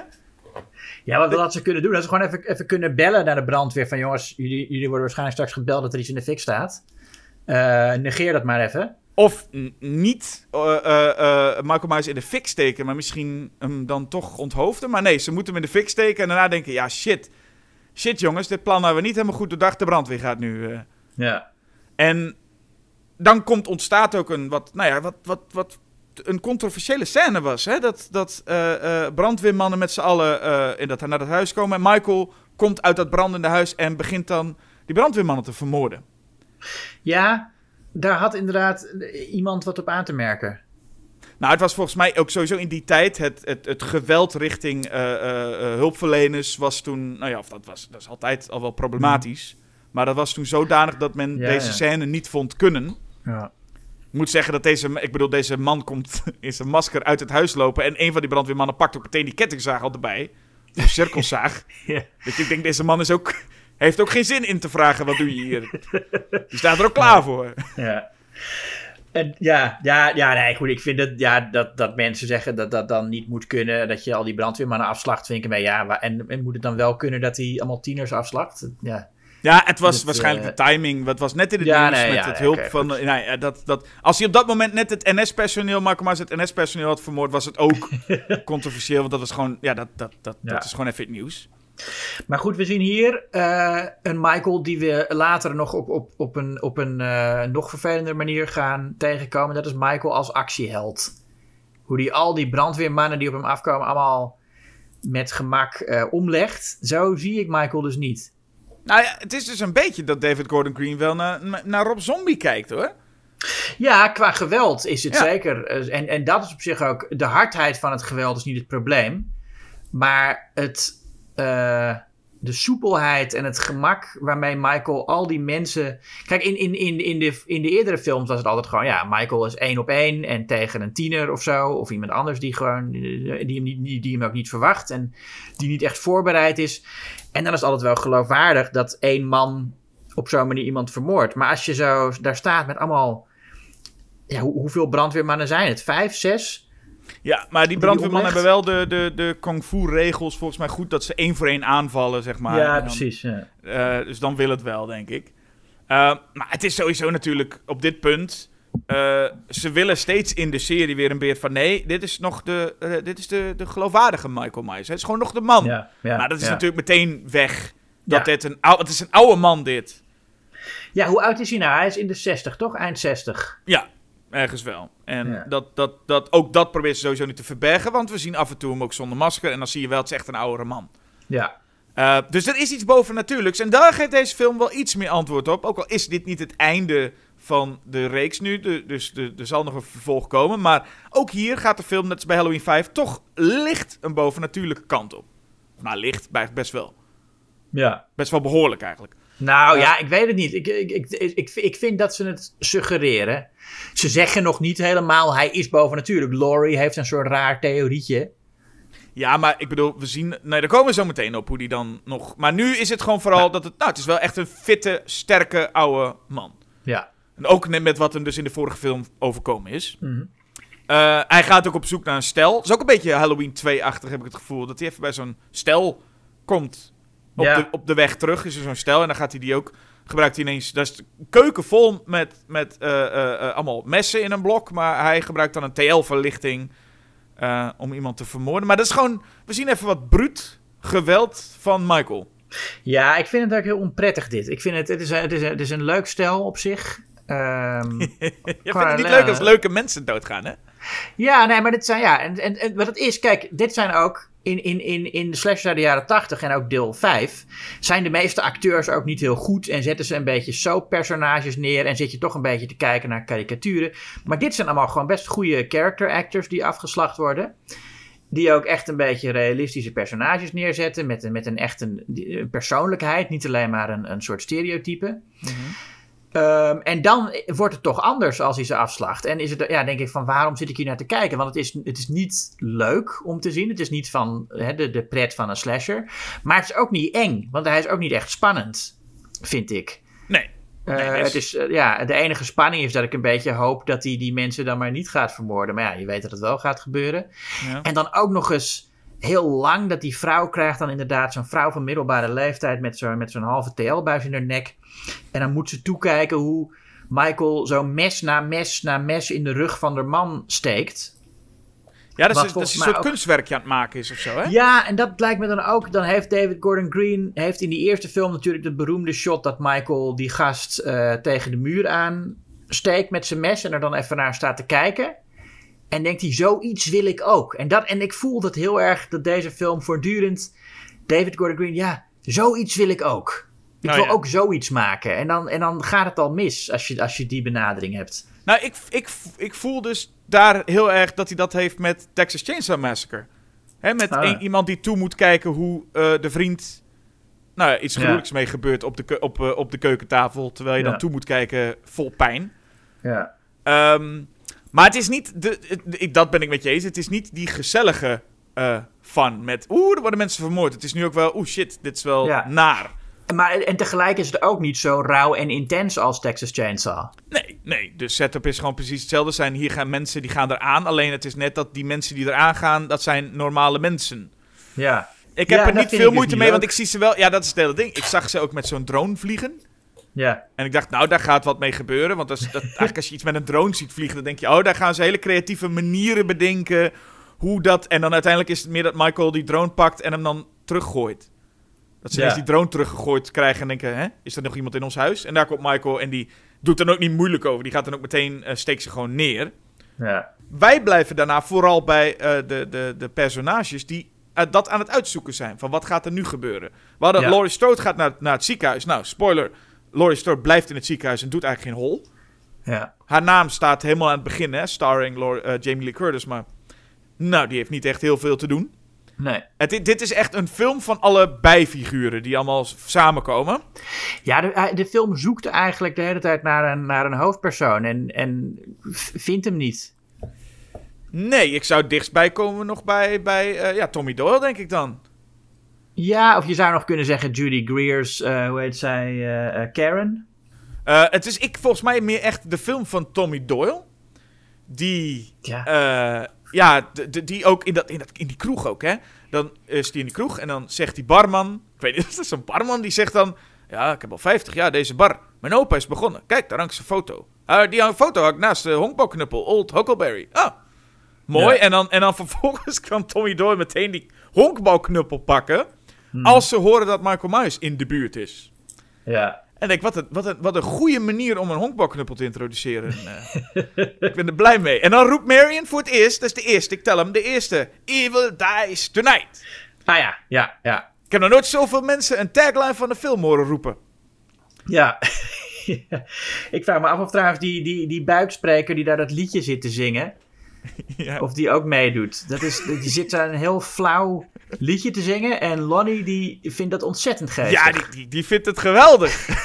Ja, wat had ze kunnen doen? Dat ze gewoon even, even kunnen bellen naar de brandweer. Van jongens, jullie, jullie worden waarschijnlijk straks gebeld dat er iets in de fik staat. Eh, negeer dat maar even. Of niet eh, Michael Myers in de fik steken, maar misschien hem dan toch onthoofden. Maar nee, ze moeten hem in de fik steken en daarna denken, ja shit. Shit jongens, dit plan hebben we niet helemaal goed doordacht. De brandweer gaat nu. Ja. En dan komt, ontstaat ook een wat, nou ja, wat, wat, wat een controversiële scène was. Hè? Dat, dat eh, eh, brandweermannen met z'n allen eh, in dat, naar dat huis komen. En Michael komt uit dat brandende huis en begint dan die brandweermannen te vermoorden. Ja, daar had inderdaad iemand wat op aan te merken. Nou, het was volgens mij ook sowieso in die tijd het, het, het geweld richting hulpverleners was toen, nou ja, of dat was, dat is altijd al wel problematisch. Maar dat was toen zodanig dat men Ja, deze ja. scène niet vond kunnen. Ja. Ik moet zeggen dat deze, ik bedoel, deze man komt in zijn masker uit het huis lopen en een van die brandweermannen pakt ook meteen die kettingzaag al erbij. Een cirkelzaag. Ja. Dat je denkt, deze man is ook, heeft ook geen zin in te vragen, wat doe je hier? Die staat er ook klaar voor. Ja. En ja, ja, ja, nee, goed. Ik vind dat, ja, dat, dat mensen zeggen dat dat dan niet moet kunnen. Dat je al die brandweermannen afslacht. Vind ik, maar ja, en, en moet het dan wel kunnen dat hij allemaal tieners afslacht? Ja. Ja, het was waarschijnlijk eh, de timing. Het was net in het Ja, nieuws nee, met ja, het hulp van... Nou, ja, dat, dat, als hij op dat moment net het NS-personeel, Marco Maas het NS-personeel had vermoord, was het ook controversieel. Want dat was gewoon... Ja, dat, dat, dat, dat is gewoon even het nieuws. Maar goed, we zien hier eh, een Michael die we later nog op, op, op een, op een eh, nog vervelender manier gaan tegenkomen. Dat is Michael als actieheld. Hoe die al die brandweermannen die op hem afkomen allemaal met gemak omlegt. Zo zie ik Michael dus niet. Nou ja, het is dus een beetje dat David Gordon Green wel naar, naar Rob Zombie kijkt hoor. Ja, qua geweld is het Ja. zeker. eh, En, en dat is op zich ook. De hardheid van het geweld is niet het probleem. Maar het, eh, de soepelheid en het gemak waarmee Michael al die mensen. Kijk, in, in, in, in, de, in de eerdere films was het altijd gewoon. Ja, Michael is één op één en tegen een tiener of zo. Of iemand anders die, gewoon, die, hem, niet, die, hem ook niet verwacht. En die niet echt voorbereid is. En dan is het altijd wel geloofwaardig dat één man op zo'n manier iemand vermoordt. Maar als je zo daar staat met allemaal. Ja, hoe- hoeveel brandweermannen zijn het? Vijf, zes? Ja, maar die brandweermannen hebben wel de, de, de kung fu regels volgens mij goed dat ze één voor één aanvallen, zeg maar. ja, dan- precies. Ja. Eh, dus dan wil het wel, denk ik. Eh, maar het is sowieso natuurlijk op dit punt. eh, ze willen steeds in de serie weer een beeld van nee, dit is nog de, dit is de, de geloofwaardige Michael Myers. Het is gewoon nog de man. Ja, ja, maar dat is natuurlijk meteen weg. Dat dit een, ou- het is een oude man, dit. ja, hoe oud is hij nou? Hij is in de 60, toch? Eind 60. Ja, ergens wel. En Ja. dat, dat, dat, ook dat probeert ze sowieso niet te verbergen, want we zien af en toe hem ook zonder masker. En dan zie je wel, het is echt een oudere man. Ja. Uh, dus er is iets bovennatuurlijks. En daar geeft deze film wel iets meer antwoord op. Ook al is dit niet het einde van de reeks nu. de- dus de- er zal nog een vervolg komen. Maar ook hier gaat de film, net als bij Halloween 5, toch licht een bovennatuurlijke kant op. Maar licht, bij- best wel. Ja. Best wel behoorlijk eigenlijk. Nou ja, ik weet het niet. Ik, ik, ik, ik, ik vind dat ze het suggereren. Ze zeggen nog niet helemaal, hij is bovennatuurlijk. Laurie heeft een soort raar theorietje. Ja, maar ik bedoel, we zien... Nee, daar komen we zo meteen op hoe die dan nog... Maar nu is het gewoon vooral dat het... Nou, het is wel echt een fitte, sterke, oude man. Ja. En ook net met wat hem dus in de vorige film overkomen is. Mhm. Eh, hij gaat ook op zoek naar een stel. Dat is ook een beetje Halloween 2-achtig, heb ik het gevoel. Dat hij even bij zo'n stel komt. Op, Ja. de, op de weg terug is er zo'n stel. En dan gaat hij die ook... Gebruikt hij ineens... Dat is de keuken vol met, met eh, eh, eh, allemaal messen in een blok. Maar hij gebruikt dan een TL-verlichting... om iemand te vermoorden. Maar dat is gewoon... We zien even wat bruut geweld van Michael. Ja, ik vind het ook heel onprettig dit. Ik vind het, het is, een- het is, een- het is een leuk stel op zich. Ehm, Je vindt het niet leuk als leuke mensen doodgaan, hè? Ja, nee, maar dit zijn, ja, en, en, en wat het is, kijk, dit zijn ook in, in, in, in de uit de jaren 80 en ook deel 5, zijn de meeste acteurs ook niet heel goed en zetten ze een beetje soap-personages neer en zit je toch een beetje te kijken naar karikaturen. Maar dit zijn allemaal gewoon best goede character actors die afgeslacht worden. Die ook echt een beetje realistische personages neerzetten. Met, met een echt een, een persoonlijkheid. Niet alleen maar een, een soort stereotype. Ehm, en dan wordt het toch anders als hij ze afslacht. En is het, ja, denk ik van waarom zit ik hier naar te kijken? Want het is, het is niet leuk om te zien. Het is niet van hè, de, de pret van een slasher. Maar het is ook niet eng. Want hij is ook niet echt spannend, vind ik. Nee. Eh, Nee, dus- het is, eh, ja, de enige spanning is dat ik een beetje hoop dat hij die mensen dan maar niet gaat vermoorden. Maar ja, je weet dat het wel gaat gebeuren. Ja. En dan ook nog eens heel lang dat die vrouw krijgt dan inderdaad zo'n vrouw van middelbare leeftijd met zo'n met zo'n halve TL-buis in haar nek. En dan moet ze toekijken hoe Michael zo mes na mes na mes in de rug van de man steekt. Ja, dat is, dat is een soort ook- kunstwerkje aan het maken is of zo, hè? Ja, en dat lijkt me dan ook. Dan heeft David Gordon Green heeft in die eerste film natuurlijk de beroemde shot dat Michael die gast eh, tegen de muur aan steekt met zijn mes en er dan even naar staat te kijken. En denkt hij, zoiets wil ik ook. En, dat, en ik voel dat heel erg dat deze film voortdurend. David Gordon Green, ja, zoiets wil ik ook. Ik Nou wil ja. ook zoiets maken. En dan, en dan gaat het al mis als je, als je die benadering hebt. Nou, ik, ik, ik voel dus daar heel erg dat hij dat heeft met Texas Chainsaw Massacre. Hè, met Ah, een- iemand die toe moet kijken hoe eh, de vriend... Nou iets Ja. gruwelijks mee gebeurt op de, op, eh, op de keukentafel... terwijl je Ja. dan toe moet kijken vol pijn. Ja. Ehm, maar het is niet... De, het- ik, dat ben ik met je eens. Het is niet die gezellige eh fun met... Oeh, er worden mensen vermoord. Het is nu ook wel... Oeh, shit, dit is wel Ja. naar. Maar, en tegelijk is het ook niet zo rauw en intens als Texas Chainsaw. Nee, nee. De setup is gewoon precies hetzelfde. Zijn hier gaan mensen die gaan eraan. Alleen het is net dat die mensen die eraan gaan, dat zijn normale mensen. Ja. Ik Ja, heb er niet veel dus moeite mee, want ik zie ze wel. Ja, dat is het hele ding. Ik zag ze ook met zo'n drone vliegen. Ja. En ik dacht, nou, daar gaat wat mee gebeuren. Want is, dat, eigenlijk als je iets met een drone ziet vliegen, dan denk je, oh, daar gaan ze hele creatieve manieren bedenken. Hoe dat. En dan uiteindelijk is het meer dat Michael die drone pakt en hem dan teruggooit. Dat ze Ja. ineens die drone teruggegooid krijgen en denken, hè, is er nog iemand in ons huis? En daar komt Michael en die doet dan ook niet moeilijk over. Die gaat dan ook meteen, eh, steekt ze gewoon neer. Ja. Wij blijven daarna vooral bij eh, de, de, de personages die eh, dat aan het uitzoeken zijn. Van wat gaat er nu gebeuren? We hadden Ja. Laurie Strode gaat naar, naar het ziekenhuis. Nou, spoiler. Laurie Strode blijft in het ziekenhuis en doet eigenlijk geen hol. Ja. Haar naam staat helemaal aan het begin, hè, starring Laurie- eh, Jamie Lee Curtis. Maar nou, die heeft niet echt heel veel te doen. Nee. Het, dit is echt een film van alle bijfiguren die allemaal samenkomen. Ja, de, hij- de film zoekt eigenlijk de hele tijd naar een, naar een hoofdpersoon en, en vindt hem niet. Nee, ik zou dichtstbij komen nog bij, bij eh, ja, Tommy Doyle, denk ik dan. Ja, of je zou nog kunnen zeggen Judy Greer's, eh, hoe heet zij, eh, eh, Karen? Het is ik, volgens mij meer echt de film van Tommy Doyle. Die, Ja. ja, de, de- die ook in, dat, in, dat, in die kroeg ook, hè. Dan is die in die kroeg en dan zegt die barman... Ik weet niet, dat is zo'n barman die zegt dan... Ja, ik heb al 50 jaar deze bar. Mijn opa is begonnen. Kijk, daar hangt zijn foto. Die foto hangt naast de honkbalknuppel. Old Huckleberry. Ah, mooi. Ja. En, dan, en dan vervolgens kan Tommy Doyle meteen die honkbalknuppel pakken... Hmm. Als ze horen dat Michael Myers in de buurt is. Ja. En ik denk, wat een, wat, een, wat een goede manier om een honkbalknuppel te introduceren. Eh, ik ben er blij mee. En dan roept Marion voor het eerst, dat is de eerste, ik tel hem, de eerste. Evil dies tonight. Ah ja, ja, ja. Ik heb nog nooit zoveel mensen een tagline van de film horen roepen. Ja. Ik vraag me af of trouwens die, die, die buikspreker die daar dat liedje zit te zingen, Ja. of die ook meedoet. Dat is, die zit daar een heel flauw liedje te zingen en Lonnie die vindt dat ontzettend geestig. Ja, die, die, die vindt het geweldig.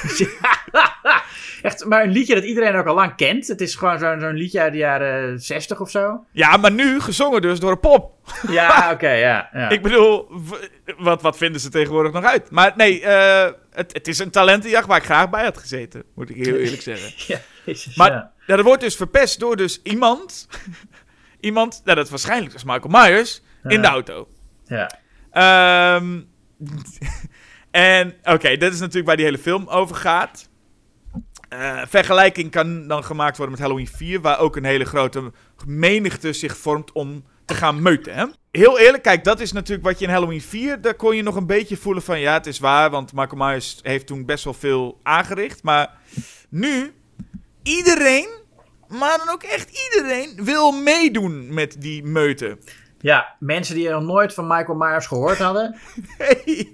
Echt, maar een liedje dat iedereen ook al lang kent. Het is gewoon zo'n zo'n liedje uit de jaren 60 of zo. Ja, maar nu gezongen dus door een pop. Ja, oké, ja. ja. Ik bedoel, wat, wat vinden ze tegenwoordig nog uit? Maar nee, eh, het, het is een talentenjacht waar ik graag bij had gezeten. Moet ik heel eerlijk zeggen. Ja, jezus, Maar ja, dat wordt dus verpest door dus iemand. Iemand, nou, dat is waarschijnlijk dus Michael Myers. In de auto. Ja. Ehm, en oké, dat is natuurlijk waar die hele film over gaat. Eh, vergelijking kan dan gemaakt worden met Halloween 4, waar ook een hele grote menigte zich vormt om te gaan meuten. Hè? Heel eerlijk, kijk, dat is natuurlijk wat je in Halloween 4, daar kon je nog een beetje voelen van ja, het is waar, want Michael Myers heeft toen best wel veel aangericht. Maar nu, iedereen, maar dan ook echt iedereen, wil meedoen met die meuten. ja, mensen die nog nooit van Michael Myers gehoord hadden. Hey,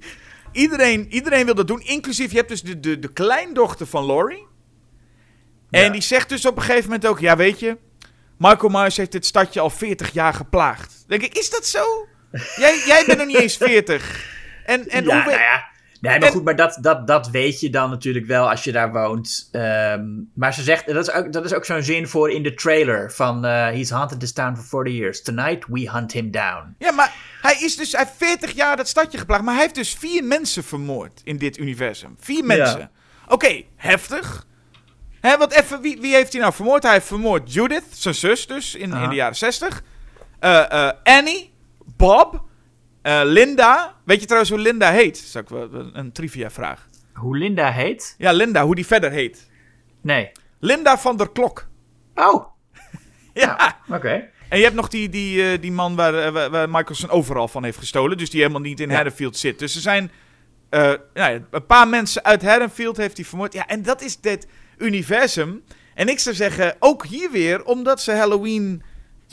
iedereen, iedereen wil dat doen, inclusief, je hebt dus de, de, de kleindochter van Laurie. En Ja. die zegt dus op een gegeven moment ook, ja weet je, Michael Myers heeft dit stadje al 40 jaar geplaagd. Dan denk ik, is dat zo? Jij, jij bent nog niet eens 40. En, en ja, hoe we- nou ja. Nee, maar goed, maar dat, dat, dat weet je dan natuurlijk wel als je daar woont. Ehm, maar ze zegt, dat is ook, dat is ook zo'n zin voor in de trailer van eh, He's haunted this town for 40 years. Tonight we hunt him down. Ja, maar hij is dus, hij heeft 40 jaar dat stadje geplaagd, maar hij heeft dus vier mensen vermoord in dit universum. Vier mensen. Oké, heftig. Hè, want even, wie, wie heeft hij nou vermoord? Hij heeft vermoord Judith, zijn zus dus, in, in de jaren 60. Eh, eh, Annie, Bob, eh, Linda. Weet je trouwens hoe Linda heet? Dat is ook wel een, een trivia vraag. Hoe Linda heet? Ja, Linda, hoe die verder heet. Nee. Linda van der Klok. Oh, Ja. oké. En je hebt nog die, die, eh, die man waar, eh, waar, waar Michael zijn overal van heeft gestolen. Dus die helemaal niet in Ja. Haddonfield zit. Dus er zijn nou ja, een paar mensen uit Haddonfield heeft hij vermoord. Ja, en dat is dit universum. En ik zou zeggen, ook hier weer, omdat ze Halloween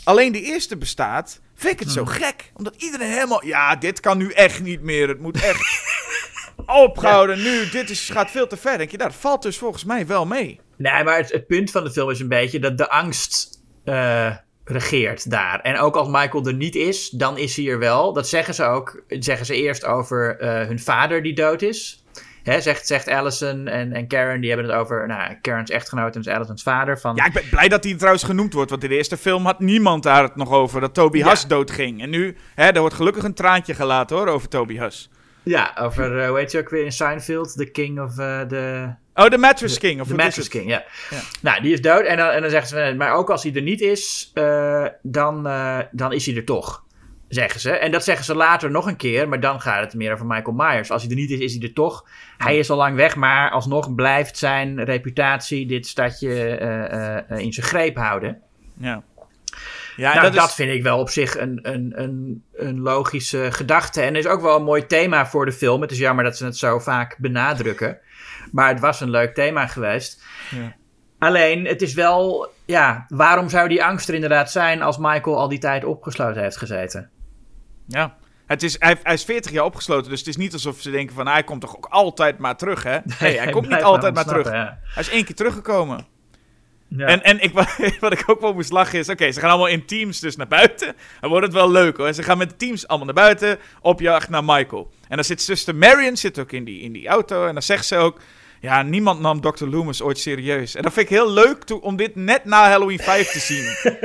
alleen de eerste bestaat, vind ik het zo gek. Omdat iedereen helemaal, ja, dit kan nu echt niet meer. Het moet echt opgehouden nu. Dit is, gaat veel te ver. Denk je, nou, dat valt dus volgens mij wel mee. Nee, maar het, het punt van de film is een beetje dat de angst eh, regeert daar. En ook als Michael er niet is, dan is hij er wel. Dat zeggen ze ook. Zeggen ze eerst over eh, hun vader die dood is. Hè, zegt, zegt Allison en, en Karen, die hebben het over nou, Karen's echtgenoot en dus Allison's vader. Van, Ja, ik ben blij dat hij trouwens genoemd wordt. Want in de eerste film had niemand daar het nog over. Dat Toby Ja. Huss doodging. En nu, hè, er wordt gelukkig een traantje gelaten hoor, over Toby Huss. Ja, over, eh, hoe heet je ook weer in Seinfeld? The King of eh, the... Oh, de Mattress King. Of De Mattress? King, ja. Ja. Nou, die is dood. En dan, en dan zeggen ze, maar ook als hij er niet is, eh, dan, dan is hij er toch. Zeggen ze. En dat zeggen ze later nog een keer, maar dan gaat het meer over Michael Myers. Als hij er niet is, is hij er toch. Hij is al lang weg, maar alsnog blijft zijn reputatie dit stadje eh, eh, in zijn greep houden. Ja. Ja, nou, dat, dat, is... vind ik wel op zich een, een, een, een logische gedachte. En is ook wel een mooi thema voor de film. Het is jammer dat ze het zo vaak benadrukken. Maar het was een leuk thema geweest. Ja. Alleen, het is wel... Ja, waarom zou die angst er inderdaad zijn als Michael al die tijd opgesloten heeft gezeten? Ja. Het is, hij, hij is 40 jaar opgesloten, dus het is niet alsof ze denken van... hij komt toch ook altijd maar terug, hè? Nee, hij komt niet altijd maar terug. ja. Hij is één keer teruggekomen. Ja. En, en ik, wat ik ook wel moest lachen is... Oké, ze gaan allemaal in teams dus naar buiten. Dan wordt het wel leuk hoor. Ze gaan met de teams allemaal naar buiten op jacht naar Michael. En dan zit zuster Marion zit ook in die, in die auto. En dan zegt ze ook... Ja, niemand nam Dr. Loomis ooit serieus. En dat vind ik heel leuk om dit net na Halloween 5 te zien.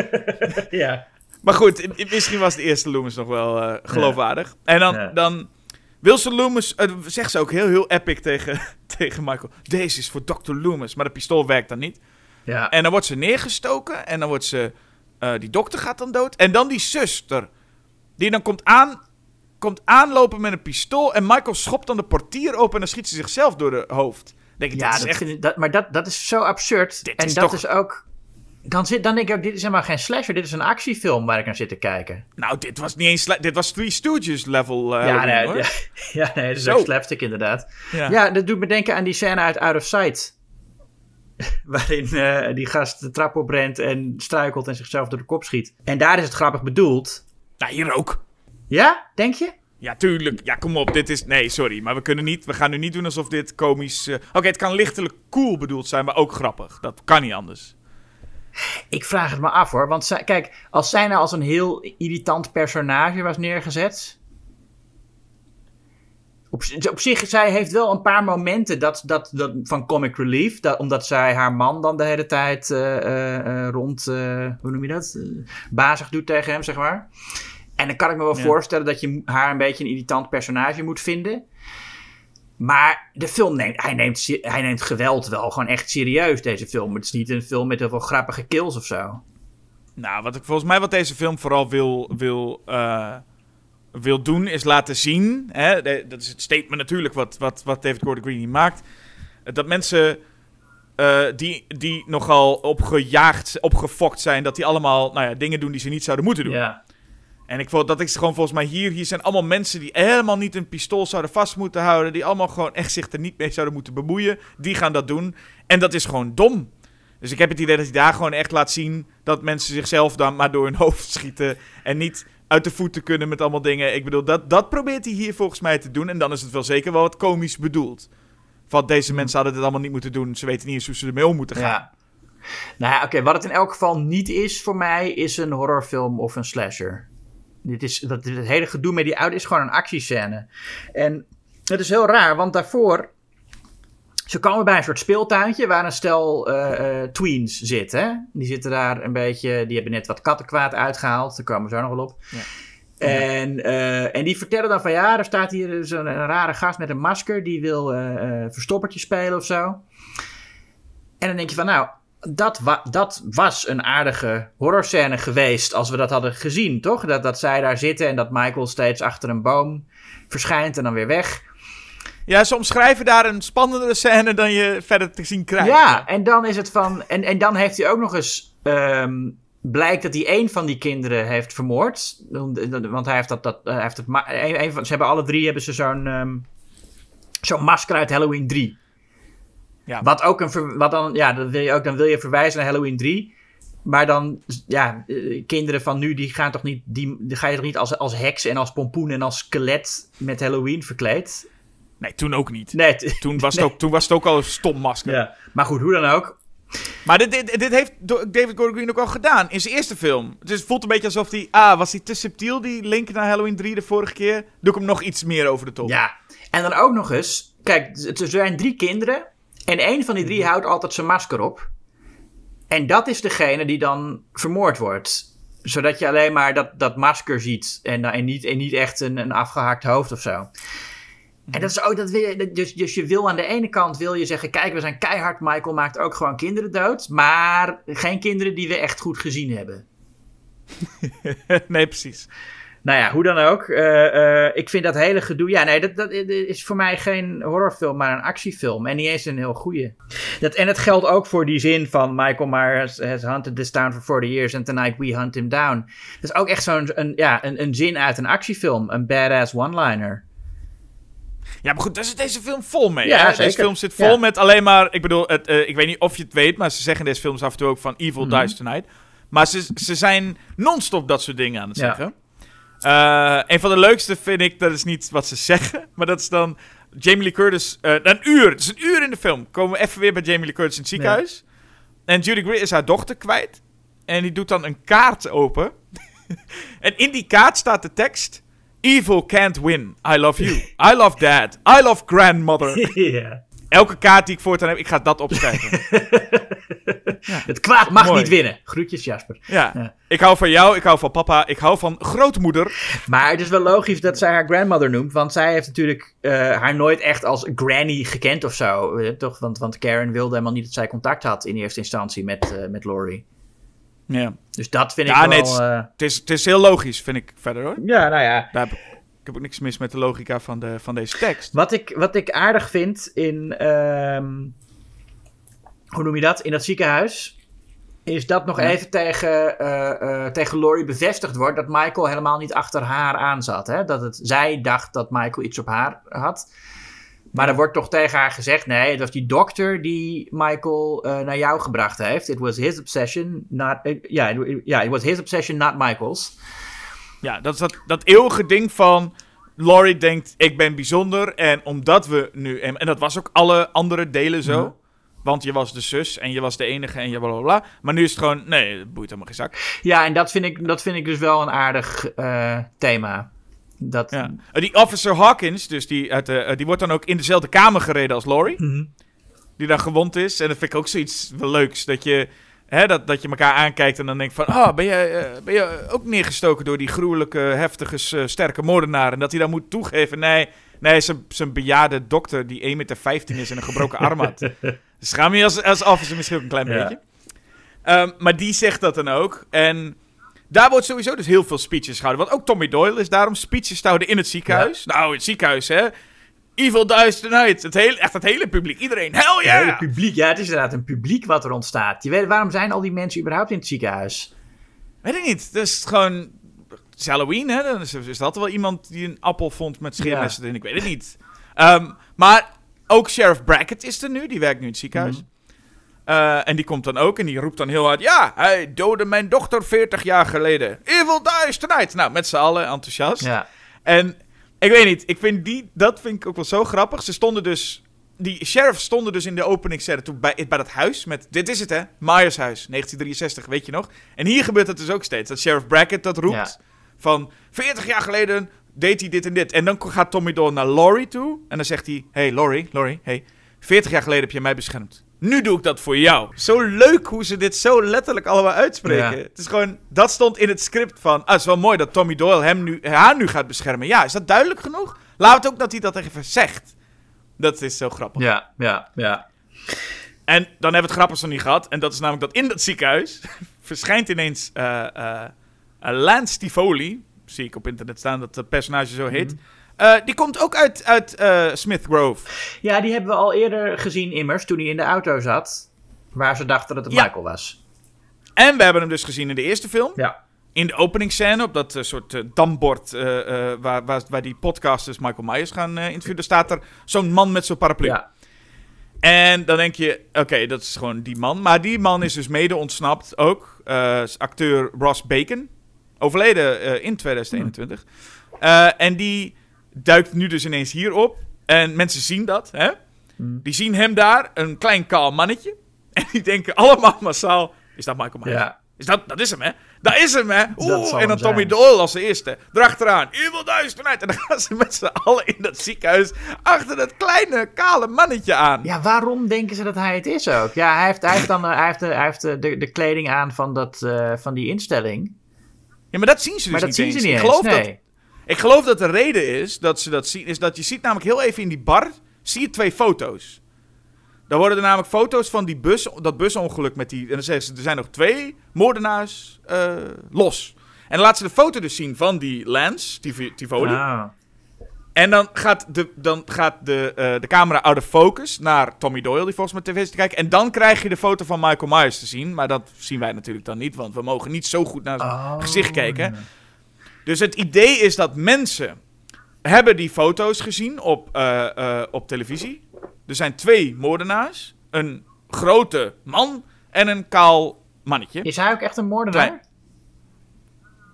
ja. Maar goed, misschien was de eerste Loomis nog wel eh, geloofwaardig. En dan, dan Wilson Loomis, eh, zegt ze ook heel, heel epic tegen, tegen Michael. Deze is voor Dr. Loomis, maar de pistool werkt dan niet. Ja. En dan wordt ze neergestoken en dan wordt ze, eh, die dokter gaat dan dood. En dan die zuster, die dan komt, aan, komt aanlopen met een pistool. En Michael schopt dan de portier open en dan schiet ze zichzelf door de hoofd. Denk ik, Ja, dat is echt... ik- dat, maar dat, dat is zo absurd. Dit en is dat toch- is ook... Dan, zit, dan denk ik ook, dit is helemaal geen slasher. Dit is een actiefilm waar ik naar zit te kijken. Nou, dit was niet eens... Dit was Three Stooges level eh ja, nee, hoor. ja, ja, nee, dat is Zo. ook slapstick inderdaad. Ja. Ja. dat doet me denken aan die scène uit Out of Sight. Waarin eh, die gast de trap oprent en struikelt en zichzelf door de kop schiet. En daar is het grappig bedoeld. Nou, hier ook. Ja, denk je? Ja, tuurlijk. Ja, kom op. Dit is... Nee, sorry. Maar we kunnen niet... We gaan nu niet doen alsof dit komisch... eh, Oké, het kan lichtelijk cool bedoeld zijn, maar ook grappig. Dat kan niet anders. Ik vraag het me af hoor. Want zij, kijk, als zij nou als een heel irritant personage was neergezet. Op, op zich, zij heeft wel een paar momenten dat, dat, dat, van comic relief. Dat, omdat zij haar man dan de hele tijd eh, eh, eh, rond, hoe noem je dat? Bazig doet tegen hem, zeg maar. En dan kan ik me wel Ja. voorstellen dat je haar een beetje een irritant personage moet vinden. Maar de film neemt, hij neemt, hij neemt geweld wel gewoon echt serieus, deze film. Het is niet een film met heel veel grappige kills of zo. Nou, wat ik volgens mij wat deze film vooral wil, wil, eh, wil doen, is laten zien. Hè, de- dat is het statement natuurlijk wat, wat, wat David Gordon Green maakt. Dat mensen eh, die, die nogal opgejaagd, opgefokt zijn, dat die allemaal nou ja, dingen doen die ze niet zouden moeten doen. Ja. En ik vond dat is gewoon volgens mij hier, hier zijn allemaal mensen die helemaal niet een pistool zouden vast moeten houden. Die allemaal gewoon echt zich er niet mee zouden moeten bemoeien. Die gaan dat doen. En dat is gewoon dom. Dus ik heb het idee dat hij daar gewoon echt laat zien dat mensen zichzelf dan maar door hun hoofd schieten. En niet uit de voeten kunnen met allemaal dingen. Ik bedoel, dat, dat probeert hij hier volgens mij te doen. En dan is het wel zeker wel wat komisch bedoeld. Van deze mensen hadden dit allemaal niet moeten doen. Ze weten niet eens hoe ze ermee om moeten gaan. ja. Nou ja, oké. Wat het in elk geval niet is voor mij, is een horrorfilm of een slasher. Dit is, dat, dit hele gedoe met die oude is gewoon een actiescène. En het is heel raar, want daarvoor... Ze komen bij een soort speeltuintje waar een stel eh, eh, tweens zit. Hè? Die zitten daar een beetje... Die hebben net wat kattenkwaad uitgehaald. Daar komen we zo nog wel op. Ja. En, eh, en die vertellen dan van ja, er staat hier zo'n een rare gast met een masker. Die wil verstoppertje spelen of zo. En dan denk je van nou, dat, wa- dat was een aardige horrorscène geweest als we dat hadden gezien, toch? Dat, dat zij daar zitten en dat Michael steeds achter een boom verschijnt en dan weer weg. Ja, ze omschrijven daar een spannendere scène dan je verder te zien krijgt. Ja, en dan is het van. En, en dan heeft hij ook nog eens. ehm, blijkt dat hij één van die kinderen heeft vermoord. Want hij heeft dat. dat hij heeft het, ma- een, een van, ze hebben alle drie hebben ze zo'n. ehm, zo'n masker uit Halloween 3. Ja. Wat ook een. Wat dan, ja, dan wil je ook dan wil je verwijzen naar Halloween 3. Maar dan, ja, eh, kinderen van nu, die gaan toch niet. Die, die ga je toch niet als, als heks en als pompoen en als skelet met Halloween verkleed? Nee, toen ook niet. Nee, Toen was, het ook, toen was het ook al een stom masker. ja. Maar goed, hoe dan ook. Maar dit, dit, dit heeft David Gordon Green ook al gedaan in zijn eerste film. Dus het voelt een beetje alsof hij... Ah, was hij te subtiel, die link naar Halloween 3 de vorige keer? Doe ik hem nog iets meer over de top. Ja, en dan ook nog eens. Kijk, er zijn drie kinderen. En één van die drie houdt altijd zijn masker op. En dat is degene die dan vermoord wordt. Zodat je alleen maar dat, dat masker ziet. En, en, niet, en niet echt een, een afgehaakt hoofd of zo. En dat is ook, dat wil je, dus, dus je wil aan de ene kant wil je zeggen: kijk, we zijn keihard. Michael maakt ook gewoon kinderen dood. Maar geen kinderen die we echt goed gezien hebben. nee, precies. Nou ja, hoe dan ook. eh, eh, ik vind dat hele gedoe. Ja, nee, dat, dat is voor mij geen horrorfilm, maar een actiefilm. En niet eens een heel goede. Dat, en het geldt ook voor die zin van Michael Myers has hunted this town for 40 years and tonight we hunt him down. Dat is ook echt zo'n een, ja, een, een zin uit een actiefilm. Een badass one-liner. Ja, maar goed, daar zit deze film vol mee. Ja, hè? Deze film zit vol Ja. met alleen maar... Ik bedoel, het, eh, ik weet niet of je het weet, maar ze zeggen in deze films af en toe ook van Evil Mhm. dies tonight. Maar ze, ze zijn non-stop dat soort dingen aan het Ja. zeggen. Eh, een van de leukste vind ik, dat is niet wat ze zeggen, maar dat is dan Jamie Lee Curtis. eh, een uur, het is een uur in de film. Komen we even weer bij Jamie Lee Curtis in het ziekenhuis. En Judy Greer is haar dochter kwijt. En die doet dan een kaart open. en in die kaart staat de tekst: Evil can't win. I love you. I love dad. I love grandmother. ja. Elke kaart die ik voortaan heb, ik ga dat opschrijven. Het kwaad mag Mooi. niet winnen. Groetjes, Jasper. Ja. Ja. Ik hou van jou, ik hou van papa, ik hou van grootmoeder. Maar het is wel logisch dat zij haar grandmother noemt. Want zij heeft natuurlijk eh, haar nooit echt als granny gekend of zo. eh, toch? Want, want Karen wilde helemaal niet dat zij contact had in eerste instantie met, eh, met Laurie. Ja. Dus dat vind ik Ja, wel... nee, het is- Het is, het is heel logisch, vind ik verder hoor. ja, nou ja. Daar ik, heb ook niks mis met de logica van, de, van deze tekst. Wat ik, wat ik aardig vind in. ehm, hoe noem je dat? In dat ziekenhuis. Is dat nog Ja. even tegen, eh, tegen Laurie bevestigd wordt dat Michael helemaal niet achter haar aan zat. Hè? Dat het, zij dacht dat Michael iets op haar had. Maar er wordt toch tegen haar gezegd: nee, het was die dokter die Michael eh, naar jou gebracht heeft. It was his obsession, not. Ja, ja, it was his obsession, not Michael's. Ja, dat is dat, dat eeuwige ding van... Laurie denkt, ik ben bijzonder. En omdat we nu... En, en dat was ook alle andere delen zo. Mhm. Want je was de zus en je was de enige en je bla. Maar nu is het gewoon... Nee, het boeit helemaal geen zak. Ja, en dat vind ik, dat vind ik dus wel een aardig eh, thema. Dat, Ja. Eh, die officer Hawkins, dus die, uit de, eh, die wordt dan ook in dezelfde kamer gereden als Laurie. Mhm. Die dan gewond is. En dat vind ik ook zoiets wel leuks. Dat je, hè, dat, dat je elkaar aankijkt en dan denkt van... Ah, ben je, eh, ben je ook neergestoken door die gruwelijke, heftige, eh, sterke moordenaar? En dat hij dan moet toegeven... Nee, nee zijn, bejaarde dokter die 1,15 meter is en een gebroken arm had. Dus schaam je als, als officer misschien ook een klein Ja. beetje. Ehm, maar die zegt dat dan ook. En daar wordt sowieso dus heel veel speeches gehouden. Want ook Tommy Doyle is daarom speeches te houden in het ziekenhuis. Nou, het ziekenhuis, hè. Evil Dies Tonight. Het hele, echt het hele publiek. Iedereen, hell Het hele yeah! publiek, ja, het is inderdaad een publiek wat er ontstaat. Je weet, waarom zijn al die mensen überhaupt in het ziekenhuis? Weet ik niet. Dat is gewoon... Het is Halloween, hè. Dan is, is er altijd wel iemand die een appel vond met scheermessen erin. Ik weet het niet. Ehm, maar ook Sheriff Brackett is er nu. Die werkt nu in het ziekenhuis. Mhm. Eh, en die komt dan ook en die roept dan heel hard... Ja, hij doodde mijn dochter 40 jaar geleden. Evil Dies Tonight. Nou, met z'n allen enthousiast. Ja. En ik weet niet, ik vind die, dat vind ik ook wel zo grappig. Ze stonden dus, die sheriff stonden dus in de openingsscène toen bij, bij dat huis met, dit is het hè, Myers huis, 1963, weet je nog? En hier gebeurt het dus ook steeds, dat Sheriff Brackett dat roept Ja. van, 40 jaar geleden deed hij dit en dit. En dan gaat Tommy Doyle naar Laurie toe en dan zegt hij, hey Laurie, Laurie, hey, 40 jaar geleden heb je mij beschermd. Nu doe ik dat voor jou. Zo leuk hoe ze dit zo letterlijk allemaal uitspreken. Ja. Het is gewoon, dat stond in het script van, ah, het is wel mooi dat Tommy Doyle hem nu, haar nu gaat beschermen. Ja, is dat duidelijk genoeg? Laat het ook dat hij dat even zegt. Dat is zo grappig. Ja, ja, ja. En dan hebben we het grappigste nog niet gehad. En dat is namelijk dat in dat ziekenhuis verschijnt ineens eh, Lance Tivoli. Zie ik op internet staan dat het personage zo heet. Eh, die komt ook uit, uit eh, Smith Grove. Ja, die hebben we al eerder gezien immers, toen hij in de auto zat. Waar ze dachten dat het Ja. Michael was. En we hebben hem dus gezien in de eerste film. Ja. In de openingsscène, op dat eh, soort dambord waar, waar, waar die podcasters Michael Myers gaan interviewen, daar staat er zo'n man met zo'n paraplu. Ja. En dan denk je, oké, dat is gewoon die man. Maar die man is dus mede ontsnapt ook. acteur Ross Bacon. Overleden in 2021. Eh, en die duikt nu dus ineens hier op. En mensen zien dat, hè? Die zien hem daar, een klein kaal mannetje. En die denken allemaal massaal, is dat Michael Myers? Ja. Is dat, dat is hem, hè? Dat is hem, hè? Oeh, en dan Tommy. Doyle als de eerste. Erachteraan, Evil Tonight. En dan gaan ze met z'n allen in dat ziekenhuis achter dat kleine, kale mannetje aan. Ja, waarom denken ze dat hij het is ook? Ja, hij heeft, hij heeft dan eh, hij heeft, eh, hij heeft eh, de, de kleding aan van, dat, van die instelling. Ja, maar dat zien ze dus Maar dat niet zien eens. ze niet ik eens. Geloof nee. dat, ik geloof dat de reden is dat ze dat zien, is dat je ziet namelijk heel even in die bar, zie je twee foto's. Dan worden er namelijk foto's van die bus, dat busongeluk met die, en dan zeggen ze, er zijn nog twee moordenaars eh, los. En dan laten ze de foto dus zien van die Lance, Tiv- Tivoli. Ah. En dan gaat, de, dan gaat de, eh, de camera out of focus naar Tommy Doyle, die volgens mij tv zit te kijken. En dan krijg je de foto van Michael Myers te zien. Maar dat zien wij natuurlijk dan niet, want we mogen niet zo goed naar zijn Oh, gezicht kijken. Dus het idee is dat mensen hebben die foto's gezien op, eh, eh, op televisie. Er zijn twee moordenaars. Een grote man en een kaal mannetje. Is hij ook echt een moordenaar? Klein.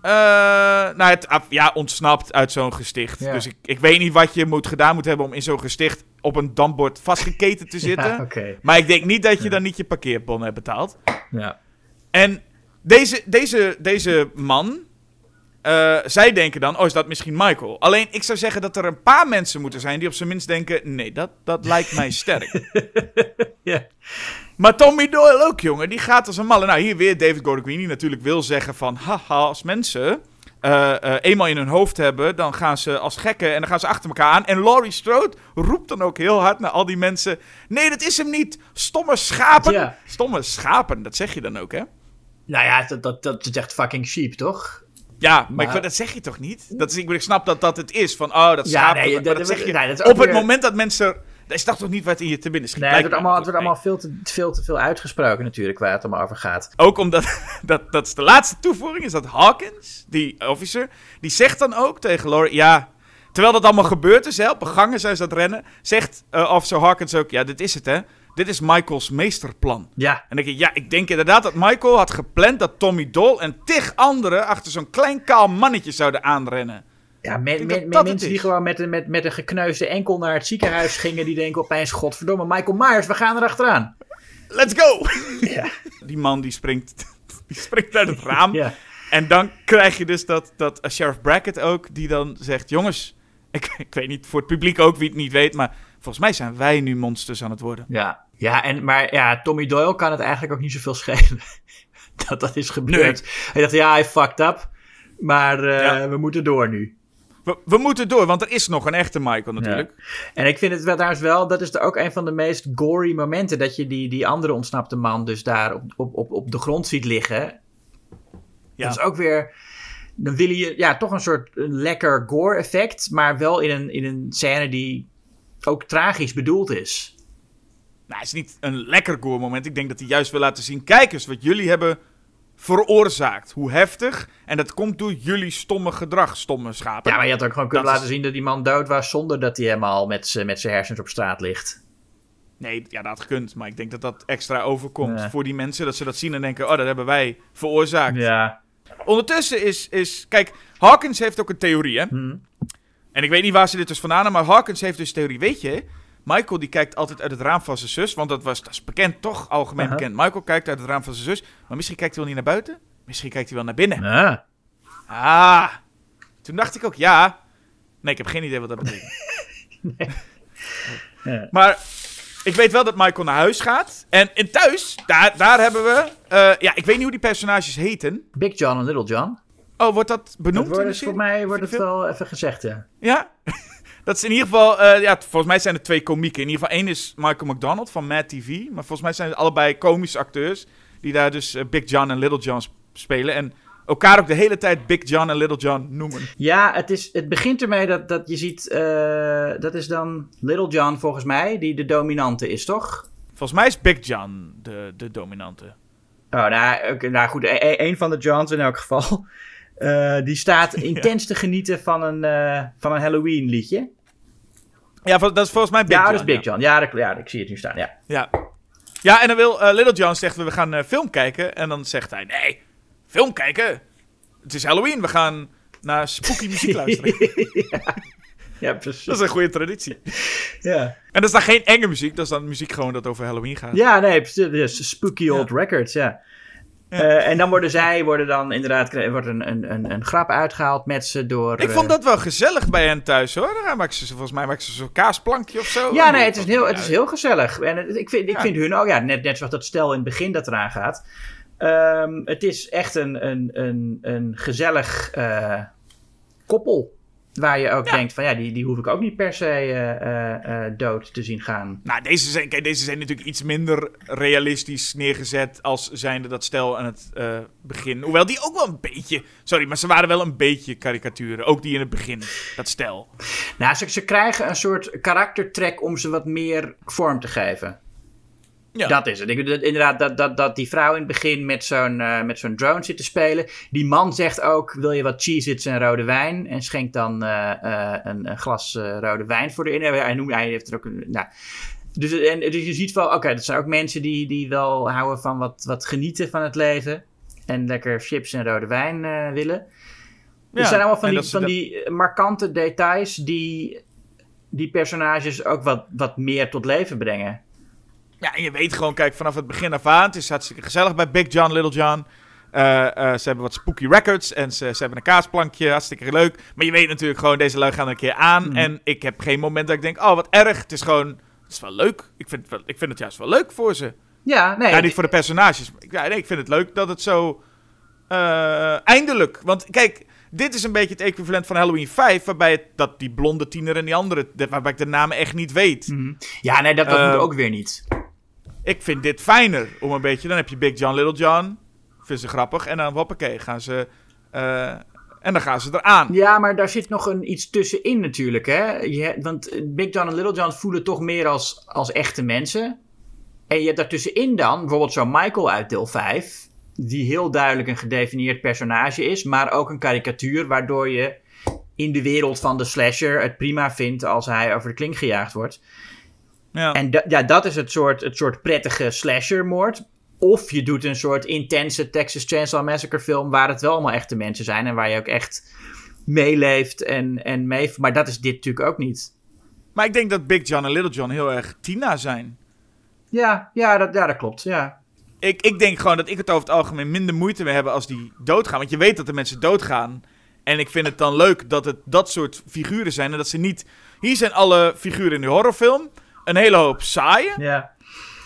Eh, nou, het ja, ontsnapt uit zo'n gesticht. Ja. Dus ik, ik weet niet wat je moet gedaan moet hebben om in zo'n gesticht op een dambord vastgeketen te zitten. Ja. Maar ik denk niet dat je dan niet je parkeerbon hebt betaald. Ja. En deze, deze, deze man, eh, zij denken dan, oh is dat misschien Michael? Alleen ik zou zeggen dat er een paar mensen moeten zijn die op zijn minst denken, nee, dat, dat lijkt mij sterk. Ja. Maar Tommy Doyle ook, jongen, die gaat als een malle. Nou, hier weer David Gordon Green, die natuurlijk wil zeggen van, haha, als mensen eh, eh, eenmaal in hun hoofd hebben, dan gaan ze als gekken en dan gaan ze achter elkaar aan. En Laurie Strode roept dan ook heel hard naar al die mensen, nee, dat is hem niet, stomme schapen. Ja. Stomme schapen, dat zeg je dan ook, hè? Nou ja, dat, dat, dat is echt fucking cheap, toch? Ja, maar, Maar- ik, dat zeg je toch niet? Dat is, ik, ik snap dat dat het is. Van, oh, dat Ja, schaap. nee, maar dat- dat, zeg je. nee, dat op het moment dat mensen... Dat is toch toch niet wat in je te binnen schiet? Nee, het wordt allemaal, het wordt allemaal veel, te, veel te veel uitgesproken natuurlijk, waar het allemaal over gaat. Nee. Ook omdat, dat, dat is de laatste toevoeging, is dat Hawkins, die officer, die zegt dan ook tegen Laurie, ja... Terwijl dat allemaal gebeurd is, hè, op een gangen zijn ze aan het rennen, zegt eh officer Hawkins ook, ja, dit is het, hè. Dit is Michaels meesterplan. Ja, En dan denk ik, ja, ik denk inderdaad dat Michael had gepland dat Tommy Doll en tig anderen achter zo'n klein kaal mannetje zouden aanrennen. ja me- denk me- dat me- dat het mensen die gewoon met, een- met, met een gekneusde enkel naar het ziekenhuis gingen, die denken opeens, godverdomme, Michael Myers, we gaan er achteraan. Let's go! Ja. Die man die springt, die springt uit het raam. Ja. En dan krijg je dus dat, dat Sheriff Brackett ook, die dan zegt... Jongens, ik, ik weet niet, voor het publiek ook wie het niet weet... maar volgens mij zijn wij nu monsters aan het worden. Ja, ja, en, maar ja, Tommy Doyle kan het eigenlijk ook niet zoveel schelen dat dat is gebeurd. Hij dacht, ja, hij fucked up, maar eh, Ja. we moeten door nu. We, we moeten door, want er is nog een echte Michael natuurlijk. En ik vind het wel trouwens wel, dat is ook een van de meest gory momenten, dat je die, die andere ontsnapte man dus daar op, op, op, op de grond ziet liggen. Ja. Dat is ook weer, dan wil je ja, toch een soort een lekker gore effect, maar wel in een, in een scène die ook tragisch bedoeld is. Nou, het is niet een lekker gore moment. Ik denk dat hij juist wil laten zien... Kijk eens wat jullie hebben veroorzaakt. Hoe heftig. En dat komt door jullie stomme gedrag, stomme schapen. Ja, maar je had ook gewoon kunnen Dat laten is- zien dat die man dood was zonder dat hij helemaal met zijn hersens op straat ligt. Nee, ja, dat had gekund. Maar ik denk dat dat extra overkomt Ja. voor die mensen. Dat ze dat zien en denken... Oh, dat hebben wij veroorzaakt. Ja. Ondertussen is, is... Kijk, Hawkins heeft ook een theorie, hè? Hmm. En ik weet niet waar ze dit dus vandaan hebben, maar Hawkins heeft dus een theorie. Weet je, Michael die kijkt altijd uit het raam van zijn zus, want dat, was, dat is bekend, toch? Algemeen bekend. Michael kijkt uit het raam van zijn zus, maar misschien kijkt hij wel niet naar buiten. Misschien kijkt hij wel naar binnen. Ah. Ah, toen dacht ik ook, ja. Nee, ik heb geen idee wat dat betekent. Ja. Maar ik weet wel dat Michael naar huis gaat. En in thuis, daar, daar hebben we... eh, ja, ik weet niet hoe die personages heten. Big John en Little John. Oh, wordt dat Dat benoemd wordt, de dus voor mij wordt het wel even gezegd, ja. Ja, dat is in ieder geval... eh, ja, volgens mij zijn er twee komieken. In ieder geval één is Michael McDonald van Mad TV. Maar volgens mij zijn het allebei komische acteurs... die daar dus eh, Big John en Little John sp- spelen. En elkaar ook de hele tijd Big John en Little John noemen. Ja, het, is, het begint ermee dat, dat je ziet, eh, dat is dan Little John volgens mij, die de dominante is, toch? Volgens mij is Big John de, de dominante. Oh, nou, nou goed, e- e- een van de Johns in elk geval. die staat intens te genieten van een, van een Halloween liedje. Ja, dat is volgens mij Big ja, John. dat is Big John. Ja, dat, ja, ik zie het nu staan, ja. Ja. Ja, en dan wil eh, Little John zegt, we gaan eh, film kijken. En dan zegt hij, nee, film kijken? Het is Halloween, we gaan naar spooky muziek luisteren. Ja, precies. dat is een goede traditie. Ja, En dat is dan geen enge muziek, dat is dan muziek gewoon dat over Halloween gaat. ja nee, precies. Spooky old records, ja. Eh, en dan worden zij, worden dan inderdaad, er wordt een, een, een, een grap uitgehaald met ze door... Ik eh, vond dat wel gezellig bij hen thuis hoor. Dan maken ze, volgens mij maken ze zo'n kaasplankje of zo. Ja, nee, het is heel, het is heel gezellig. En het- ik vind, ik Ja. vind hun ook, ja, net, net zoals dat stel in het begin dat eraan gaat. Ehm, het is echt een, een, een, een gezellig eh, koppel. Waar je ook Ja. denkt van ja, die, die hoef ik ook niet per se eh, eh, eh, dood te zien gaan. Nou, deze zijn, kijk, deze zijn natuurlijk iets minder realistisch neergezet als zijnde dat stel aan het begin. Hoewel die ook wel een beetje... Sorry, maar ze waren wel een beetje karikaturen. Ook die in het begin, dat stel. Nou, ze, ze krijgen een soort karaktertrek om ze wat meer vorm te geven. Ja. Dat is het. Ik, inderdaad, dat, dat, dat die vrouw in het begin met zo'n eh, met zo'n drone zit te spelen. Die man zegt ook, wil je wat Cheez-Its en rode wijn? En schenkt dan eh, eh, een, een glas rode wijn voor de in. Hij, noemt, hij heeft er ook een... Nou, dus, en, dus je ziet wel, oké, dat zijn ook mensen die, die wel houden van wat, wat genieten van het leven. en lekker chips en rode wijn willen. Ja, er zijn allemaal van die, van dat- die markante details die die personages ook wat, wat meer tot leven brengen. Ja, en je weet gewoon, kijk, vanaf het begin af aan. Het is hartstikke gezellig bij Big John, Little John. Eh, eh, ze hebben wat spooky records en ze, ze hebben een kaasplankje, hartstikke leuk. Maar je weet natuurlijk gewoon, deze lui gaan er een keer aan. Mhm. En ik heb geen moment dat ik denk, oh wat erg. Het is gewoon, het is wel leuk. Ik vind, het wel, ik vind het juist wel leuk voor ze. Ja, nee. Ja, niet voor de personages. Ja, nee, ik vind het leuk dat het zo eh, eindelijk. Want kijk, dit is een beetje het equivalent van Halloween 5, waarbij het, dat die blonde tiener en die andere, de- waarbij ik de namen echt niet weet. Mhm. Ja, nee, dat, dat moet ook weer niet. Ik vind dit fijner om een beetje. Dan heb je Big John, Little John. Vind ze grappig. En dan hoppakee, gaan ze. eh, en dan gaan ze eraan. Ja, maar daar zit nog een, iets tussenin natuurlijk. Hè? Je, want Big John en Little John voelen toch meer als, als echte mensen. En je hebt daartussenin dan bijvoorbeeld zo'n Michael uit deel 5. Die heel duidelijk een gedefinieerd personage is. Maar ook een karikatuur waardoor je in de wereld van de slasher het prima vindt als hij over de klink gejaagd wordt. Ja. En ja, dat is het soort, het soort prettige slashermoord. Of je doet een soort intense Texas Chainsaw Massacre film... waar het wel allemaal echte mensen zijn... en waar je ook echt meeleeft en, en mee... Maar dat is dit natuurlijk ook niet. Maar ik denk dat Big John en Little John heel erg Tina zijn. Ja, ja, dat, ja, dat klopt, ja. Ik, ik denk gewoon dat ik het over het algemeen minder moeite mee heb als die doodgaan. Want je weet dat de mensen doodgaan. En ik vind het dan leuk dat het dat soort figuren zijn. En dat ze niet. Hier zijn alle figuren in de horrorfilm. Een hele hoop saaie. Ja,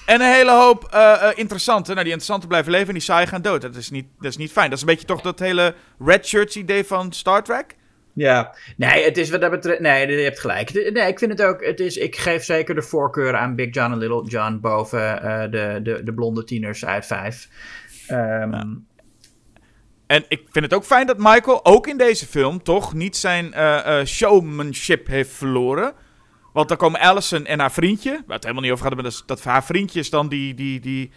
En een hele hoop eh, interessante. Nou, die interessante blijven leven en die saaie gaan dood. Dat is, niet, dat is niet fijn. Dat is een beetje toch dat hele red shirts idee van Star Trek. ja. Nee, het is wat dat betreft... Nee, je hebt gelijk. Nee, ik vind het ook... Het is, ik geef zeker de voorkeur aan Big John en Little John... boven eh, de, de, de blonde tieners uit vijf. Ehm, En ik vind het ook fijn dat Michael ook in deze film toch niet zijn showmanship heeft verloren. Want dan komen Allison en haar vriendje, waar we het helemaal niet over hadden, maar dat, is, dat haar vriendje is dan die, die, die,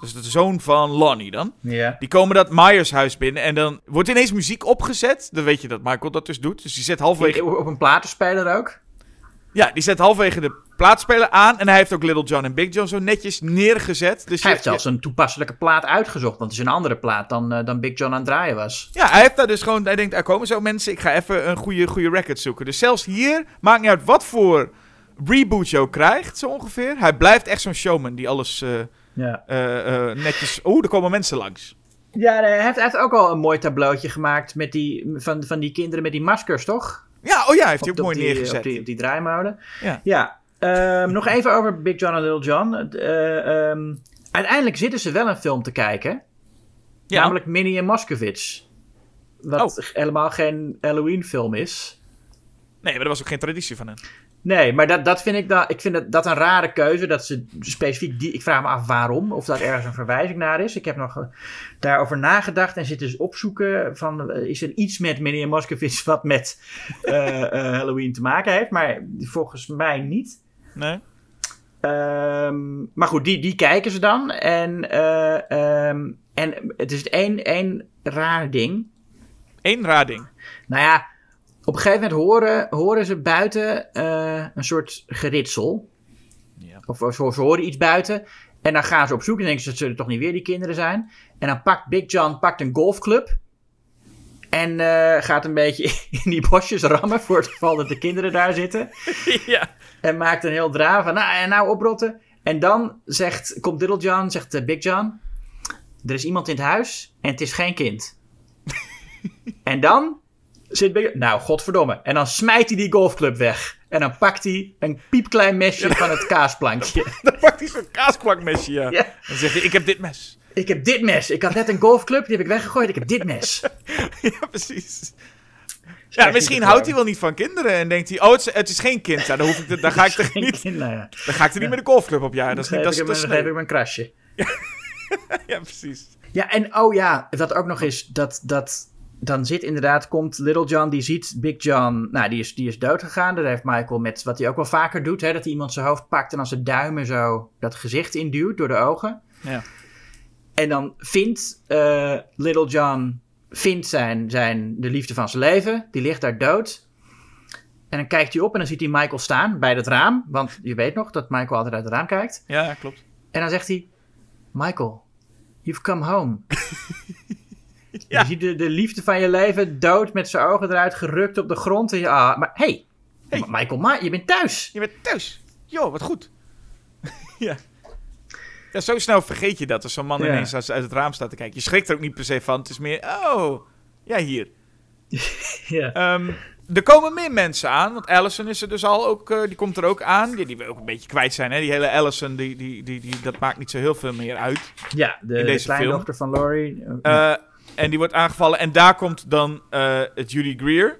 is de zoon van Lonnie dan. ja. Die komen dat Myers huis binnen en dan wordt ineens muziek opgezet. Dan weet je dat Michael dat dus doet. Dus die zet halverwege, Op een platenspeler ook? ja, die zet halverwege de plaatspeler aan. En hij heeft ook Little John en Big John zo netjes neergezet. Dus Hij je- heeft zelfs een toepasselijke plaat uitgezocht. Want het is een andere plaat dan, eh, dan Big John aan het draaien was. Ja, hij heeft daar dus gewoon. Hij denkt, er komen zo mensen, ik ga even een goede, goede record zoeken. Dus zelfs hier, maakt niet uit wat voor reboot je ook krijgt, zo ongeveer. Hij blijft echt zo'n showman die alles eh, Ja, eh, eh, netjes. Oeh, er komen mensen langs. ja hij, heeft, hij heeft ook al een mooi tableautje gemaakt met die, van, van die kinderen met die maskers, toch? Ja, oh ja, heeft hij ook op mooi die, neergezet. Op die, op die draaimolen. Ja. ja. Ehm, nog even over Big John en Little John. Eh, ehm, uiteindelijk zitten ze wel een film te kijken. Ja. Namelijk Minnie en Moskovits. Wat Oh. helemaal geen Halloween film is. Nee, maar er was ook geen traditie van hen. Nee, maar dat, dat vind ik, dan, ik vind dat, dat een rare keuze. Dat ze specifiek die. Ik vraag me af waarom. Of dat ergens een verwijzing naar is. Ik heb nog eh, daarover nagedacht en zit dus opzoeken. Van, eh, is er iets met meneer Moskowitz wat met eh, Halloween te maken heeft? Maar volgens mij niet. Nee? Ehm, maar goed, die, die kijken ze dan. En, eh, ehm, en het is één, één raar ding. Eén raar ding. Nou ja, op een gegeven moment horen, horen ze buiten eh, een soort geritsel. Ja. Of ze, ze horen iets buiten. En dan gaan ze op zoek en denken ze dat zullen toch niet weer die kinderen zijn. En dan pakt Big John pakt een golfclub. En eh, gaat een beetje in die bosjes rammen voor het geval dat de kinderen daar zitten. ja. En maakt een heel draai van, nou, en nou oprotten. En dan zegt, komt Little John, zegt eh, Big John... Er is iemand in het huis en het is geen kind. en dan zit Big Nou, godverdomme. En dan smijt hij die golfclub weg. En dan pakt hij een piepklein mesje van het kaasplankje. Dan pakt hij zo'n kaaskwakmesje, ja. Ja. Dan zegt hij, ik heb dit mes. Ik heb dit mes. Ik had net een golfclub, die heb ik weggegooid. Ik heb dit mes. ja, precies. Ja, misschien houdt hij wel niet van kinderen en denkt hij, oh, het is, het is geen kind. Ja, dan, hoef ik dan ga ik er niet, kind, nou ja. dan ga ik er niet met de golfclub op jagen. Dat is Dan niet, dat dat dan geef ik een krasje. Ja, precies. Ja, en oh ja, wat ook nog is, dat, dat dan zit inderdaad, komt Little John, die ziet Big John, nou, die is, die is dood gegaan. Dat heeft Michael met wat hij ook wel vaker doet, hè, dat hij iemand zijn hoofd pakt en als zijn duimen zo dat gezicht induwt door de ogen. Ja. En dan vindt eh, Little John vindt zijn, zijn, de liefde van zijn leven, die ligt daar dood. En dan kijkt hij op en dan ziet hij Michael staan bij het raam, want je weet nog dat Michael altijd uit het raam kijkt. Ja, klopt. En dan zegt hij: Michael, you've come home. Ja. Je ziet de, de liefde van je leven dood met zijn ogen eruit gerukt op de grond. En je, ah, maar hey, Hey. Michael, Ma je bent thuis. Je bent thuis. Jo, wat goed. ja. ja. Zo snel vergeet je dat als zo'n man Ja. ineens uit het raam staat te kijken. Je schrikt er ook niet per se van. Het is meer, oh, ja, hier. Ja. Ehm, er komen meer mensen aan, want Allison is er dus al ook, eh, die komt er ook aan. Die, die wil ook een beetje kwijt zijn, hè. Die hele Allison, die, die, die, die, dat maakt niet zo heel veel meer uit. ja, de, In de kleindochter van Laurie. Eh, en die wordt aangevallen en daar komt dan eh, het Judy Greer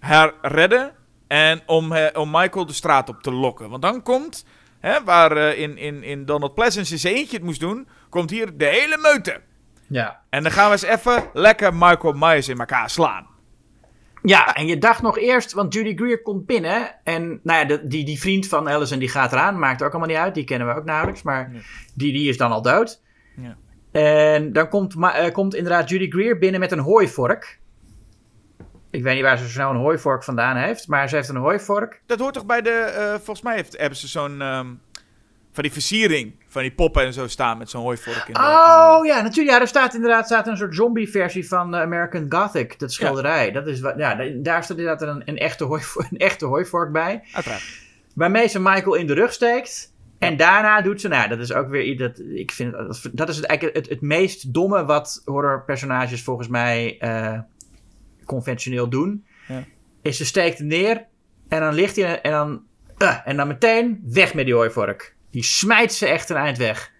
haar redden en om, eh, om Michael de straat op te lokken. Want dan komt, hè, waar eh, in, in, in Donald Pleasence in zijn eentje het moest doen, komt hier de hele meute. ja. En dan gaan we eens even lekker Michael Myers in elkaar slaan. Ja, en je dacht nog eerst, want Judy Greer komt binnen. En nou ja, de, die, die vriend van Allison die gaat eraan. Maakt er ook allemaal niet uit. Die kennen we ook nauwelijks. Maar die, die is dan al dood. Ja. En dan komt, eh, komt inderdaad Judy Greer binnen met een hooivork. Ik weet niet waar ze zo snel een hooivork vandaan heeft. Maar ze heeft een hooivork. Dat hoort toch bij de, eh, volgens mij heeft, hebben ze zo'n, ehm, van die versiering, van die poppen en zo staan met zo'n hooivork in. de- Oh ja, natuurlijk. Ja, er staat inderdaad staat een soort zombie-versie van eh, American Gothic. Dat schilderij. Dat is, wat- ja, da- daar staat inderdaad een, een, echte hooivork, een echte hooivork bij. Uiteraard. Waarmee ze Michael in de rug steekt. En daarna doet ze, nou, dat is ook weer iets dat ik vind, dat, dat is het, eigenlijk het, het meest domme wat horrorpersonages volgens mij eh, conventioneel doen. Ja. Is ze steekt neer en dan ligt hij en dan, eh, en dan meteen weg met die hooivork. Die smijt ze echt een eind weg.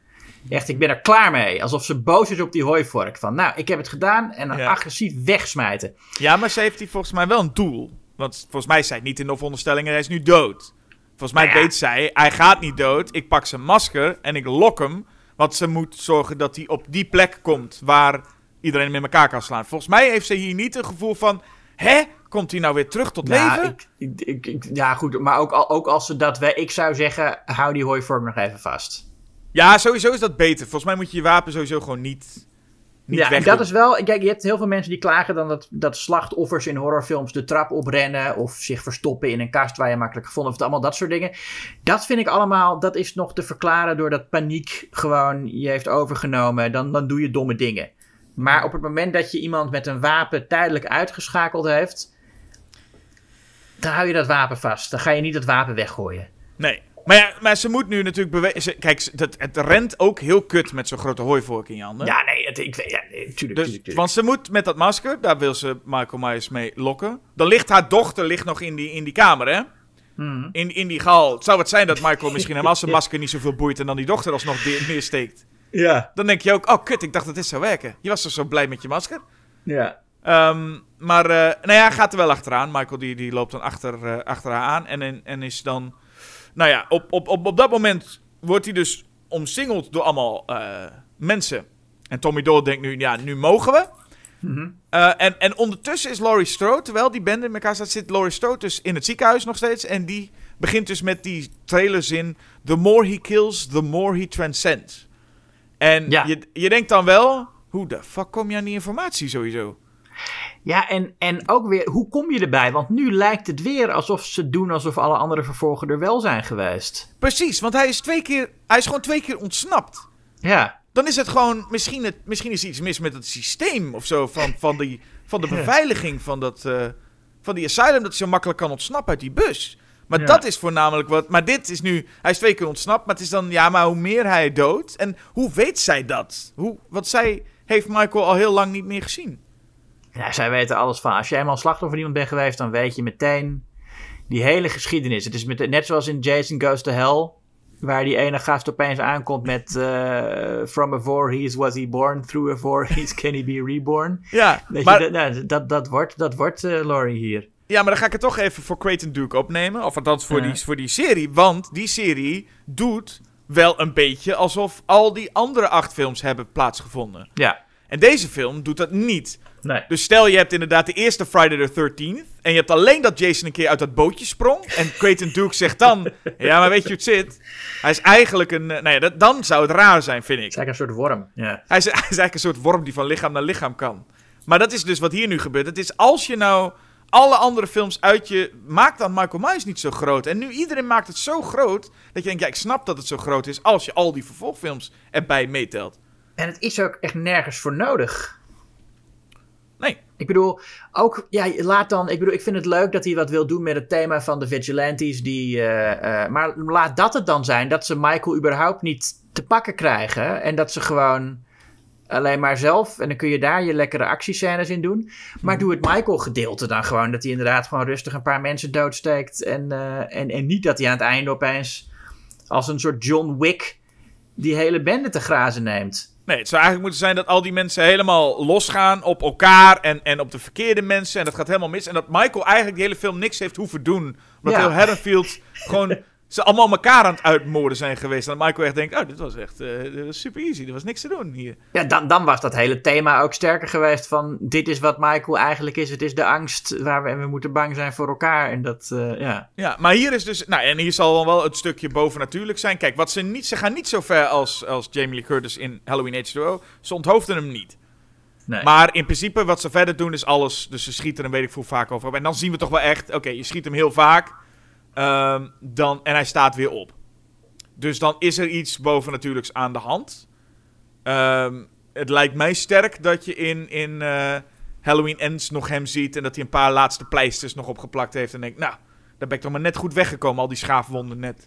Echt, ik ben er klaar mee. Alsof ze boos is op die hooivork. Van, nou, ik heb het gedaan en dan Ja. agressief wegsmijten. Ja, maar ze heeft hier volgens mij wel een doel. Want volgens mij zei het niet in de veronderstelling, hij is nu dood. Volgens mij Nou weet zij, hij gaat niet dood. Ik pak zijn masker en ik lok hem. Want ze moet zorgen dat hij op die plek komt waar iedereen met elkaar kan slaan. Volgens mij heeft ze hier niet een gevoel van... Hè? Komt hij nou weer terug tot Ja, leven? ik, ik, ja, goed. Maar ook, al, ook als ze dat... we- Ik zou zeggen, hou die hooivork nog even vast. Ja, sowieso is dat beter. Volgens mij moet je je wapen sowieso gewoon niet, niet ja, en wegdoen. dat is wel... Kijk, je hebt heel veel mensen die klagen dan dat, dat slachtoffers in horrorfilms de trap oprennen... of zich verstoppen in een kast waar je makkelijk gevonden wordt. Allemaal dat soort dingen. Dat vind ik allemaal... Dat is nog te verklaren doordat paniek gewoon je heeft overgenomen. Dan, dan doe je domme dingen. Maar op het moment dat je iemand met een wapen tijdelijk uitgeschakeld heeft... dan hou je dat wapen vast. Dan ga je niet dat wapen weggooien. Nee. Maar, ja, maar ze moet nu natuurlijk bewegen. Kijk, dat, het rent ook heel kut met zo'n grote hooivork in je handen. Ja, nee, het, ik, ja, nee, tuurlijk, Dus, tuurlijk, tuurlijk. want ze moet met dat masker, daar wil ze Michael Myers mee lokken. Dan ligt haar dochter ligt nog in die, in die kamer, hè? Mhm. In, in die gal. Het zou het zijn dat Michael misschien helemaal zijn masker niet zoveel boeit en dan die dochter alsnog neersteekt. Ja, Dan denk je ook, oh kut, ik dacht dat dit zou werken. Je was toch zo blij met je masker? ja. Ehm, maar, eh, nou ja, hij gaat er wel achteraan. Michael die, die loopt dan achter, eh, achter haar aan en, en, en is dan... Nou ja, op, op, op, op dat moment wordt hij dus omsingeld door allemaal eh, mensen. En Tommy Doyle denkt nu, ja, nu mogen we. Eh, en, en ondertussen is Laurie Strode, terwijl die band in elkaar staat, zit Laurie Strode dus in het ziekenhuis nog steeds. En die begint dus met die trailerzin: The more he kills, the more he transcends. En Ja. je, je denkt dan wel, hoe de fuck kom je aan die informatie sowieso? Ja, en, en ook weer, hoe kom je erbij? Want nu lijkt het weer alsof ze doen alsof alle andere vervolgen er wel zijn geweest. Precies, want hij is twee keer, hij is gewoon twee keer ontsnapt. Ja, Dan is het gewoon, misschien, het, misschien is er iets mis met het systeem of zo, van, van, die, van de beveiliging van, dat, eh, van die asylum, dat hij zo makkelijk kan ontsnappen uit die bus. Maar Ja. dat is voornamelijk wat, maar dit is nu, hij is twee keer ontsnapt, maar het is dan, ja, maar hoe meer hij doodt, en hoe weet zij dat? Hoe, want zij heeft Michael al heel lang niet meer gezien. Ja, zij weten alles van. Als jij eenmaal slachtoffer van iemand bent geweest, dan weet je meteen die hele geschiedenis. Het is met, net zoals in Jason Goes to Hell, waar die ene gast opeens aankomt met eh, From a voorhees was he born, through a voorhees can he be reborn. Ja, Weet maar, je, dat, nou, dat, dat wordt, dat wordt eh, Laurie hier. ja, maar dan ga ik het toch even voor Creighton Duke opnemen, of althans voor, Ja. die, voor die serie, want die serie doet wel een beetje alsof al die andere acht films hebben plaatsgevonden. Ja, En deze film doet dat niet. nee. Dus stel je hebt inderdaad de eerste Friday the 13th. En je hebt alleen dat Jason een keer uit dat bootje sprong. En Creighton Duke zegt dan: Ja, maar weet je hoe het zit? Hij is eigenlijk een. eh, Nou ja, dat, dan zou het raar zijn, vind ik. Het is eigenlijk een soort worm. Ja. Hij is, hij is eigenlijk een soort worm die van lichaam naar lichaam kan. Maar dat is dus wat hier nu gebeurt. Het is als je nou alle andere films uit je. Maakt dan Michael Myers niet zo groot. En nu iedereen maakt het zo groot. Dat je denkt: Ja, ik snap dat het zo groot is. Als je al die vervolgfilms erbij meetelt. En het is ook echt nergens voor nodig. Nee. Ik bedoel, ook, ja, laat dan, ik bedoel, ik vind het leuk dat hij wat wil doen met het thema van de vigilantes, die, eh, eh, maar laat dat het dan zijn, dat ze Michael überhaupt niet te pakken krijgen en dat ze gewoon alleen maar zelf, en dan kun je daar je lekkere actiescènes in doen, maar doe het Michael gedeelte dan gewoon, dat hij inderdaad gewoon rustig een paar mensen doodsteekt en, eh, en, en niet dat hij aan het einde opeens als een soort John Wick die hele bende te grazen neemt. Nee, het zou eigenlijk moeten zijn dat al die mensen helemaal losgaan op elkaar en, en op de verkeerde mensen. En dat gaat helemaal mis. En dat Michael eigenlijk die hele film niks heeft hoeven doen. Omdat Ja. heel Haddonfield gewoon ze allemaal elkaar aan het uitmoorden zijn geweest. En dat Michael echt denkt, oh, dit was echt dit was super easy. Er was niks te doen hier. Ja, dan, dan was dat hele thema ook sterker geweest van dit is wat Michael eigenlijk is. Het is de angst waar we, en we moeten bang zijn voor elkaar. En dat, eh, ja. Ja, maar hier is dus... Nou, en hier zal wel het stukje bovennatuurlijk zijn. Kijk, wat ze, niet, ze gaan niet zo ver als, als Jamie Lee Curtis in Halloween H2O. Ze onthoofden hem niet. Nee. Maar in principe wat ze verder doen is alles. Dus ze schieten hem weet ik veel vaak over. En dan zien we toch wel echt... Oké, je schiet hem heel vaak. Ehm, dan, en hij staat weer op. Dus dan is er iets bovennatuurlijks aan de hand. Ehm, het lijkt mij sterk dat je in, in eh, Halloween Ends nog hem ziet... en dat hij een paar laatste pleisters nog opgeplakt heeft. En denkt, nou, daar ben ik toch maar net goed weggekomen. Al die schaafwonden net.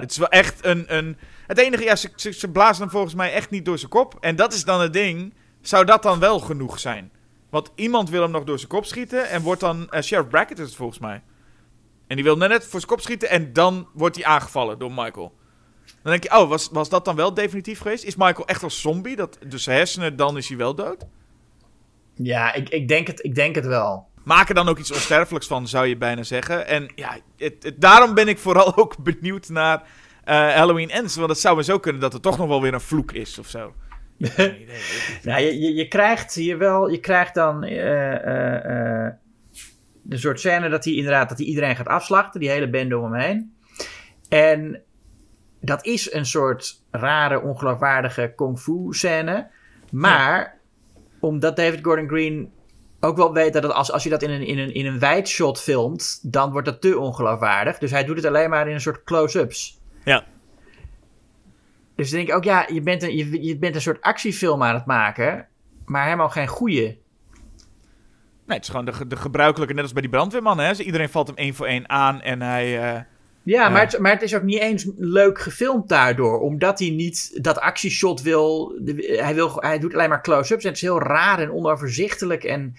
Het is wel echt een... een het enige, ja, ze, ze, ze blazen hem volgens mij echt niet door zijn kop. En dat is dan het ding. Zou dat dan wel genoeg zijn? Want iemand wil hem nog door zijn kop schieten. En wordt dan... eh, Sheriff Brackett is het volgens mij. En die wil net voor zijn kop schieten. En dan wordt hij aangevallen door Michael. Dan denk je, oh, was, was dat dan wel definitief geweest? Is Michael echt als zombie? Dat, dus zijn hersenen, dan is hij wel dood? ja, ik, ik, denk het, ik denk het wel. Maak er dan ook iets onsterfelijks van, zou je bijna zeggen. En ja, het, het- daarom ben ik vooral ook benieuwd naar eh, Halloween Ends. Want het zou maar zo kunnen dat er toch nog wel weer een vloek is of zo. Geen idee. Nou, je, je, je krijgt hier wel, je krijgt dan eh, eh, de soort scène dat hij inderdaad dat hij iedereen gaat afslachten, die hele bende om hem heen. En dat is een soort rare, ongeloofwaardige kung fu scène. Maar omdat David Gordon Green ook wel weet dat als, als je dat in een, in, een, in een wijd shot filmt, dan wordt dat te ongeloofwaardig. Dus hij doet het alleen maar in een soort close-ups. Ja. Dus dan denk ik ook, ja, je bent, een, je, je bent een soort actiefilm aan het maken, maar helemaal geen goeie. Nee, het is gewoon de, de gebruikelijke, net als bij die brandweerman. Hè? Dus Iedereen valt hem één voor één aan en hij... eh, Ja. Maar, het, maar het is ook niet eens leuk gefilmd daardoor. Omdat hij niet dat actieshot wil. hij, wil hij doet alleen maar close-ups. En het is heel raar en onoverzichtelijk. En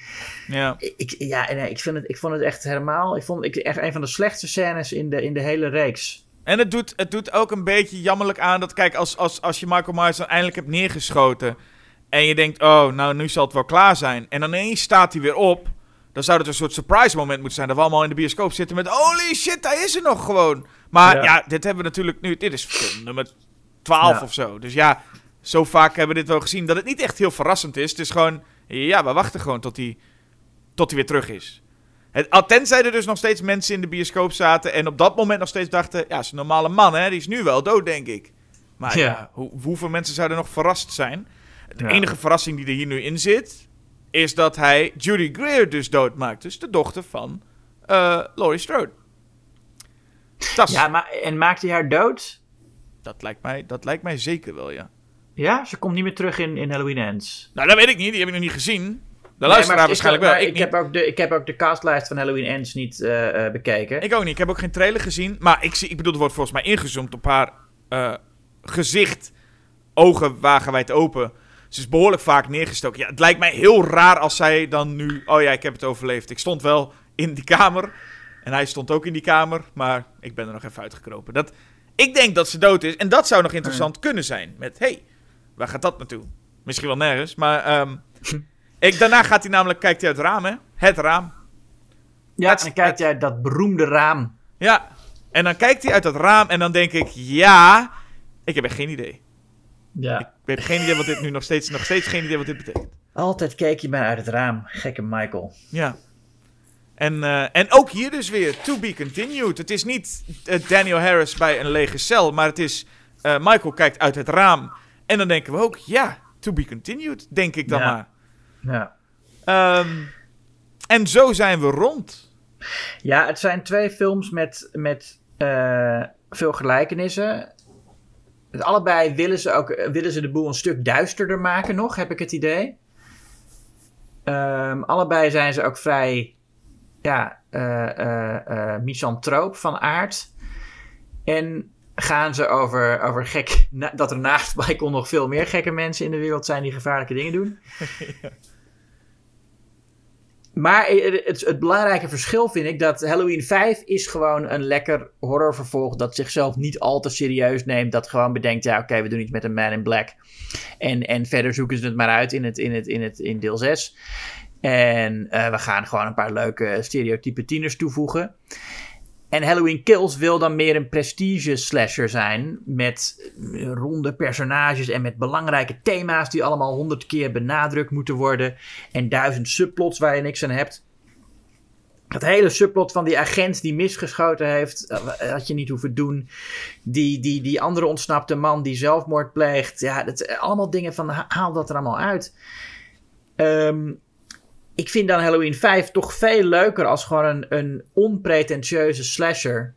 ja. ik, ja, en ik, vind het, ik vond het echt helemaal. Ik vond het echt een van de slechtste scènes in de, in de hele reeks. En het doet, het doet ook een beetje jammerlijk aan dat, kijk, als, als, als je Michael Myers dan eindelijk hebt neergeschoten. En je denkt, oh, nou, nu zal het wel klaar zijn. En dan ineens staat hij weer op. Dan zou het een soort surprise moment moeten zijn. Dat we allemaal in de bioscoop zitten met, holy shit, hij is er nog gewoon. Maar ja, Ja. dit hebben we natuurlijk nu, dit is film nummer 12 Ja. of zo. Dus ja, zo vaak hebben we dit wel gezien dat het niet echt heel verrassend is. Het is gewoon, ja, we wachten gewoon tot hij, tot hij weer terug is. Het, tenzij er dus nog steeds mensen in de bioscoop zaten en op dat moment nog steeds dachten, ja, is een normale man, hè? Die is nu wel dood, denk ik. Maar ja, Ja. hoe, hoeveel mensen zouden nog verrast zijn? De Ja. enige verrassing die er hier nu in zit, is dat hij Judy Greer dus doodmaakt. Dus de dochter van eh Laurie Strode. Dat, is- Ja, maar, en maakt hij haar dood? dat, lijkt mij, dat lijkt mij zeker wel, ja. Ja, ze komt niet meer terug in, in Halloween Ends. Nou, dat weet ik niet. Die heb ik nog niet gezien. De Nee, luisteraar maar waarschijnlijk ik, wel. maar Ik, heb ook de, ik heb ook de castlijst van Halloween Ends niet eh, eh, bekeken. Ik ook niet. Ik heb ook geen trailer gezien. Maar ik, zie, ik bedoel, er wordt volgens mij ingezoomd op haar eh, gezicht. Ogen wagenwijd open. Ze is behoorlijk vaak neergestoken. Ja, het lijkt mij heel raar als zij dan nu... Oh ja, ik heb het overleefd. Ik stond wel in die kamer. En hij stond ook in die kamer. Maar ik ben er nog even uitgekropen. Dat, ik denk dat ze dood is. En dat zou nog interessant kunnen zijn. Met, hey, waar gaat dat naartoe? Misschien wel nergens. Maar ehm, ik, daarna gaat hij namelijk... Kijkt hij uit het raam, hè? Het raam. ja, het- en dan kijkt jij dat beroemde raam. Ja, en dan kijkt hij uit dat raam en dan denk ik, ja, ik heb echt geen idee. Ja. Ik heb geen idee wat dit nu nog steeds, nog steeds geen idee wat dit betekent. Altijd keek je maar uit het raam. Gekke Michael. Ja. En, eh, en ook hier dus weer, to be continued. Het is niet eh, Daniel Harris bij een lege cel, maar het is, eh, Michael kijkt uit het raam. En dan denken we ook, ja, to be continued, denk ik dan Ja. maar. Ja. Ehm, en zo zijn we rond. Ja, het zijn twee films met, met eh, veel gelijkenissen. Allebei willen ze, ook, willen ze de boel een stuk duisterder maken nog, heb ik het idee. Ehm, allebei zijn ze ook vrij ja, eh, eh, eh, misantroop van aard. En gaan ze over, over gek, dat er naast Michael nog veel meer gekke mensen in de wereld zijn die gevaarlijke dingen doen. Maar het, het, belangrijke verschil vind ik dat Halloween 5 is gewoon een lekker horrorvervolg dat zichzelf niet al te serieus neemt. Dat gewoon bedenkt, ja oké, we doen iets met een Man in Black. En, en verder zoeken ze het maar uit in, het, in, het, in, het, in deel 6. En eh, we gaan gewoon een paar leuke stereotype tieners toevoegen. En Halloween Kills wil dan meer een prestige slasher zijn. Met eh, ronde personages en met belangrijke thema's die allemaal honderd keer benadrukt moeten worden. En duizend subplots waar je niks aan hebt. Het hele subplot van die agent die misgeschoten heeft, eh, had je niet hoeven doen. Die, die, die andere ontsnapte man die zelfmoord pleegt. Ja, dat, eh, allemaal dingen van ha- haal dat er allemaal uit. Ehm, ik vind dan Halloween 5 toch veel leuker als gewoon een, een onpretentieuze slasher.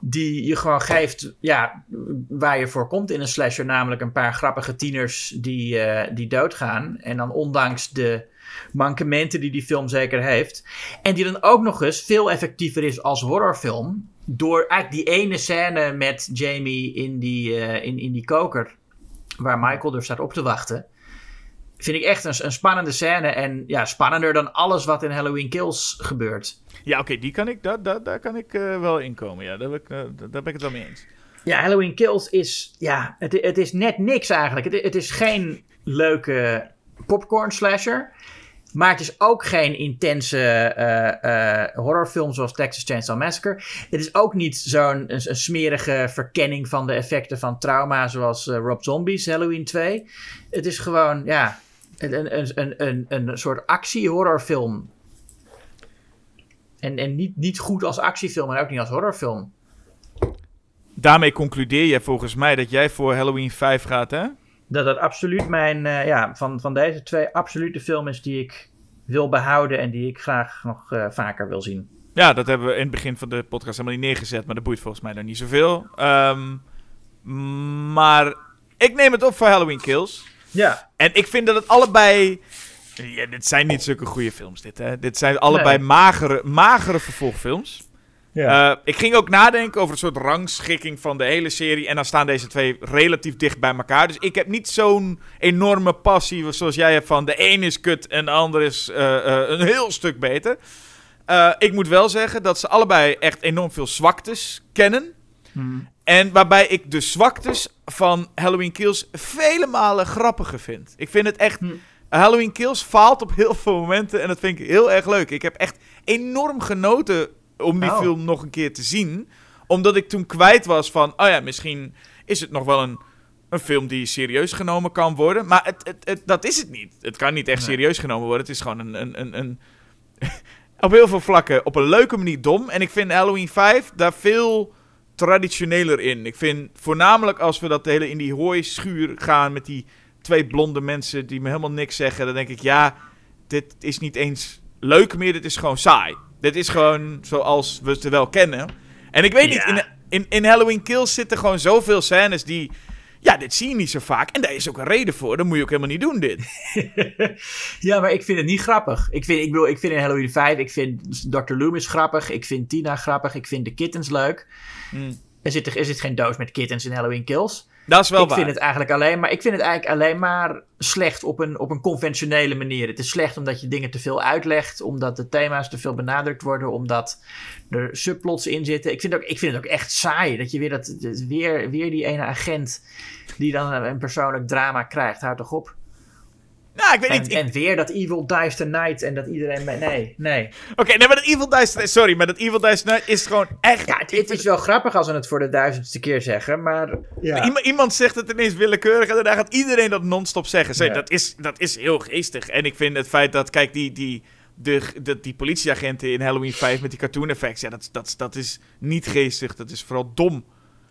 Die je gewoon geeft ja, waar je voor komt in een slasher. Namelijk een paar grappige tieners die, eh, die doodgaan. En dan ondanks de mankementen die die film zeker heeft. En die dan ook nog eens veel effectiever is als horrorfilm. Door eigenlijk die ene scène met Jamie in die, eh, in, in die koker. Waar Michael er staat op te wachten vind ik echt een, een spannende scène. En ja, spannender dan alles wat in Halloween Kills gebeurt. Ja, oké, die kan ik, daar, daar, daar kan ik eh, wel in komen. Ja, daar ben, ik, eh, daar ben ik het wel mee eens. Ja, Halloween Kills is, ja, het, het is net niks eigenlijk. Het, het is geen leuke popcorn slasher. Maar het is ook geen intense eh, horrorfilm zoals Texas Chainsaw Massacre. Het is ook niet zo'n een, een smerige verkenning van de effecten van trauma zoals Rob Zombie's Halloween 2. Het is gewoon, ja, een, een, een, een, een soort actie-horrorfilm. En, en niet, niet goed als actiefilm en ook niet als horrorfilm. Daarmee concludeer je volgens mij dat jij voor Halloween 5 gaat, hè? dat dat absoluut mijn, eh, ja, van, van deze twee absoluut de film is die ik wil behouden en die ik graag nog eh, vaker wil zien. Ja, dat hebben we in het begin van de podcast helemaal niet neergezet, maar dat boeit volgens mij dan niet zoveel. Ehm, maar ik neem het op voor Halloween Kills. Ja, En ik vind dat het allebei... Ja, dit zijn niet zulke goede films, dit, hè. Dit zijn allebei Nee. magere, magere vervolgfilms. ja. Eh, ik ging ook nadenken over een soort rangschikking van de hele serie. En dan staan deze twee relatief dicht bij elkaar. Dus ik heb niet zo'n enorme passie zoals jij hebt van de een is kut en de ander is eh, eh, een heel stuk beter. Ik moet wel zeggen dat ze allebei echt enorm veel zwaktes kennen. Hmm. En waarbij ik de zwaktes van Halloween Kills vele malen grappiger vind. Ik vind het echt... Hmm. Halloween Kills faalt op heel veel momenten en dat vind ik heel erg leuk. Ik heb echt enorm genoten om die Oh. film nog een keer te zien. Omdat ik toen kwijt was van, oh ja, misschien is het nog wel een, een film die serieus genomen kan worden. Maar het, het, het, dat is het niet. Het kan niet echt serieus genomen worden. Het is gewoon een... een, een, een op heel veel vlakken op een leuke manier dom. En ik vind Halloween 5 daar veel traditioneler in. Ik vind voornamelijk als we dat hele in die hooischuur gaan met die twee blonde mensen die me helemaal niks zeggen, dan denk ik ja, dit is niet eens leuk meer, dit is gewoon saai. Dit is gewoon zoals we ze wel kennen. En ik weet niet, in, in, in Halloween Kills zitten gewoon zoveel scènes die, ja, dit zie je niet zo vaak. En daar is ook een reden voor, dat moet je ook helemaal niet doen dit. ja, maar ik vind het niet grappig. Ik vind, ik bedoel, ik vind in Halloween 5, ik vind Dr. Loomis grappig, ik vind Tina grappig, ik vind de kittens leuk. Hmm. Er zit, er zit geen doos met kittens in Halloween Kills. Dat is wel ik waar. vind het eigenlijk alleen maar, ik vind het eigenlijk alleen maar slecht op een, op een conventionele manier. Het is slecht omdat je dingen te veel uitlegt, omdat de thema's te veel benadrukt worden, omdat er subplots in zitten. Ik vind, ook, ik vind het ook echt saai dat je weer, dat, weer, weer die ene agent die dan een, een persoonlijk drama krijgt. Houd toch op. Nou, ik weet En, niet. ik- en weer dat Evil Dies Tonight en dat iedereen... me- Nee, nee. Oké, nee, maar dat Evil Dice... Sorry, maar dat Evil Dice Night is gewoon echt... Ja, het, het is wel grappig als we het voor de duizendste keer zeggen, maar... Ja. Iemand, iemand zegt het ineens willekeurig en daarna gaat iedereen dat non-stop zeggen. Ja. dat, is, dat is heel geestig. En ik vind het feit dat, kijk, die, die, de, de, die politieagenten in Halloween 5 met die cartoon effects, ja, dat, dat, dat is niet geestig. Dat is vooral dom.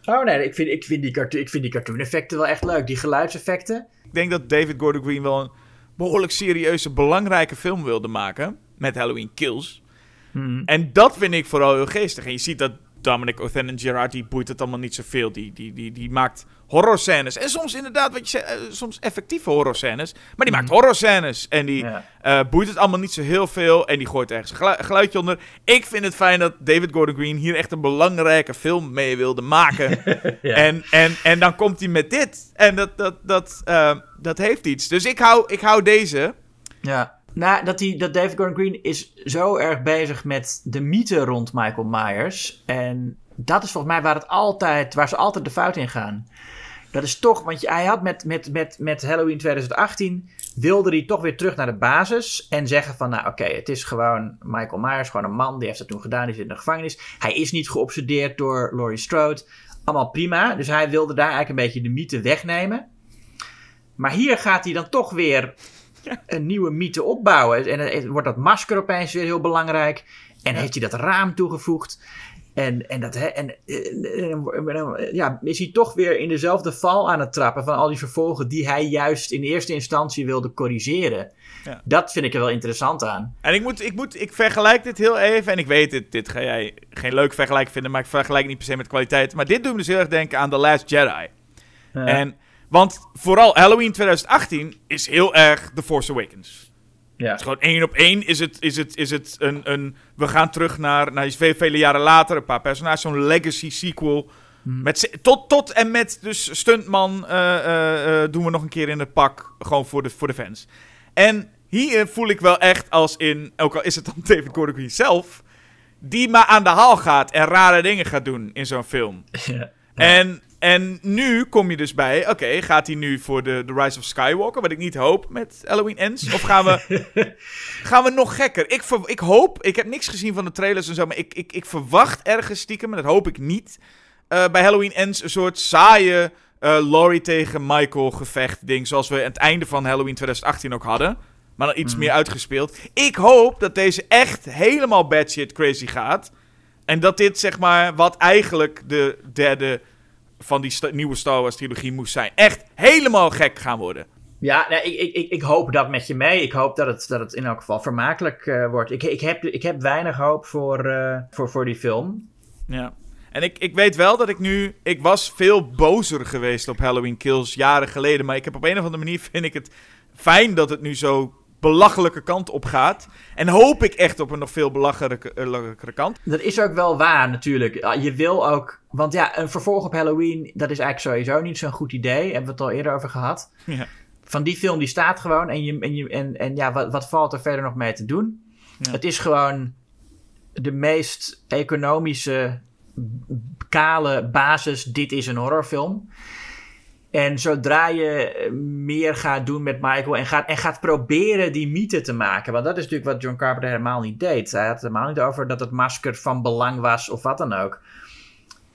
Oh nee, ik vind, ik, vind die cartoon, ik vind die cartoon effecten wel echt leuk. Die geluidseffecten. Ik denk dat David Gordon Green wel een behoorlijk serieuze, belangrijke film wilde maken. Met Halloween Kills. Hmm. En dat vind ik vooral heel geestig. En je ziet dat Dominic Othen Gerard, die boeit het allemaal niet zoveel. Die, die, die, die maakt horrorscènes. En soms inderdaad, wat je zei, eh, soms effectieve horrorscènes. Maar die maakt horrorscènes. En die eh, boeit het allemaal niet zo heel veel. En die gooit ergens een gelu- geluidje onder. Ik vind het fijn dat David Gordon Green hier echt een belangrijke film mee wilde maken. En, en, en dan komt hij met dit. En dat, dat, dat, eh, dat heeft iets. Dus ik hou, ik hou deze. Ja. Nou, dat, die, dat David Gordon Green is zo erg bezig met de mythe rond Michael Myers. En dat is volgens mij waar, het altijd, waar ze altijd de fout in gaan. Dat is toch, want hij had met, met, met, met Halloween 2018 wilde hij toch weer terug naar de basis en zeggen van, nou oké, het is gewoon Michael Myers, gewoon een man, die heeft dat toen gedaan, die zit in de gevangenis. Hij is niet geobsedeerd door Laurie Strode. Allemaal prima. Dus hij wilde daar eigenlijk een beetje de mythe wegnemen. Maar hier gaat hij dan toch weer een nieuwe mythe opbouwen. En wordt dat masker opeens weer heel belangrijk. En heeft hij dat raam toegevoegd. En, en, dat, hè, en, eh, en- en- ja, is hij toch weer in dezelfde val aan het trappen van al die vervolgen die hij juist in eerste instantie wilde corrigeren. Ja. Dat vind ik er wel interessant aan. En ik moet, ik moet, ik vergelijk dit heel even. En ik weet, dit, dit ga jij geen leuk vergelijk vinden. Maar ik vergelijk niet per se met kwaliteit. Maar dit doet me dus heel erg denken aan The Last Jedi. En, want vooral Halloween 2018 is heel erg The Force Awakens. ja. Het is gewoon één op één is het, is het, is het een, een... We gaan terug naar, naar vele, vele jaren later. Een paar personages, zo'n legacy sequel. Met, ze- tot, tot en met dus stuntman eh, eh, eh, doen we nog een keer in het pak. Gewoon voor de, voor de fans. En hier voel ik wel echt als in... Ook al is het dan David Gordon Green zelf... Die maar aan de haal gaat en rare dingen gaat doen in zo'n film. Ja. En, en nu kom je dus bij, oké, gaat hij nu voor de, de Rise of Skywalker, wat ik niet hoop met Halloween Ends? Of gaan we, gaan we nog gekker? Ik, ver- ik hoop, ik heb niks gezien van de trailers en zo, maar ik, ik, ik verwacht ergens stiekem, en dat hoop ik niet, eh, bij Halloween Ends een soort saaie eh, Laurie tegen Michael gevecht ding, zoals we aan het einde van Halloween 2018 ook hadden. Maar dan iets meer uitgespeeld. Ik hoop dat deze echt helemaal batshit crazy gaat. En dat dit, zeg maar, wat eigenlijk de derde van die sta- nieuwe Star Wars trilogie moest zijn. Echt helemaal gek gaan worden. Ja, ik, ik, ik, ik hoop dat met je mee. Ik hoop dat het, dat het in elk geval vermakelijk eh, wordt. Ik, ik, heb, ik heb weinig hoop voor, eh, voor, voor die film. Ja. En ik, ik weet wel dat ik nu... Ik was veel bozer geweest op Halloween Kills jaren geleden. Maar ik heb op een of andere manier vind ik het fijn dat het nu zo belachelijke kant op gaat. En hoop ik echt op een nog veel belachelijkere kant. Dat is ook wel waar natuurlijk. Je wil ook... Want ja, een vervolg op Halloween, dat is eigenlijk sowieso niet zo'n goed idee. Hebben we het al eerder over gehad. Ja. Van die film, die staat gewoon. En, je, en, je, en, en ja, wat, wat valt er verder nog mee te doen? Ja. Het is gewoon de meest economische, kale basis. Dit is een horrorfilm. En zodra je eh, meer gaat doen met Michael en gaat, en gaat proberen die mythe te maken. Want dat is natuurlijk wat John Carpenter helemaal niet deed. Hij had het helemaal niet over dat het masker van belang was of wat dan ook.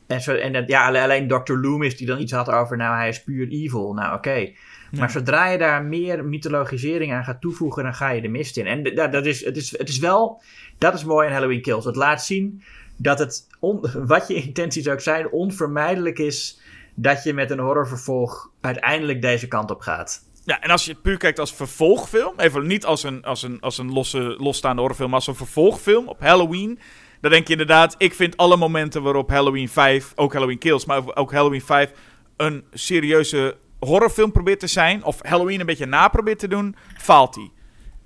En, zo, en dat, ja, alle- alleen Dr. Loomis die dan iets had over, nou hij is puur evil. Nou oké. Maar zodra je daar meer mythologisering aan gaat toevoegen, dan ga je de mist in. En dat, dat is, het, is, het is wel, dat is mooi in Halloween Kills. Het laat zien dat het, on- wat je intenties ook zijn, onvermijdelijk is dat je met een horrorvervolg uiteindelijk deze kant op gaat. Ja, en als je het puur kijkt als vervolgfilm, even niet als een, als een, als een losse, losstaande horrorfilm, maar als een vervolgfilm op Halloween, dan denk je inderdaad, ik vind alle momenten waarop Halloween 5, ook Halloween Kills, maar ook Halloween 5, een serieuze horrorfilm probeert te zijn, of Halloween een beetje na probeert te doen, faalt hij.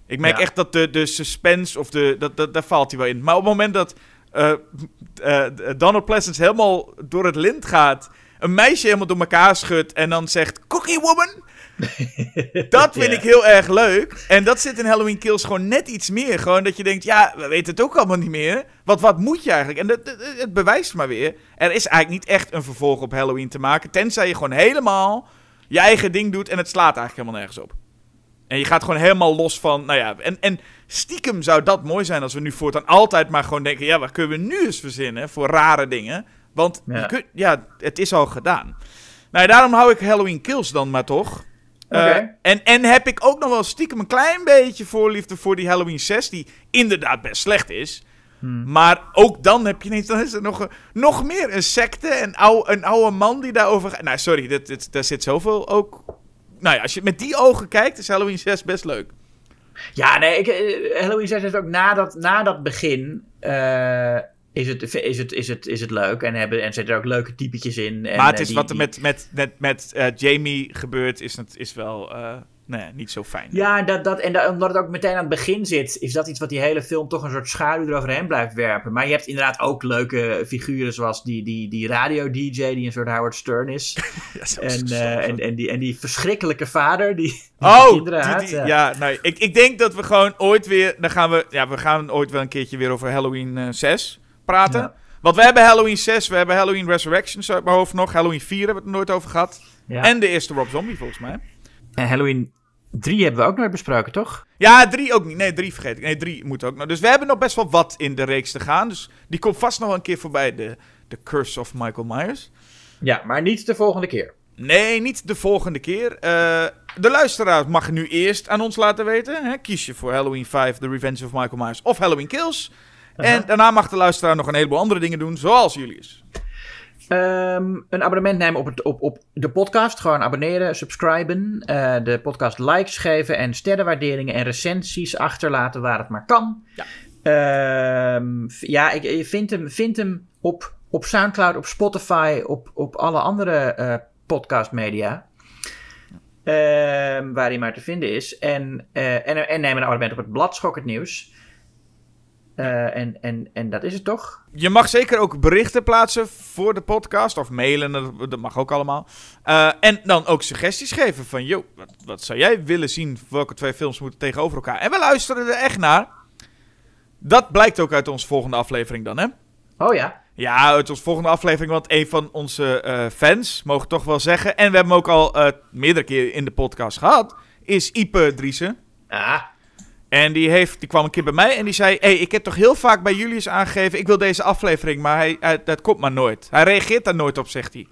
Ik merk Ja. echt dat de, de suspense, of de, dat, dat, daar faalt hij wel in. Maar op het moment dat eh, eh, Donald Pleasance helemaal door het lint gaat, een meisje helemaal door elkaar schudt en dan zegt, Cookie Woman... Dat vind Ja. ik heel erg leuk. En dat zit in Halloween Kills gewoon net iets meer. Gewoon dat je denkt, ja, we weten het ook allemaal niet meer. Wat, wat moet je eigenlijk? En dat, dat- het bewijst maar weer. Er is eigenlijk niet echt een vervolg op Halloween te maken. Tenzij je gewoon helemaal je eigen ding doet en het slaat eigenlijk helemaal nergens op. En je gaat gewoon helemaal los van, nou ja, en, en stiekem zou dat mooi zijn als we nu voortaan altijd maar gewoon denken, ja, wat kunnen we nu eens verzinnen voor rare dingen? Want Ja. je kunt, ja, het is al gedaan. Nou daarom hou ik Halloween Kills dan maar toch. Eh, en, en heb ik ook nog wel stiekem een klein beetje voorliefde voor die Halloween 6, die inderdaad best slecht is. Maar ook dan heb je ineens, dan is er nog, een- nog meer een secte, een oude, een oude man die daarover gaat. Nou, sorry, dit, dit, daar zit zoveel ook. Nou ja, als je met die ogen kijkt, is Halloween 6 best leuk. Ja, nee, ik, eh, Halloween 6 is ook na dat, na dat begin. eh, is het, is het, is het, is het leuk. En, hebben, en zitten er ook leuke typetjes in. En, maar het eh, is die- wat er met, met, met, met eh, Jamie gebeurt, is, het, is wel eh, nee, niet zo fijn. Ja, dat, dat, en dat, omdat het ook meteen aan het begin zit, is dat iets wat die hele film toch een soort schaduw eroverheen blijft werpen. Maar je hebt inderdaad ook leuke figuren, zoals die, die, die radio-dj, die een soort Howard Stern is. Ja, En, en, en, die, en die verschrikkelijke vader, die, die Oh, kinderen die- ja. ja, nee, ik, ik denk dat we gewoon ooit weer, dan gaan we, ja, we gaan ooit wel een keertje weer over Halloween eh 6 praten. Ja. Want we hebben Halloween 6, we hebben Halloween Resurrections uit mijn hoofd nog, Halloween 4 hebben we het nooit over gehad. Ja. En de eerste Rob Zombie volgens mij. En Halloween 3 hebben we ook nooit besproken, toch? Ja, drie ook niet. Nee, drie vergeet ik. Nee, drie moet ook nog. Dus we hebben nog best wel wat in de reeks te gaan. Dus die komt vast nog wel een keer voorbij, de, de Curse of Michael Myers. Ja, maar niet de volgende keer. Nee, niet de volgende keer. Eh, de luisteraar mag nu eerst aan ons laten weten. Hè? Kies je voor Halloween 5, The Revenge of Michael Myers of Halloween Kills. En daarna mag de luisteraar nog een heleboel andere dingen doen, zoals Julius. Ehm, een abonnement nemen op, het, op, op de podcast. Gewoon abonneren, subscriben. eh, de podcast likes geven en sterrenwaarderingen en recensies achterlaten waar het maar kan. Ja. V- ja, ik, je vindt hem, hem op, op Soundcloud, op Spotify, op, op alle andere eh podcastmedia. Ehm, waar hij maar te vinden is. En, eh, en, en neem een abonnement op het blad Schok het Nieuws. Eh, en, en, en dat is het toch? Je mag zeker ook berichten plaatsen voor de podcast. Of mailen, dat, dat mag ook allemaal. Eh, en dan ook suggesties geven van... Yo, wat, wat zou jij willen zien? Welke twee films moeten tegenover elkaar? En we luisteren er echt naar. Dat blijkt ook uit onze volgende aflevering dan, hè? Oh ja. Ja, uit onze volgende aflevering. Want een van onze eh, fans, mogen toch wel zeggen... En we hebben hem ook al meerdere keren in de podcast gehad... Is Ipe Driessen. Ah, En die, heeft, die kwam een keer bij mij en die zei... hey, ik heb toch heel vaak bij Julius aangegeven... ik wil deze aflevering, maar hij, hij- dat komt maar nooit. Hij reageert daar nooit op, zegt hij.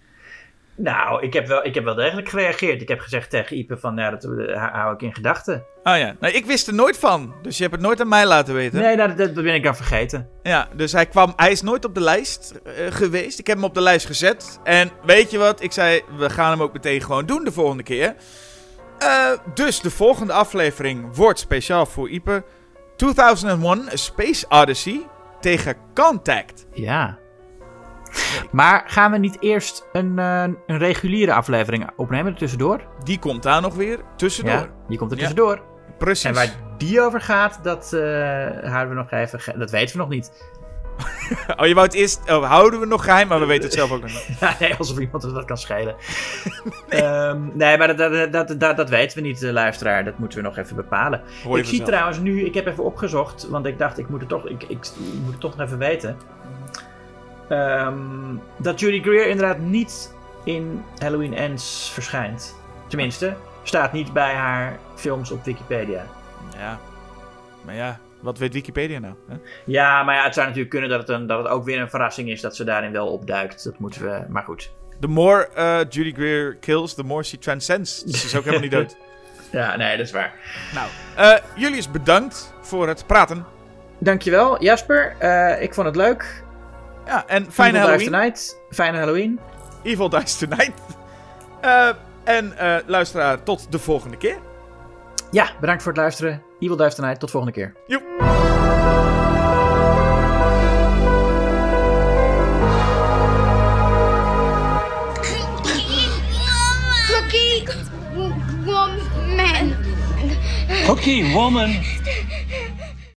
Nou, ik heb, wel, ik heb wel degelijk gereageerd. Ik heb gezegd tegen Ipe van, ja, dat eh, hou ik in gedachten. Oh ja, nee, ik wist er nooit van. Dus je hebt het nooit aan mij laten weten. Nee, nou, dat, dat ben ik dan vergeten. Ja, dus hij, kwam, hij is nooit op de lijst eh, geweest. Ik heb hem op de lijst gezet. En weet je wat? Ik zei, we gaan hem ook meteen gewoon doen de volgende keer. Eh, dus de volgende aflevering wordt speciaal voor Ipe. 2001 A Space Odyssey tegen Contact. Ja. Maar gaan we niet eerst een, eh, een reguliere aflevering opnemen tussendoor? Die komt daar nog weer tussendoor. Ja, die komt er Ja. tussendoor. Precies. En waar die over gaat, dat houden we nog even... Dat weten we nog niet. Oh, je wou het eerst... Oh, houden we nog geheim, maar we weten het zelf ook nog niet. Ja, nee, alsof iemand dat kan schelen. nee. nee, maar dat, dat, dat, dat, dat weten we niet, de luisteraar. Dat moeten we nog even bepalen. Hoor ik zie trouwens nu, ik heb even opgezocht, want ik dacht, ik moet het toch, ik, ik, moet het toch nog even weten. Ehm, dat Judy Greer inderdaad niet in Halloween Ends verschijnt. Tenminste, staat niet bij haar films op Wikipedia. Ja. Maar ja, wat weet Wikipedia nou? Hè? Ja, maar ja, het zou natuurlijk kunnen dat het, een, dat het ook weer een verrassing is dat ze daarin wel opduikt. Dat moeten we, maar goed. The more eh, Judy Greer kills, the more she transcends. Dus ze is ook helemaal niet dood. Ja, nee, dat is waar. Nou, eh Julius, bedankt voor het praten. Dankjewel, Jasper. Eh, ik vond het leuk. Ja, en fijne Evil Dies Halloween. Tonight. Fijne Halloween. Evil Dies Tonight. Eh, en luisteraar, tot de volgende keer. Ja, bedankt voor het luisteren. Evil Dies Tonight. Tot volgende keer. Joep. Cookie woman. Cookie woman.